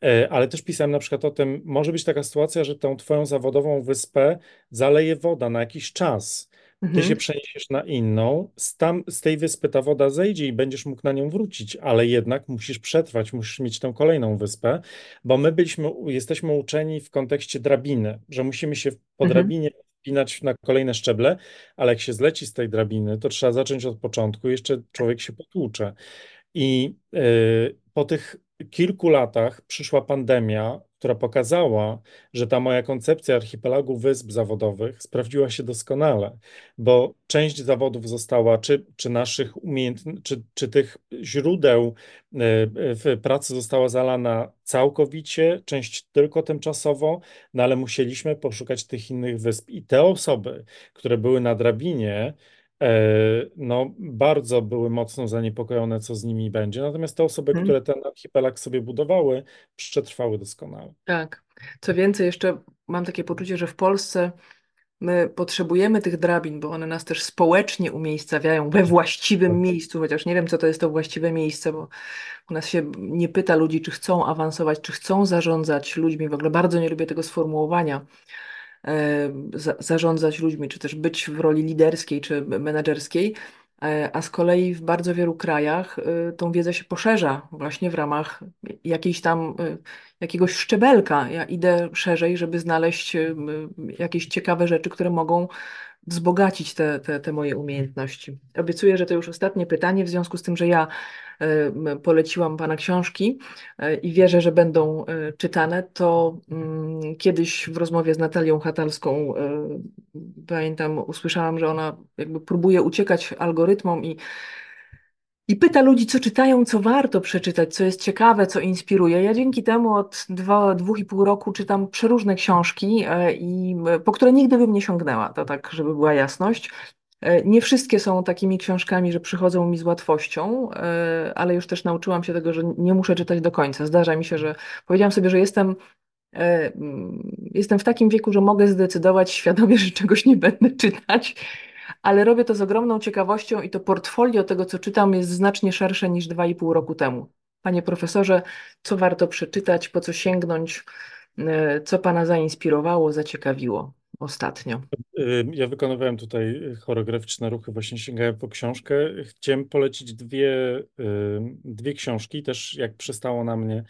Y, Ale też pisałem na przykład o tym, może być taka sytuacja, że tą twoją zawodową wyspę zaleje woda na jakiś czas ty się Mhm. przeniesiesz na inną, z, tam, z tej wyspy ta woda zejdzie i będziesz mógł na nią wrócić, ale jednak musisz przetrwać, musisz mieć tę kolejną wyspę, bo my byliśmy, jesteśmy uczeni w kontekście drabiny, że musimy się po Mhm. drabinie wspinać na kolejne szczeble, ale jak się zleci z tej drabiny, to trzeba zacząć od początku, jeszcze człowiek się potłucze. I y, po tych kilku latach przyszła pandemia, która pokazała, że ta moja koncepcja archipelagu wysp zawodowych sprawdziła się doskonale, bo część zawodów została, czy, czy naszych umiejętności, czy, czy tych źródeł y, w pracy została zalana całkowicie, część tylko tymczasowo, no ale musieliśmy poszukać tych innych wysp. I te osoby, które były na drabinie, E, no, bardzo były mocno zaniepokojone, co z nimi będzie. Natomiast te osoby, Mhm. które ten archipelag sobie budowały, przetrwały doskonale. Tak. Co więcej, jeszcze mam takie poczucie, że w Polsce my potrzebujemy tych drabin, bo one nas też społecznie umiejscawiają we właściwym miejscu, chociaż nie wiem, co to jest to właściwe miejsce, bo u nas się nie pyta ludzi, czy chcą awansować, czy chcą zarządzać ludźmi. W ogóle bardzo nie lubię tego sformułowania. E, za, zarządzać ludźmi, czy też być w roli liderskiej czy menedżerskiej, e, a z kolei w bardzo wielu krajach e, tą wiedzę się poszerza właśnie w ramach jakiejś tam jakiegoś szczebelka. Ja idę szerzej, żeby znaleźć jakieś ciekawe rzeczy, które mogą wzbogacić te, te, te moje umiejętności. Obiecuję, że to już ostatnie pytanie, w związku z tym, że ja poleciłam Pana książki e, i wierzę, że będą e, czytane, to mm, kiedyś w rozmowie z Natalią Hatalską e, pamiętam, usłyszałam, że ona jakby próbuje uciekać algorytmom i i pyta ludzi, co czytają, co warto przeczytać, co jest ciekawe, co inspiruje. Ja dzięki temu od dwa, dwóch i pół roku czytam przeróżne książki, e, i, e, po które nigdy bym nie sięgnęła, to tak, żeby była jasność. E, Nie wszystkie są takimi książkami, że przychodzą mi z łatwością, ale już też nauczyłam się tego, że nie muszę czytać do końca. Zdarza mi się, że powiedziałam sobie, że jestem jestem w takim wieku, że mogę zdecydować świadomie, że czegoś nie będę czytać, ale robię to z ogromną ciekawością i to portfolio tego, co czytam, jest znacznie szersze niż dwa i pół roku temu. Panie profesorze, co warto przeczytać, po co sięgnąć, e, co Pana zainspirowało, zaciekawiło ostatnio? Ja wykonywałem tutaj choreograficzne ruchy, właśnie sięgałem po książkę. Chciałem polecić dwie, dwie książki, też jak przystało na mnie,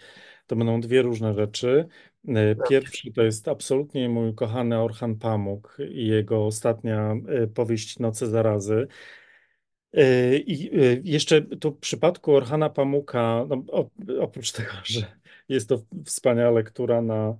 to będą dwie różne rzeczy. Y, Pierwszy to jest absolutnie mój kochany Orhan Pamuk i jego ostatnia y, powieść Noce zarazy. Y, I jeszcze tu w przypadku Orhana Pamuka, no, oprócz tego, że jest to wspaniała lektura na,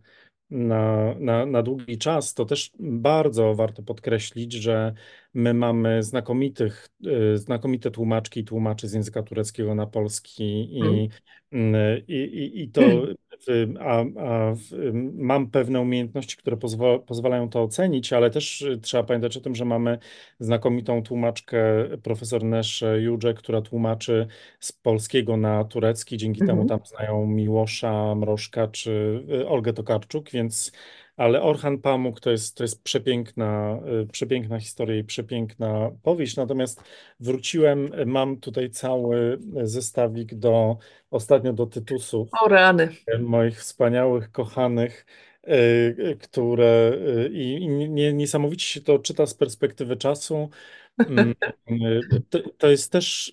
na, na, na długi czas, to też bardzo warto podkreślić, że my mamy znakomitych, y, znakomite tłumaczki i tłumaczy z języka tureckiego na polski i, y, i, i, i to, a, a mam pewne umiejętności, które pozwo, pozwalają to ocenić, ale też y, trzeba pamiętać o tym, że mamy znakomitą tłumaczkę profesor Nesze Judże, która tłumaczy z polskiego na turecki. Dzięki temu Mhm. tam znają Miłosza Mrożka czy y, Olgę Tokarczuk, więc ale Orhan Pamuk to jest, to jest przepiękna, y, przepiękna historia i przepiękna powieść. Natomiast wróciłem, mam tutaj cały zestawik do ostatnio do Tytusów O rany. moich wspaniałych, kochanych, y, y, które i, i nie- niesamowicie się to czyta z perspektywy czasu. Mm, To, to jest też,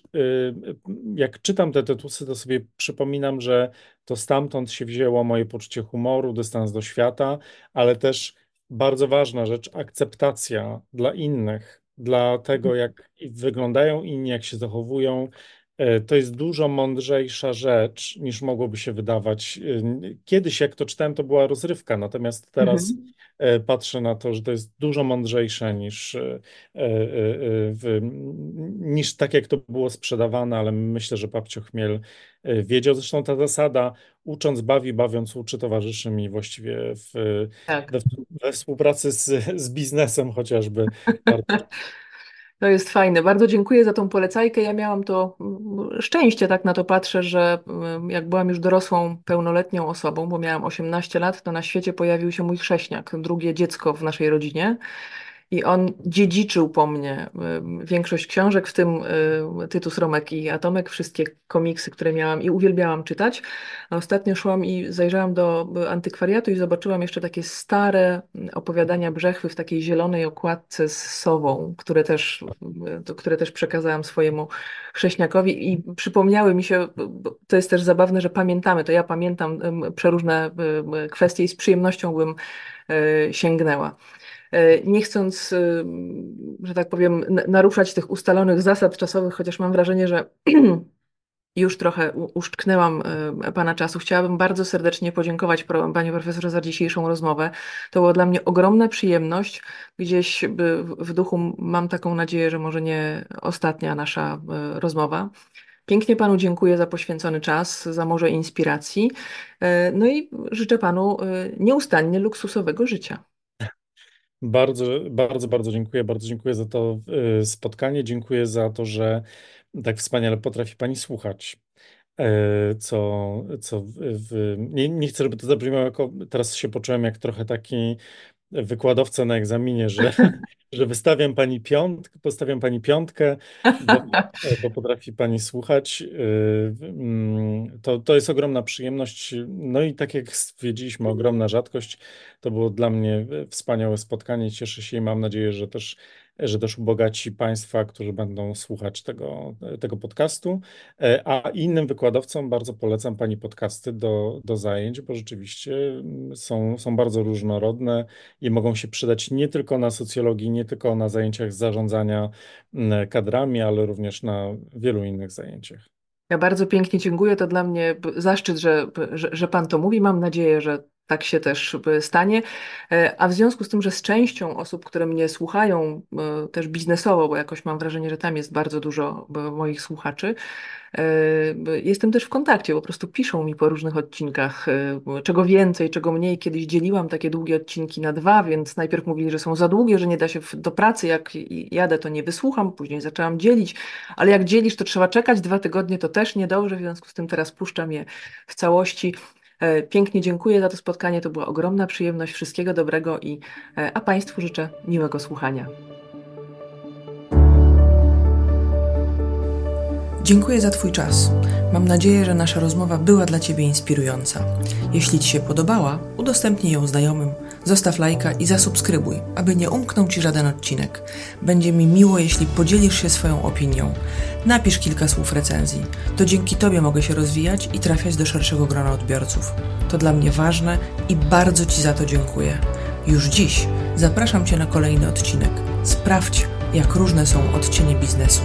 jak czytam te tytusy, to sobie przypominam, że to stamtąd się wzięło moje poczucie humoru, dystans do świata, ale też bardzo ważna rzecz, akceptacja dla innych, dla tego, jak wyglądają inni, jak się zachowują. E, To jest dużo mądrzejsza rzecz niż mogłoby się wydawać. E, Kiedyś, jak to czytałem, to była rozrywka, natomiast teraz Mhm. E, patrzę na to, że to jest dużo mądrzejsze niż, e, e, niż tak, jak to było sprzedawane, ale myślę, że Babcio Chmiel wiedział. Zresztą ta zasada ucząc bawi, bawiąc uczy towarzyszy mi właściwie w, Tak. we, we współpracy z, z biznesem chociażby. To jest fajne. Bardzo dziękuję za tą polecajkę. Ja miałam to mm, szczęście, tak na to patrzę, że mm, jak byłam już dorosłą, pełnoletnią osobą, bo miałam 18 lat, to na świecie pojawił się mój chrześniak, drugie dziecko w naszej rodzinie. I on dziedziczył po mnie większość książek, w tym Tytus Romek i Atomek, wszystkie komiksy, które miałam i uwielbiałam czytać. A ostatnio szłam i zajrzałam do antykwariatu i zobaczyłam jeszcze takie stare opowiadania Brzechwy w takiej zielonej okładce z sową, które też, które też przekazałam swojemu chrześniakowi i przypomniały mi się, to jest też zabawne, że pamiętamy, to ja pamiętam przeróżne kwestie i z przyjemnością bym sięgnęła. E, nie chcąc, e, że tak powiem, naruszać tych ustalonych zasad czasowych, chociaż mam wrażenie, że już trochę uszczknęłam Pana czasu. Chciałabym bardzo serdecznie podziękować Panie Profesorze za dzisiejszą rozmowę. To była dla mnie ogromna przyjemność. Gdzieś w duchu mam taką nadzieję, że może nie ostatnia nasza rozmowa. Pięknie Panu dziękuję za poświęcony czas, za morze inspiracji. E, no i życzę Panu e, nieustannie luksusowego życia. Bardzo, bardzo, bardzo dziękuję. Bardzo dziękuję za to e, spotkanie. Dziękuję za to, że tak wspaniale potrafi Pani słuchać. Co, co w, nie, nie chcę, żeby to zabrzmiało jako, teraz się poczułem jak trochę taki wykładowca na egzaminie, że, że wystawiam pani piątkę, postawiam pani piątkę, bo, bo potrafi pani słuchać. Y, mm, to, to jest ogromna przyjemność. No i tak jak stwierdziliśmy, ogromna rzadkość. To było dla mnie wspaniałe spotkanie. Cieszę się i mam nadzieję, że też że też ubogaci Państwa, którzy będą słuchać tego, tego podcastu. E, a innym wykładowcom bardzo polecam Pani podcasty do, do zajęć, bo rzeczywiście mm, są, są bardzo różnorodne i mogą się przydać nie tylko na socjologii, nie tylko na zajęciach zarządzania mm, kadrami, ale również na wielu innych zajęciach. Ja bardzo pięknie dziękuję. To dla mnie zaszczyt, że, że, że Pan to mówi. Mam nadzieję, że tak się też stanie. E, a w związku z tym, że z częścią osób, które mnie słuchają e, też biznesowo, bo jakoś mam wrażenie, że tam jest bardzo dużo moich słuchaczy, e, jestem też w kontakcie, po prostu piszą mi po różnych odcinkach, czego więcej, czego mniej. Kiedyś dzieliłam takie długie odcinki na dwa, więc najpierw mówili, że są za długie, że nie da się do pracy, jak jadę, to nie wysłucham, później zaczęłam dzielić, ale jak dzielisz, to trzeba czekać dwa tygodnie, to też niedobrze, w związku z tym teraz puszczam je w całości. E, pięknie dziękuję za to spotkanie. To była ogromna przyjemność. Wszystkiego dobrego i e, a Państwu życzę miłego słuchania. Dziękuję za Twój czas. Mam nadzieję, że nasza rozmowa była dla Ciebie inspirująca. Jeśli Ci się podobała, udostępnij ją znajomym, zostaw lajka i zasubskrybuj, aby nie umknął Ci żaden odcinek. Będzie mi miło, jeśli podzielisz się swoją opinią. Napisz kilka słów recenzji. To dzięki Tobie mogę się rozwijać i trafiać do szerszego grona odbiorców. To dla mnie ważne i bardzo Ci za to dziękuję. Już dziś zapraszam Cię na kolejny odcinek. Sprawdź, jak różne są odcienie biznesu.